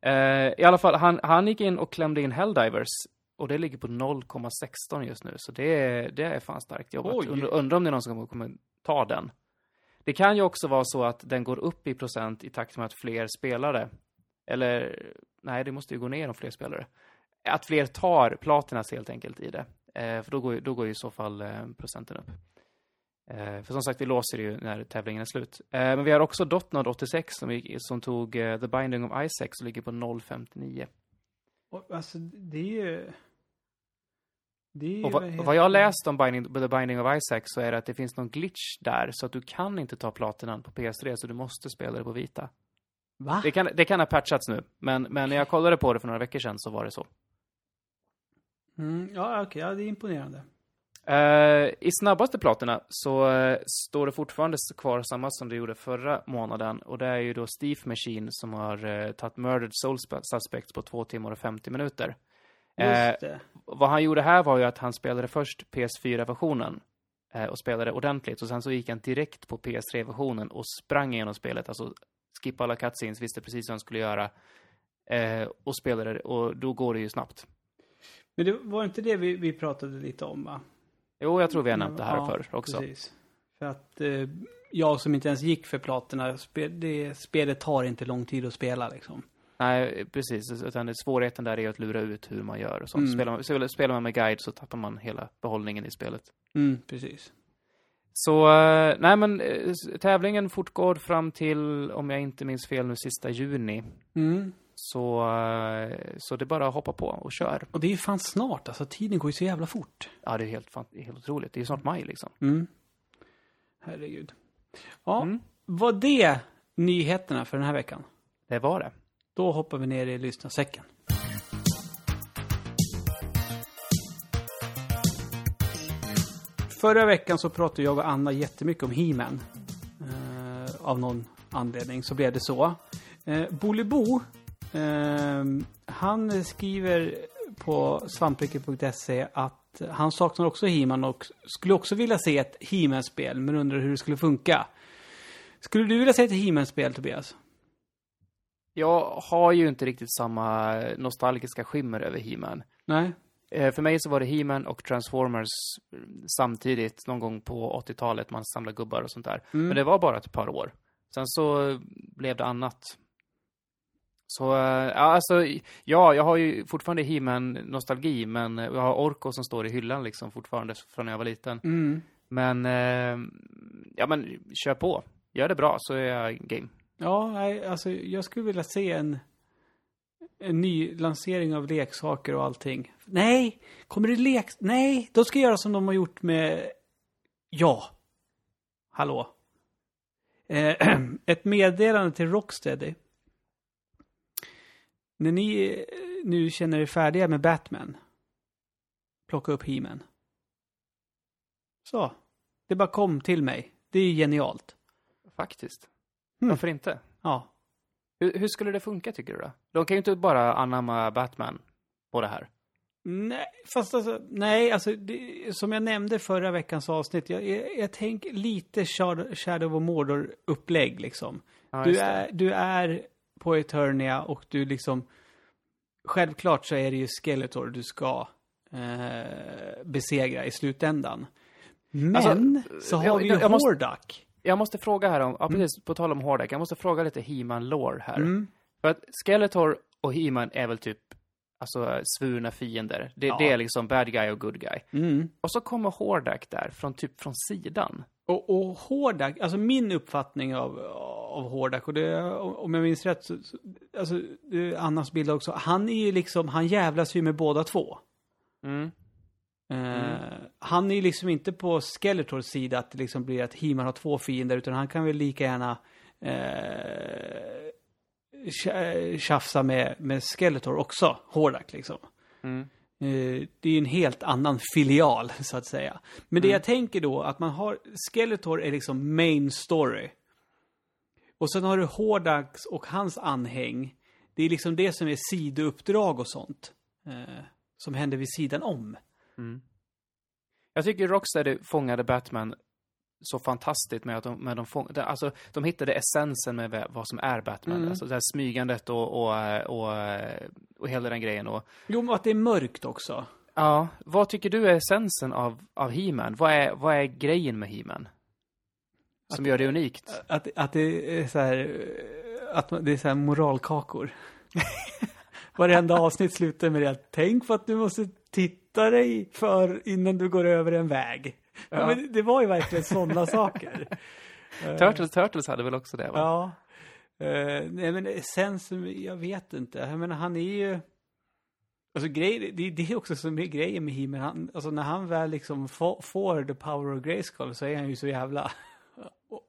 Speaker 2: Eh, I alla fall, han, han gick in och klämde in Helldivers. Och det ligger på 0,16 just nu. Så det är, det är fan starkt jobbat.
Speaker 1: Oj.
Speaker 2: Undrar undrar om det är någon som kommer, ta den. Det kan ju också vara så att den går upp i procent i takt med att fler spelare. Eller, nej, det måste ju gå ner om fler spelare. Att fler tar platinas helt enkelt i det. Eh, för då går, då går ju i så fall eh, procenten upp. Eh, för som sagt, vi låser ju när tävlingen är slut. Eh, men vi har också Dotnod 86 som, gick, som tog eh, The Binding of Isaac som ligger på 0,59.
Speaker 1: Och, Alltså det är ju...
Speaker 2: Och vad,
Speaker 1: heter
Speaker 2: vad jag läst om Binding, The Binding of Isaac så är det att det finns någon glitch där så att du kan inte ta platinan på PS3 så du måste spela det på vita.
Speaker 1: Va?
Speaker 2: Det kan, det kan ha patchats nu, men, men när jag kollade på det för några veckor sedan så var det så.
Speaker 1: Mm, ja, okej, ja, det är imponerande.
Speaker 2: Eh, I snabbaste platerna så eh, står det fortfarande kvar samma som det gjorde förra månaden. Och det är ju då Steve Machine som har uh, tagit Murdered Soul Sp- Suspects på 2 timmar och 50 minuter. Eh, vad han gjorde här var ju att han spelade först PS4-versionen eh, och spelade ordentligt och sen så gick han direkt på PS3-versionen och sprang igenom spelet, alltså skippade alla cutscenes, visste precis vad han skulle göra eh, och spelade det och då går det ju snabbt.
Speaker 1: Men det var inte det vi, vi pratade lite om va?
Speaker 2: Jo, jag tror vi har nämnt det här
Speaker 1: Ja,
Speaker 2: förr också.
Speaker 1: Precis. För att eh, jag som inte ens gick för platerna, spe, det, spelet tar inte lång tid att spela liksom.
Speaker 2: Nej, precis. Utan svårigheten där är att lura ut hur man gör och sånt.
Speaker 1: Mm.
Speaker 2: Spelar, man, spelar- man med guide så tappar man hela behållningen i spelet.
Speaker 1: Mm, precis.
Speaker 2: Så, eh, nej men eh, tävlingen fortgår fram till, om jag inte minns fel nu, sista juni.
Speaker 1: Mm.
Speaker 2: Så, eh, så det är bara att hoppa på och kör.
Speaker 1: Och det är ju fan snart, alltså tiden går ju så jävla fort.
Speaker 2: Ja, det är helt, fan- det är helt otroligt. Det är ju snart maj liksom.
Speaker 1: Mm. Herregud. Ja,
Speaker 2: Mm.
Speaker 1: var det nyheterna för den här veckan?
Speaker 2: Det var det.
Speaker 1: Då hoppar vi ner i lyssnarsäcken. Förra veckan så pratade jag och Anna jättemycket om He-Man. Eh, av någon anledning så blev det så. Eh, Bolibbo, eh, han skriver på svampriket.se att han saknar också He-Man och skulle också vilja se ett He-Man-spel, men undrar hur det skulle funka. Skulle du vilja se ett He-Man-spel, Tobias?
Speaker 2: Jag har ju inte riktigt samma nostalgiska skimmer över He-Man.
Speaker 1: Nej?
Speaker 2: Eh, För mig så var det He-Man och Transformers eh, samtidigt, någon gång på 80-talet, man samlade gubbar och sånt där.
Speaker 1: Mm.
Speaker 2: Men det var bara ett par år. Sen så eh, blev det annat. Så, eh, ja, alltså, ja, jag har ju fortfarande He-Man-nostalgi, men eh, jag har Orko som står i hyllan liksom fortfarande från när jag var liten.
Speaker 1: Mm.
Speaker 2: Men, eh, ja men, kör på. Gör det bra så är jag game.
Speaker 1: Ja, nej, alltså jag skulle vilja se en, en ny lansering av leksaker och allting. Nej! Kommer det lek... Nej! De ska göra som de har gjort med... Ja! Hallå? Eh, ett meddelande till Rocksteady. När ni eh, nu känner er färdiga med Batman. Plocka upp He-Man. Så. Det bara kom till mig. Det är genialt.
Speaker 2: Faktiskt.
Speaker 1: Mm.
Speaker 2: Varför inte?
Speaker 1: Ja.
Speaker 2: Hur, hur skulle det funka tycker du då? De kan ju inte bara anamma Batman på det här.
Speaker 1: Nej, fast alltså, nej, alltså det, som jag nämnde förra veckans avsnitt, jag, jag, jag tänker lite Shadow, of Mordor-upplägg liksom.
Speaker 2: Ja,
Speaker 1: du, är, du är på Eternia och du liksom, självklart så är det ju Skeletor du ska eh, besegra i slutändan. Men
Speaker 2: Alltså,
Speaker 1: så har
Speaker 2: jag-
Speaker 1: vi ju
Speaker 2: jag måste-
Speaker 1: Hordak.
Speaker 2: Jag måste fråga här om, ja precis, på tal om Hordak, jag måste fråga lite He-Man lore här.
Speaker 1: Mm.
Speaker 2: För att Skeletor och He-Man är väl typ, alltså svurna fiender. Det,
Speaker 1: Ja.
Speaker 2: det är liksom bad guy och good guy.
Speaker 1: Mm.
Speaker 2: Och så kommer Hordak där, från typ från sidan.
Speaker 1: Och, och Hordak, alltså min uppfattning av, av Hordak, och det, om jag minns rätt, så, så, alltså Annas bild också, han är ju liksom, han jävlas ju med båda två.
Speaker 2: Mm.
Speaker 1: Eh, Han är ju liksom inte på Skeletors sida att det liksom blir att He-Man har två fiender, utan han kan väl lika gärna tja- tjafsa med, med Skeletor också, Hordak liksom.
Speaker 2: Mm.
Speaker 1: Eh, det är ju en helt annan filial, så att säga. Men det jag tänker då, att man har, Skeletor är liksom main story. Och sen har du Hordax och hans anhäng. Det är liksom det som är sidouppdrag och sånt. Eh, som händer vid sidan om.
Speaker 2: Jag tycker Rocksteady fångade Batman så fantastiskt med att de, med de, fång, alltså, de hittade essensen med vad som är Batman.
Speaker 1: Mm.
Speaker 2: Alltså det här smygandet och, och, och, och hela den grejen. Och,
Speaker 1: Jo, men att det är mörkt också.
Speaker 2: ja, vad tycker du är essensen av, av He-Man? Vad är, vad är grejen med He-Man? Som gör det unikt?
Speaker 1: Att, att det är så här, att det är så här moralkakor. Varenda avsnitt slutar med det att tänk på att du måste titta dig för innan du går över en väg. Ja. Men det var ju verkligen sådana saker. Eh,
Speaker 2: Turtles, Turtles hade väl också det? Va?
Speaker 1: Ja. Uh, nej men essensen, jag vet inte. Jag menar han är ju... Alltså grej, det, det är också som är grejen med He-Man. Han, alltså när han väl liksom få, får the power of Grayskull så är han ju så jävla...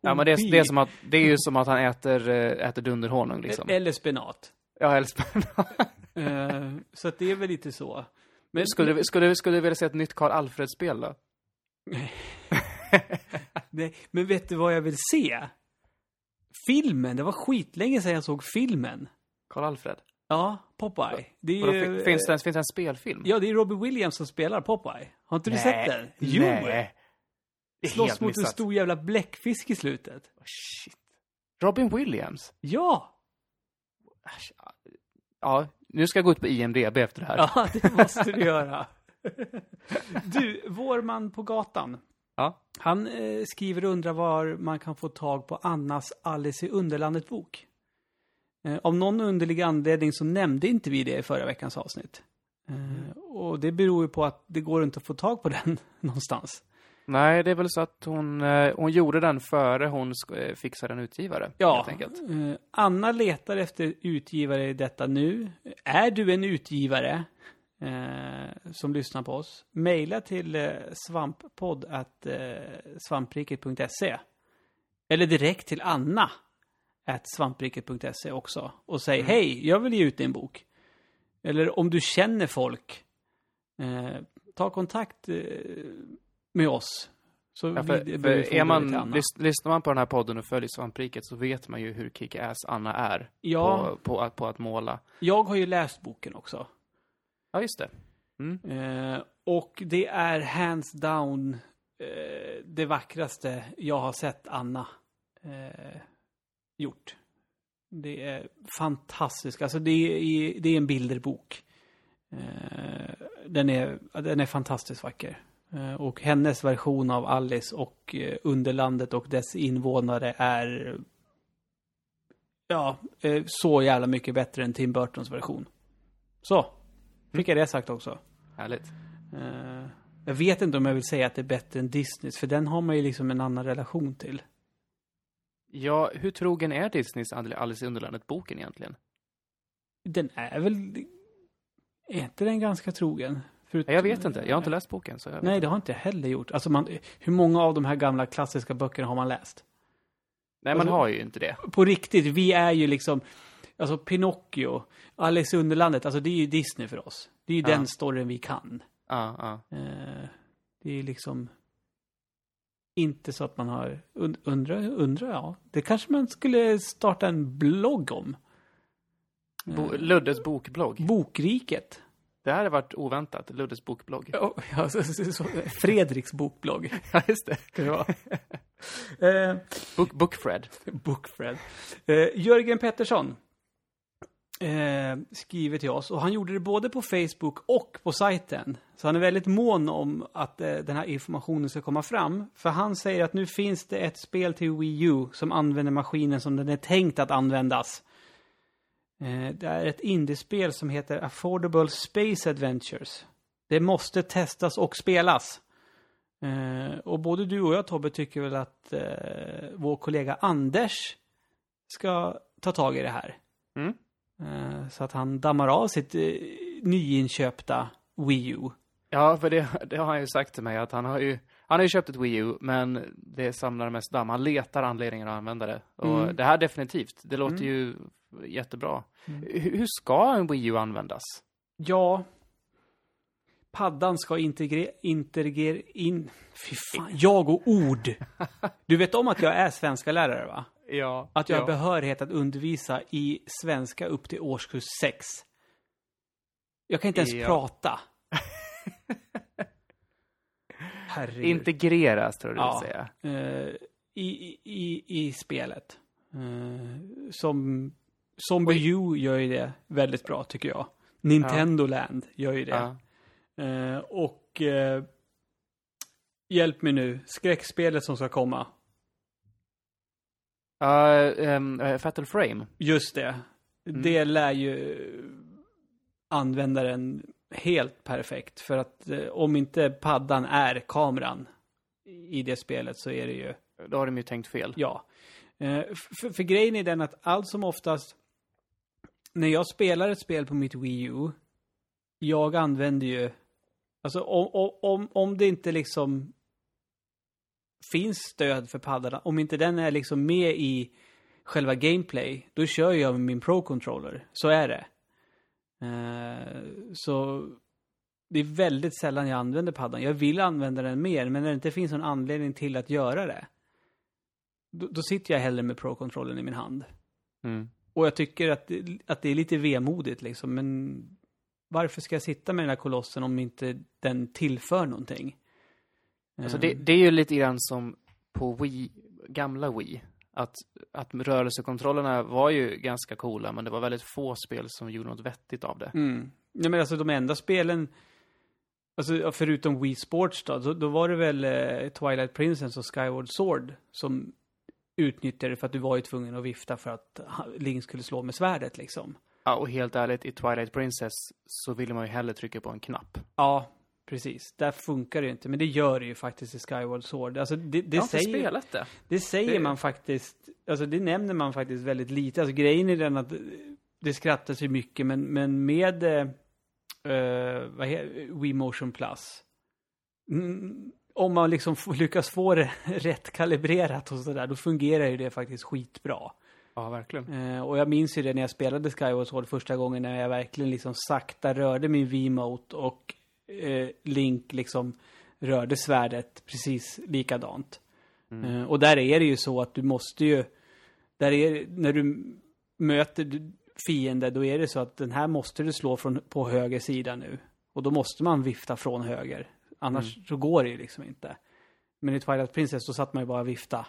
Speaker 2: Ja, men det är, det, är som att, det är ju som att han äter, eh, äter dunderhonung liksom.
Speaker 1: Eller spenat.
Speaker 2: Ja, eller spännande.
Speaker 1: Eh, så att det är väl lite så. Men
Speaker 2: Skulle, du- skulle, du- skulle du vilja se ett nytt Karl Alfred-spel då?
Speaker 1: Nej, men vet du vad jag vill se? Filmen. Det var skitlänge sedan jag såg filmen.
Speaker 2: Karl Alfred?
Speaker 1: Ja, Popeye. Det är
Speaker 2: Vadå,
Speaker 1: ju,
Speaker 2: fin- finns, det, finns det en spelfilm?
Speaker 1: Ja, det är Robbie Williams som spelar Popeye. Har inte du sett den? Jo!
Speaker 2: Nej. Det är
Speaker 1: Slåss
Speaker 2: helt
Speaker 1: mot en
Speaker 2: missat.
Speaker 1: stor jävla bläckfisk i slutet.
Speaker 2: Shit. Robin Williams?
Speaker 1: Ja!
Speaker 2: Äsch, Ja, nu ska jag gå ut på IMDB efter det här.
Speaker 1: Ja, det måste du göra. Du, vår man på gatan.
Speaker 2: Ja.
Speaker 1: Han eh, skriver och undrar var man kan få tag på Annas Alice i Underlandet-bok. Eh, av någon underlig anledning så nämnde inte vi det i förra veckans avsnitt. Eh, och det beror ju på att det går inte att få tag på den någonstans.
Speaker 2: Nej, det är väl så att hon, eh, hon gjorde den före hon eh, fixade en utgivare.
Speaker 1: Ja, eh, Anna letar efter utgivare i detta nu. Är du en utgivare eh, som lyssnar på oss, mejla till eh, svamppodd at eh, svampriket.se. Eller direkt till Anna at svampriket.se också och säg hej, jag vill ge ut din bok. Eller om du känner folk, eh, ta kontakt med oss. Så
Speaker 2: Ja,
Speaker 1: vi-
Speaker 2: för,
Speaker 1: befordrar
Speaker 2: för är man, lys, lyssnar man på den här podden och följer svampriket så vet man ju hur kick-ass Anna är
Speaker 1: Ja.
Speaker 2: på, på, att, på att måla.
Speaker 1: Jag har ju läst boken också.
Speaker 2: Ja, just det. Mm.
Speaker 1: Eh, och det är hands down eh, det vackraste jag har sett Anna eh, gjort. Det är fantastiskt. Alltså det är, det är en bilderbok. Eh, den, är, den är fantastiskt vacker. Eh, och hennes version av Alice och eh, Underlandet och dess invånare är ja, eh, så jävla mycket bättre än Tim Burtons version. Så, fick jag det sagt också.
Speaker 2: Härligt.
Speaker 1: Jag vet inte om jag vill säga att det är bättre än Disneys, för den har man ju liksom en annan relation till.
Speaker 2: Ja, hur trogen är Disneys Alice i Underlandet-boken egentligen?
Speaker 1: Den är väl... Är inte den ganska trogen? Förut-
Speaker 2: Ja, Jag vet inte. Jag har inte läst boken. Så
Speaker 1: Nej, det har inte jag heller gjort. Alltså man, hur många av de här gamla klassiska böckerna har man läst?
Speaker 2: Nej, man
Speaker 1: alltså-
Speaker 2: har ju inte det.
Speaker 1: På riktigt, vi är ju liksom... Alltså Pinocchio, Alice i Underlandet, alltså det är ju Disney för oss. Det är ju
Speaker 2: Ja.
Speaker 1: den storyn vi kan.
Speaker 2: Ja, ja.
Speaker 1: Eh, det är liksom inte så att man har, und, undrar, undrar ja. Det kanske man skulle starta en blogg om.
Speaker 2: Bo,
Speaker 1: Eh,
Speaker 2: Luddes bokblogg.
Speaker 1: Bokriket.
Speaker 2: Det här har varit oväntat. Luddes bokblogg.
Speaker 1: Ja, ja, så, så, så, Fredriks bokblogg.
Speaker 2: Ja, just det.
Speaker 1: Kan det vara. eh,
Speaker 2: Book, Bookfred.
Speaker 1: Bookfred. Eh, Jörgen Pettersson eh, skriver till oss och han gjorde det både på Facebook och på sajten. Så han är väldigt mån om att eh, den här informationen ska komma fram. För han säger att nu finns det ett spel till Wii U som använder maskinen som den är tänkt att användas. Eh, det är ett indiespel som heter Affordable Space Adventures. Det måste testas och spelas. Eh, och både du och jag Tobbe tycker väl att eh, vår kollega Anders ska ta tag i det här.
Speaker 2: Mm.
Speaker 1: Så att han dammar av sitt nyinköpta Wii U.
Speaker 2: Ja, för det, det har han ju sagt till mig att han har ju han har ju köpt ett Wii U, men det samlar mest damm. Han letar anledningar att använda det. Och
Speaker 1: Mm.
Speaker 2: det här definitivt, det låter
Speaker 1: Mm.
Speaker 2: ju jättebra.
Speaker 1: Mm.
Speaker 2: Hur, ska en Wii U användas?
Speaker 1: Ja, paddan ska integrera, integrera in... Fy fan, jag och ord! Du vet om att jag är svenska lärare va?
Speaker 2: Ja.
Speaker 1: Att jag har behörighet att undervisa i svenska upp till årskurs 6. Jag kan inte ens
Speaker 2: Ja.
Speaker 1: prata. Herregud.
Speaker 2: Integreras, tror du
Speaker 1: Ja.
Speaker 2: säga.
Speaker 1: eh, i, i, i, spelet. Eh, som Zombie U gör ju det väldigt bra tycker jag. Nintendo Land gör ju det.
Speaker 2: Ja.
Speaker 1: Eh, och eh, hjälp mig nu, skräckspelet som ska komma.
Speaker 2: Ja, ehm, eh, Fatal Frame.
Speaker 1: Just det.
Speaker 2: Mm.
Speaker 1: Det lär ju användaren helt perfekt. För att eh, om inte paddan är kameran i det spelet så är det ju
Speaker 2: Då har de ju tänkt fel.
Speaker 1: Ja. Eh, för, för grejen är den att allt som oftast när jag spelar ett spel på mitt Wii U, jag använder ju, alltså om, om, om, det inte liksom finns stöd för paddarna, om inte den är liksom med i själva gameplay, då kör jag med min Pro-controller. Så är det. Uh, så det är väldigt sällan jag använder paddan. Jag vill använda den mer, men när det inte finns någon anledning till att göra det, då, då sitter jag hellre med Pro-controllen i min hand.
Speaker 2: Mm
Speaker 1: och jag tycker att, att det är lite vemodigt liksom, men varför ska jag sitta med den här kolossen om inte den tillför någonting?
Speaker 2: Alltså det, det är ju lite grann som på Wii, gamla Wii. Att, att rörelsekontrollerna var ju ganska coola, men det var väldigt få spel som gjorde något vettigt av det.
Speaker 1: Mm. Ja, men alltså de enda spelen, alltså förutom Wii Sports då, då, då var det väl eh, Twilight Princess och Skyward Sword som utnyttjade det för att du var ju tvungen att vifta för att Link skulle slå med svärdet liksom.
Speaker 2: Ja, och helt ärligt, i Twilight Princess så ville man ju hellre trycka på en knapp.
Speaker 1: Ja, precis. Där funkar det ju inte, men det gör det ju faktiskt i Skyward Sword. Alltså det, det
Speaker 2: jag har inte
Speaker 1: säger,
Speaker 2: spelat det.
Speaker 1: det säger
Speaker 2: Det-
Speaker 1: man faktiskt, alltså det nämner man faktiskt väldigt lite. Alltså grejen är den att det skrattas ju mycket, men, men med eh, vad heter, Wii Motion Plus, mm, om man liksom lyckas få det rätt kalibrerat och sådär, då fungerar ju det faktiskt skitbra.
Speaker 2: Ja, verkligen.
Speaker 1: Eh, och jag minns ju det när jag spelade Skyward Sword första gången när jag verkligen liksom sakta rörde min V-mote och eh, Link liksom rörde svärdet precis likadant. Eh, och där är det ju så att du måste ju, där är när du möter fiender, då är det så att den här måste du slå från, på höger sida nu. Och då måste man vifta från höger. Annars så går det ju liksom inte. Men i Twilight Princess så satt man ju bara och vifta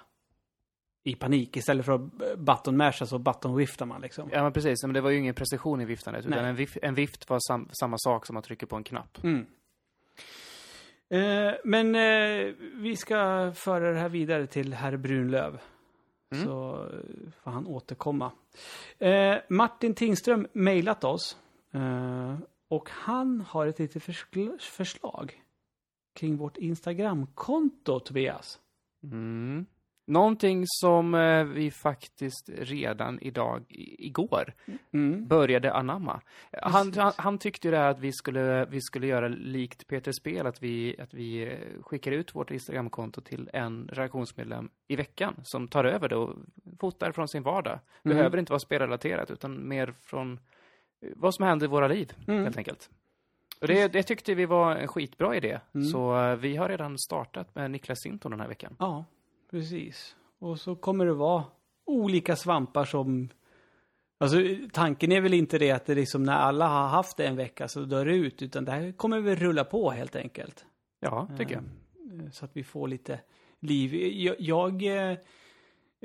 Speaker 1: i panik. Istället för att button masha så button viftar man liksom.
Speaker 2: Ja, men precis. Men det var ju ingen precision i viftandet, utan en, vif, en vift var sam, samma sak som att trycka på en knapp.
Speaker 1: Mm. Eh, men eh, vi ska föra det här vidare till herr Brunlöv.
Speaker 2: Mm.
Speaker 1: Så får han återkomma. Eh, Martin Tingström mejlat oss. Eh, och han har ett litet förslag. Kring vårt Instagramkonto, Tobias.
Speaker 2: Mm. Någonting som eh, vi faktiskt redan idag, igår,
Speaker 1: Mm.
Speaker 2: började anamma. Han, han, han tyckte ju det här att vi skulle, vi skulle göra likt Peter Spel, att vi, att vi eh, skickar ut vårt Instagramkonto till en redaktionsmedlem i veckan som tar över det och fotar från sin vardag.
Speaker 1: Mm.
Speaker 2: Behöver inte vara spelrelaterat, utan mer från eh, vad som händer i våra liv,
Speaker 1: Mm.
Speaker 2: helt enkelt. Och det, det tyckte vi var en skitbra idé,
Speaker 1: Mm.
Speaker 2: så eh, vi har redan startat med Niklas Sinton den här veckan.
Speaker 1: Ja, precis. Och så kommer det vara olika svampar som... Alltså tanken är väl inte det att det liksom när alla har haft det en vecka så dör det ut, utan det här kommer väl rulla på helt enkelt.
Speaker 2: Ja, tycker jag.
Speaker 1: Eh, Så att vi får lite liv. Jag, jag, eh,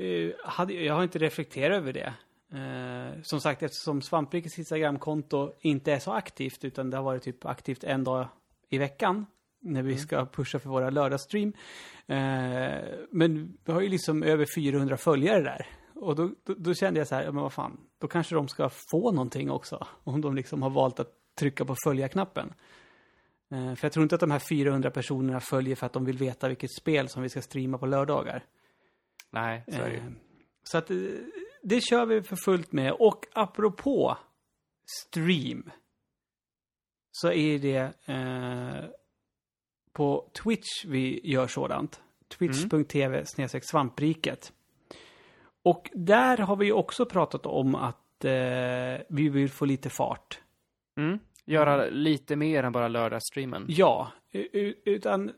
Speaker 1: eh, hade, jag har inte reflekterat över det. Eh, som sagt, eftersom Svamprikets Instagramkonto inte är så aktivt, utan det har varit typ aktivt en dag i veckan när vi ska pusha för våra lördagsstream. Eh, men vi har ju liksom över 400 följare där. Och då, då, då kände jag så här, ja, men vad fan, då kanske de ska få någonting också. Om de liksom har valt att trycka på följa-knappen. Eh, För jag tror inte att de här 400 personerna följer för att de vill veta vilket spel som vi ska streama på lördagar.
Speaker 2: Nej, så är det ju.
Speaker 1: Eh, Så att eh, det kör vi för fullt med. Och apropå stream. Så är det eh, på Twitch vi gör sådant. Twitch.tv snedstreck svampriket. Och där har vi ju också pratat om att eh, vi vill få lite fart.
Speaker 2: Mm. Göra lite mer än bara lördagsstreamen.
Speaker 1: Ja, utan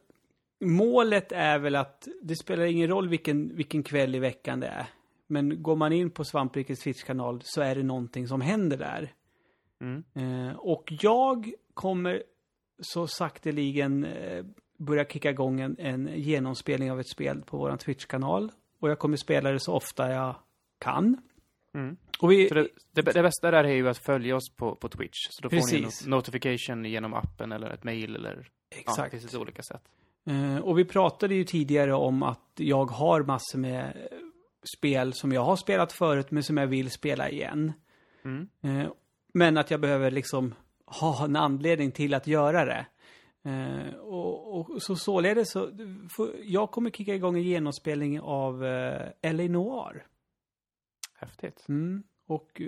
Speaker 1: målet är väl att det spelar ingen roll vilken, vilken kväll i veckan det är. Men går man in på Svamprikets Twitch-kanal så är det någonting som händer där.
Speaker 2: Mm.
Speaker 1: Eh, och jag kommer så sakteligen eh, börja kicka igång en, en genomspelning av ett spel på våran Twitch-kanal. Och jag kommer spela det så ofta jag kan.
Speaker 2: Mm.
Speaker 1: Och vi,
Speaker 2: det, det, det bästa där är ju att följa oss på, på Twitch. Så då får ni
Speaker 1: Precis.
Speaker 2: en notification genom appen eller ett mail eller... Ja,
Speaker 1: exakt.
Speaker 2: finns lite olika sätt.
Speaker 1: Eh, och vi pratade ju tidigare om att jag har massor med spel som jag har spelat förut men som jag vill spela igen.
Speaker 2: Mm.
Speaker 1: Eh, men att jag behöver liksom ha en anledning till att göra det. Eh, och, och så således så, för, jag kommer kicka igång en genomspelning av eh, LA Noir.
Speaker 2: Häftigt.
Speaker 1: Mm. Och eh,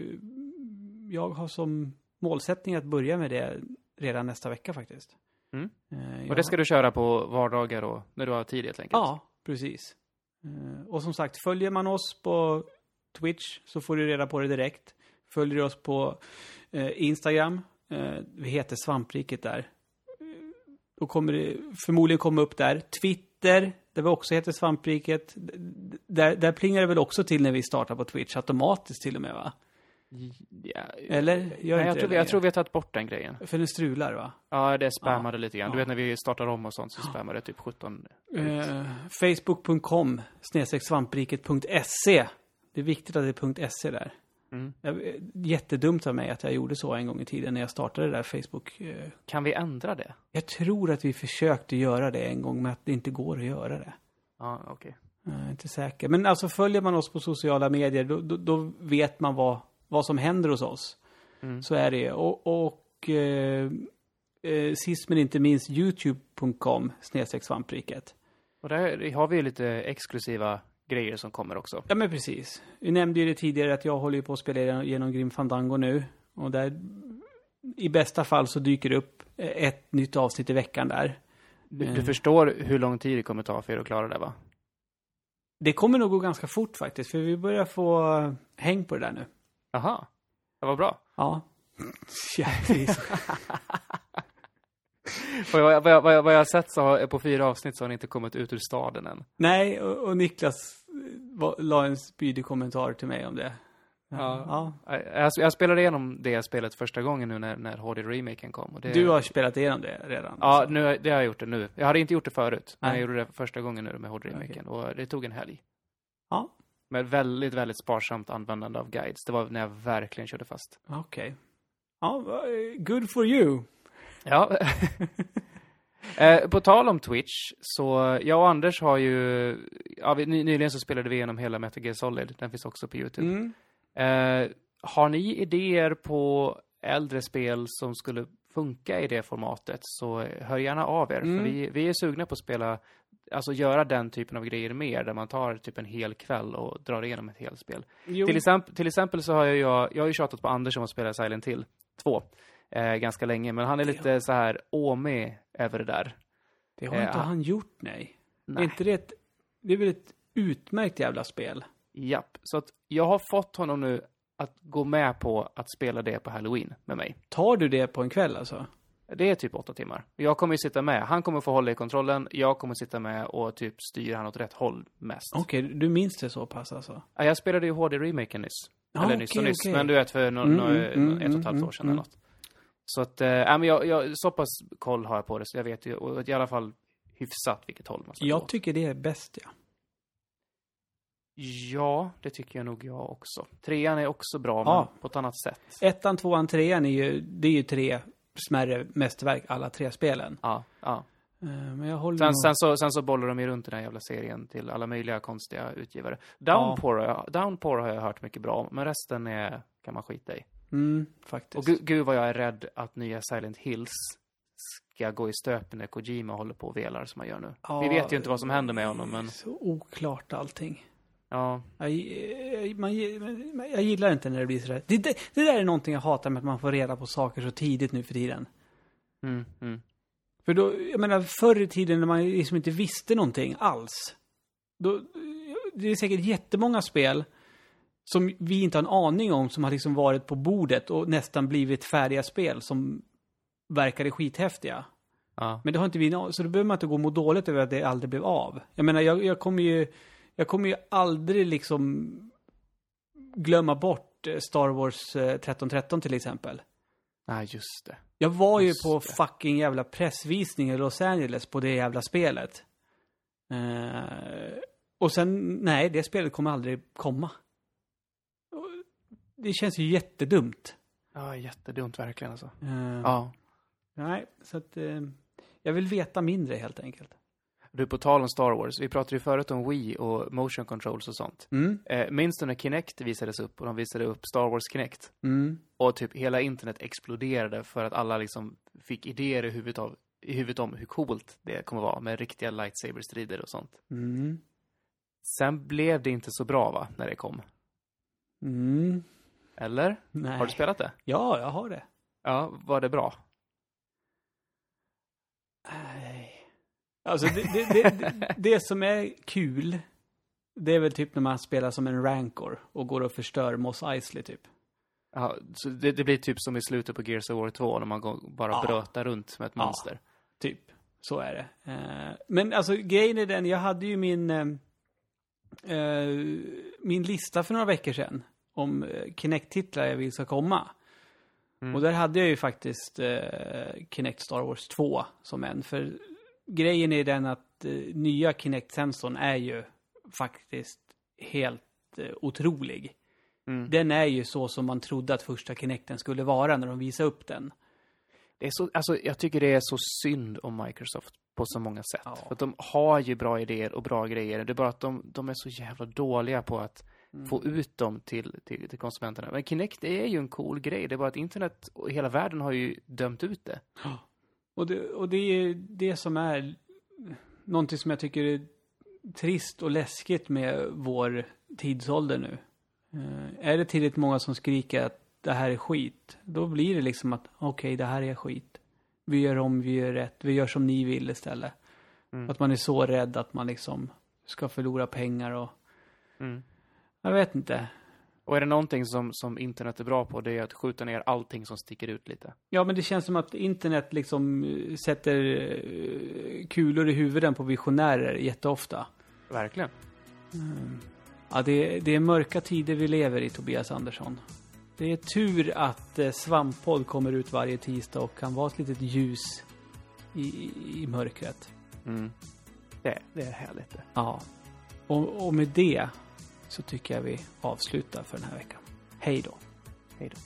Speaker 1: jag har som målsättning att börja med det redan nästa vecka faktiskt.
Speaker 2: Mm. Och det ska du köra på vardagar och när du har tid helt enkelt?
Speaker 1: Ja, precis. Eh, och som sagt, följer man oss på Twitch så får du reda på det direkt. Följer du oss på eh, Instagram, eh, vi heter Svampriket där. Då kommer det förmodligen komma upp där. Twitter, där vi också heter Svampriket. Där, där plingar det väl också till när vi startar på Twitch, automatiskt till och med va?
Speaker 2: Ja,
Speaker 1: Eller?
Speaker 2: Nej,
Speaker 1: Gör inte
Speaker 2: jag, tror vi, jag tror vi har tagit bort den grejen.
Speaker 1: För den strular va?
Speaker 2: Ja, det spammade lite grann. Du
Speaker 1: Ja.
Speaker 2: vet när vi startar om och sånt så spammade det typ 17.
Speaker 1: Eh, Facebook.com svampriket.se. Det är viktigt att det är .se där.
Speaker 2: Mm.
Speaker 1: Jag, jättedumt av mig att jag gjorde så en gång i tiden när jag startade det där Facebook. eh.
Speaker 2: Kan vi ändra det?
Speaker 1: Jag tror att vi försökte göra det en gång, men att det inte går att göra det.
Speaker 2: Ja, okej.
Speaker 1: Jag är inte säker. Men alltså följer man oss på sociala medier, då, då, då vet man vad, vad som händer hos oss.
Speaker 2: Mm.
Speaker 1: Så är det. Och, och eh, eh, sist men inte minst youtube.com snedstreck svampriket.
Speaker 2: Och där har vi ju lite exklusiva grejer som kommer också.
Speaker 1: Ja men precis. Vi nämnde ju det tidigare att jag håller på att spela genom Grim Fandango nu. Och där, i bästa fall så dyker det upp eh, ett nytt avsnitt i veckan där.
Speaker 2: Du, du förstår hur lång tid det kommer ta för er att klara det va?
Speaker 1: Det kommer nog gå ganska fort faktiskt, för vi börjar få eh, häng på det där nu.
Speaker 2: Aha. Det var bra.
Speaker 1: Ja.
Speaker 2: Vad jag, vad, jag, vad, jag, vad jag har sett så har, på fyra avsnitt så har ni inte kommit ut ur staden än.
Speaker 1: Nej, och, och Niklas var, la en spydig kommentar till mig om det.
Speaker 2: Ja.
Speaker 1: ja.
Speaker 2: Jag, jag spelade igenom det spelet första gången nu när, när HD-remaken kom. Och det,
Speaker 1: Du har spelat igenom det redan?
Speaker 2: Ja,
Speaker 1: alltså.
Speaker 2: nu, det har jag gjort det nu. Jag hade inte gjort det förut, men
Speaker 1: Nej.
Speaker 2: jag gjorde det första gången nu med HD-remaken. Och det tog en helg.
Speaker 1: Ja,
Speaker 2: Med väldigt, väldigt sparsamt användande av guides. Det var när jag verkligen körde fast.
Speaker 1: okej. Ja, va- eh, good for you.
Speaker 2: Ja. eh, på tal om Twitch, så jag och Anders har ju, ja, vi, ny, nyligen så spelade vi igenom hela Metal Gear Solid. Den finns också på YouTube.
Speaker 1: Mm.
Speaker 2: Eh, har ni idéer på äldre spel som skulle funka i det formatet så hör gärna av er.
Speaker 1: Mm.
Speaker 2: För vi, vi är sugna på att spela, alltså göra den typen av grejer mer, där man tar typ en hel kväll och drar igenom ett helt spel.
Speaker 1: Jo,
Speaker 2: Till, exempel, till exempel så har jag, jag, jag har ju tjatat på Anders om att spela Silent Hill 2 eh, ganska länge, men han är lite så här åmig över det där.
Speaker 1: det har
Speaker 2: eh,
Speaker 1: inte han gjort, nej. Är
Speaker 2: Nej.
Speaker 1: inte det ett, det är väl ett utmärkt jävla spel?
Speaker 2: Japp, så att jag har fått honom nu att gå med på att spela det på Halloween med mig.
Speaker 1: Tar du det på en kväll alltså?
Speaker 2: Det är typ åtta timmar. Jag kommer ju sitta med. Han kommer få hålla i kontrollen. Jag kommer sitta med och typ styra han åt rätt håll mest.
Speaker 1: Okej, du minns det så pass alltså?
Speaker 2: Ja, jag spelade ju HD-remaken nyss.
Speaker 1: Ja,
Speaker 2: Eller nyss och nyss.
Speaker 1: okej.
Speaker 2: Men du vet, för no,
Speaker 1: Mm,
Speaker 2: no,
Speaker 1: mm, mm,
Speaker 2: ett och ett halvt
Speaker 1: mm,
Speaker 2: år sedan
Speaker 1: mm.
Speaker 2: eller något. Så att, äh, men jag, jag, så pass koll har jag på det, så jag vet ju och i alla fall hyfsat vilket håll man ska gå.
Speaker 1: Jag tycker det är bäst, ja.
Speaker 2: Ja, det tycker jag nog jag också. Trean är också bra,
Speaker 1: Ja.
Speaker 2: men på ett annat sätt.
Speaker 1: Ettan, tvåan, trean är ju, det är ju tre smärre mästerverk, alla tre spelen.
Speaker 2: Ja, ja.
Speaker 1: Eh, Men jag håller
Speaker 2: Sen, sen, så, sen så bollar de ju runt den här jävla serien till alla möjliga konstiga utgivare. Downpour, har jag, Downpour har jag hört mycket bra om, men resten är, kan man skita i.
Speaker 1: Mm,
Speaker 2: Och
Speaker 1: faktiskt.
Speaker 2: gu, gud vad jag är rädd att nya Silent Hills ska gå i stöpen när Kojima håller på och velar som han gör nu.
Speaker 1: Ja,
Speaker 2: Vi vet ju inte vad som händer med honom, men
Speaker 1: Så oklart allting.
Speaker 2: Ja.
Speaker 1: Jag, man, jag gillar inte när det blir sådär. Det, det, det där är någonting jag hatar med att man får reda på saker så tidigt nu för tiden.
Speaker 2: Mm, mm.
Speaker 1: För då, jag menar förr i tiden när man liksom inte visste någonting alls. Då, det är säkert jättemånga spel som vi inte har en aning om som har liksom varit på bordet och nästan blivit färdiga spel som verkade skithäftiga.
Speaker 2: Ja.
Speaker 1: Men det har inte vi så då behöver man inte gå och må dåligt över att det aldrig blev av. Jag menar, jag, jag kommer ju, jag kommer ju aldrig liksom glömma bort eh, Star Wars eh, 1313 till exempel.
Speaker 2: Nej, just det.
Speaker 1: Jag var ju
Speaker 2: Just
Speaker 1: på
Speaker 2: det.
Speaker 1: fucking jävla pressvisning i Los Angeles på det jävla spelet. Eh, och sen, nej, det spelet kommer aldrig komma. Det känns ju jättedumt.
Speaker 2: Ja, jättedumt verkligen alltså.
Speaker 1: Eh,
Speaker 2: Ja.
Speaker 1: Nej, så att eh, jag vill veta mindre helt enkelt.
Speaker 2: Du, på tal om Star Wars, vi pratade ju förut om Wii och motion controls och sånt.
Speaker 1: Mm,
Speaker 2: Eh, minns du när Kinect visades upp och de visade upp Star Wars Kinect?
Speaker 1: mm.
Speaker 2: Och typ hela internet exploderade för att alla liksom fick idéer i huvudet, av, i huvudet om hur coolt det kommer vara med riktiga lightsaber-strider och sånt.
Speaker 1: Mm.
Speaker 2: Sen blev det inte så bra va, när det kom?
Speaker 1: Mm.
Speaker 2: Eller?
Speaker 1: Nej.
Speaker 2: Har du spelat det?
Speaker 1: Ja, jag har det.
Speaker 2: Ja, var det bra?
Speaker 1: Alltså det, det, det, det, som är kul, det är väl typ när man spelar som en rancor och går och förstör Moss Eisley typ.
Speaker 2: Ja, så det, det blir typ som i slutet på Gears of War 2 när man går, bara
Speaker 1: Ja.
Speaker 2: brötar runt med ett
Speaker 1: Ja.
Speaker 2: monster.
Speaker 1: Typ. Så är det. Eh, men alltså grejen är den, jag hade ju min, eh, eh, min lista för några veckor sedan. om Kinect-titlar jag vill ska komma.
Speaker 2: Mm.
Speaker 1: Och där hade jag ju faktiskt eh, Kinect Star Wars 2 som en. För grejen är den att eh, nya Kinect-sensorn är ju faktiskt helt eh, otrolig.
Speaker 2: Mm.
Speaker 1: Den är ju så som man trodde att första Kinecten skulle vara när de visade upp den.
Speaker 2: Det är så, alltså, jag tycker det är så synd om Microsoft på så många sätt.
Speaker 1: Ja.
Speaker 2: För att de har ju bra idéer och bra grejer. Det är bara att de, de är så jävla dåliga på att få ut dem till, till, till konsumenterna. Men Kinect är ju en cool grej. Det är bara att internet och hela världen har ju dömt ut det.
Speaker 1: Och det, och det är det som är någonting som jag tycker är trist och läskigt med vår tidsålder nu. Eh, är det tillräckligt många som skriker att det här är skit, då blir det liksom att okej, det här är skit. Vi gör om, vi gör rätt, vi gör som ni vill istället.
Speaker 2: Mm.
Speaker 1: Att man är så rädd att man liksom ska förlora pengar och
Speaker 2: Mm.
Speaker 1: jag vet inte.
Speaker 2: Och är det någonting som, som internet är bra på, det är att skjuta ner allting som sticker ut lite.
Speaker 1: Ja, men det känns som att internet liksom eh, sätter eh, kulor i huvuden på visionärer jätteofta.
Speaker 2: Verkligen.
Speaker 1: Ja, det, det är mörka tider vi lever i, Tobias Andersson. Det är tur att eh, Svamppodd kommer ut varje tisdag och kan vara ett litet ljus i, i, i mörkret.
Speaker 2: Mm. Det, det är härligt det.
Speaker 1: Ja. Och, och med det så tycker jag vi avslutar för den här veckan. Hej då.
Speaker 2: Hej då.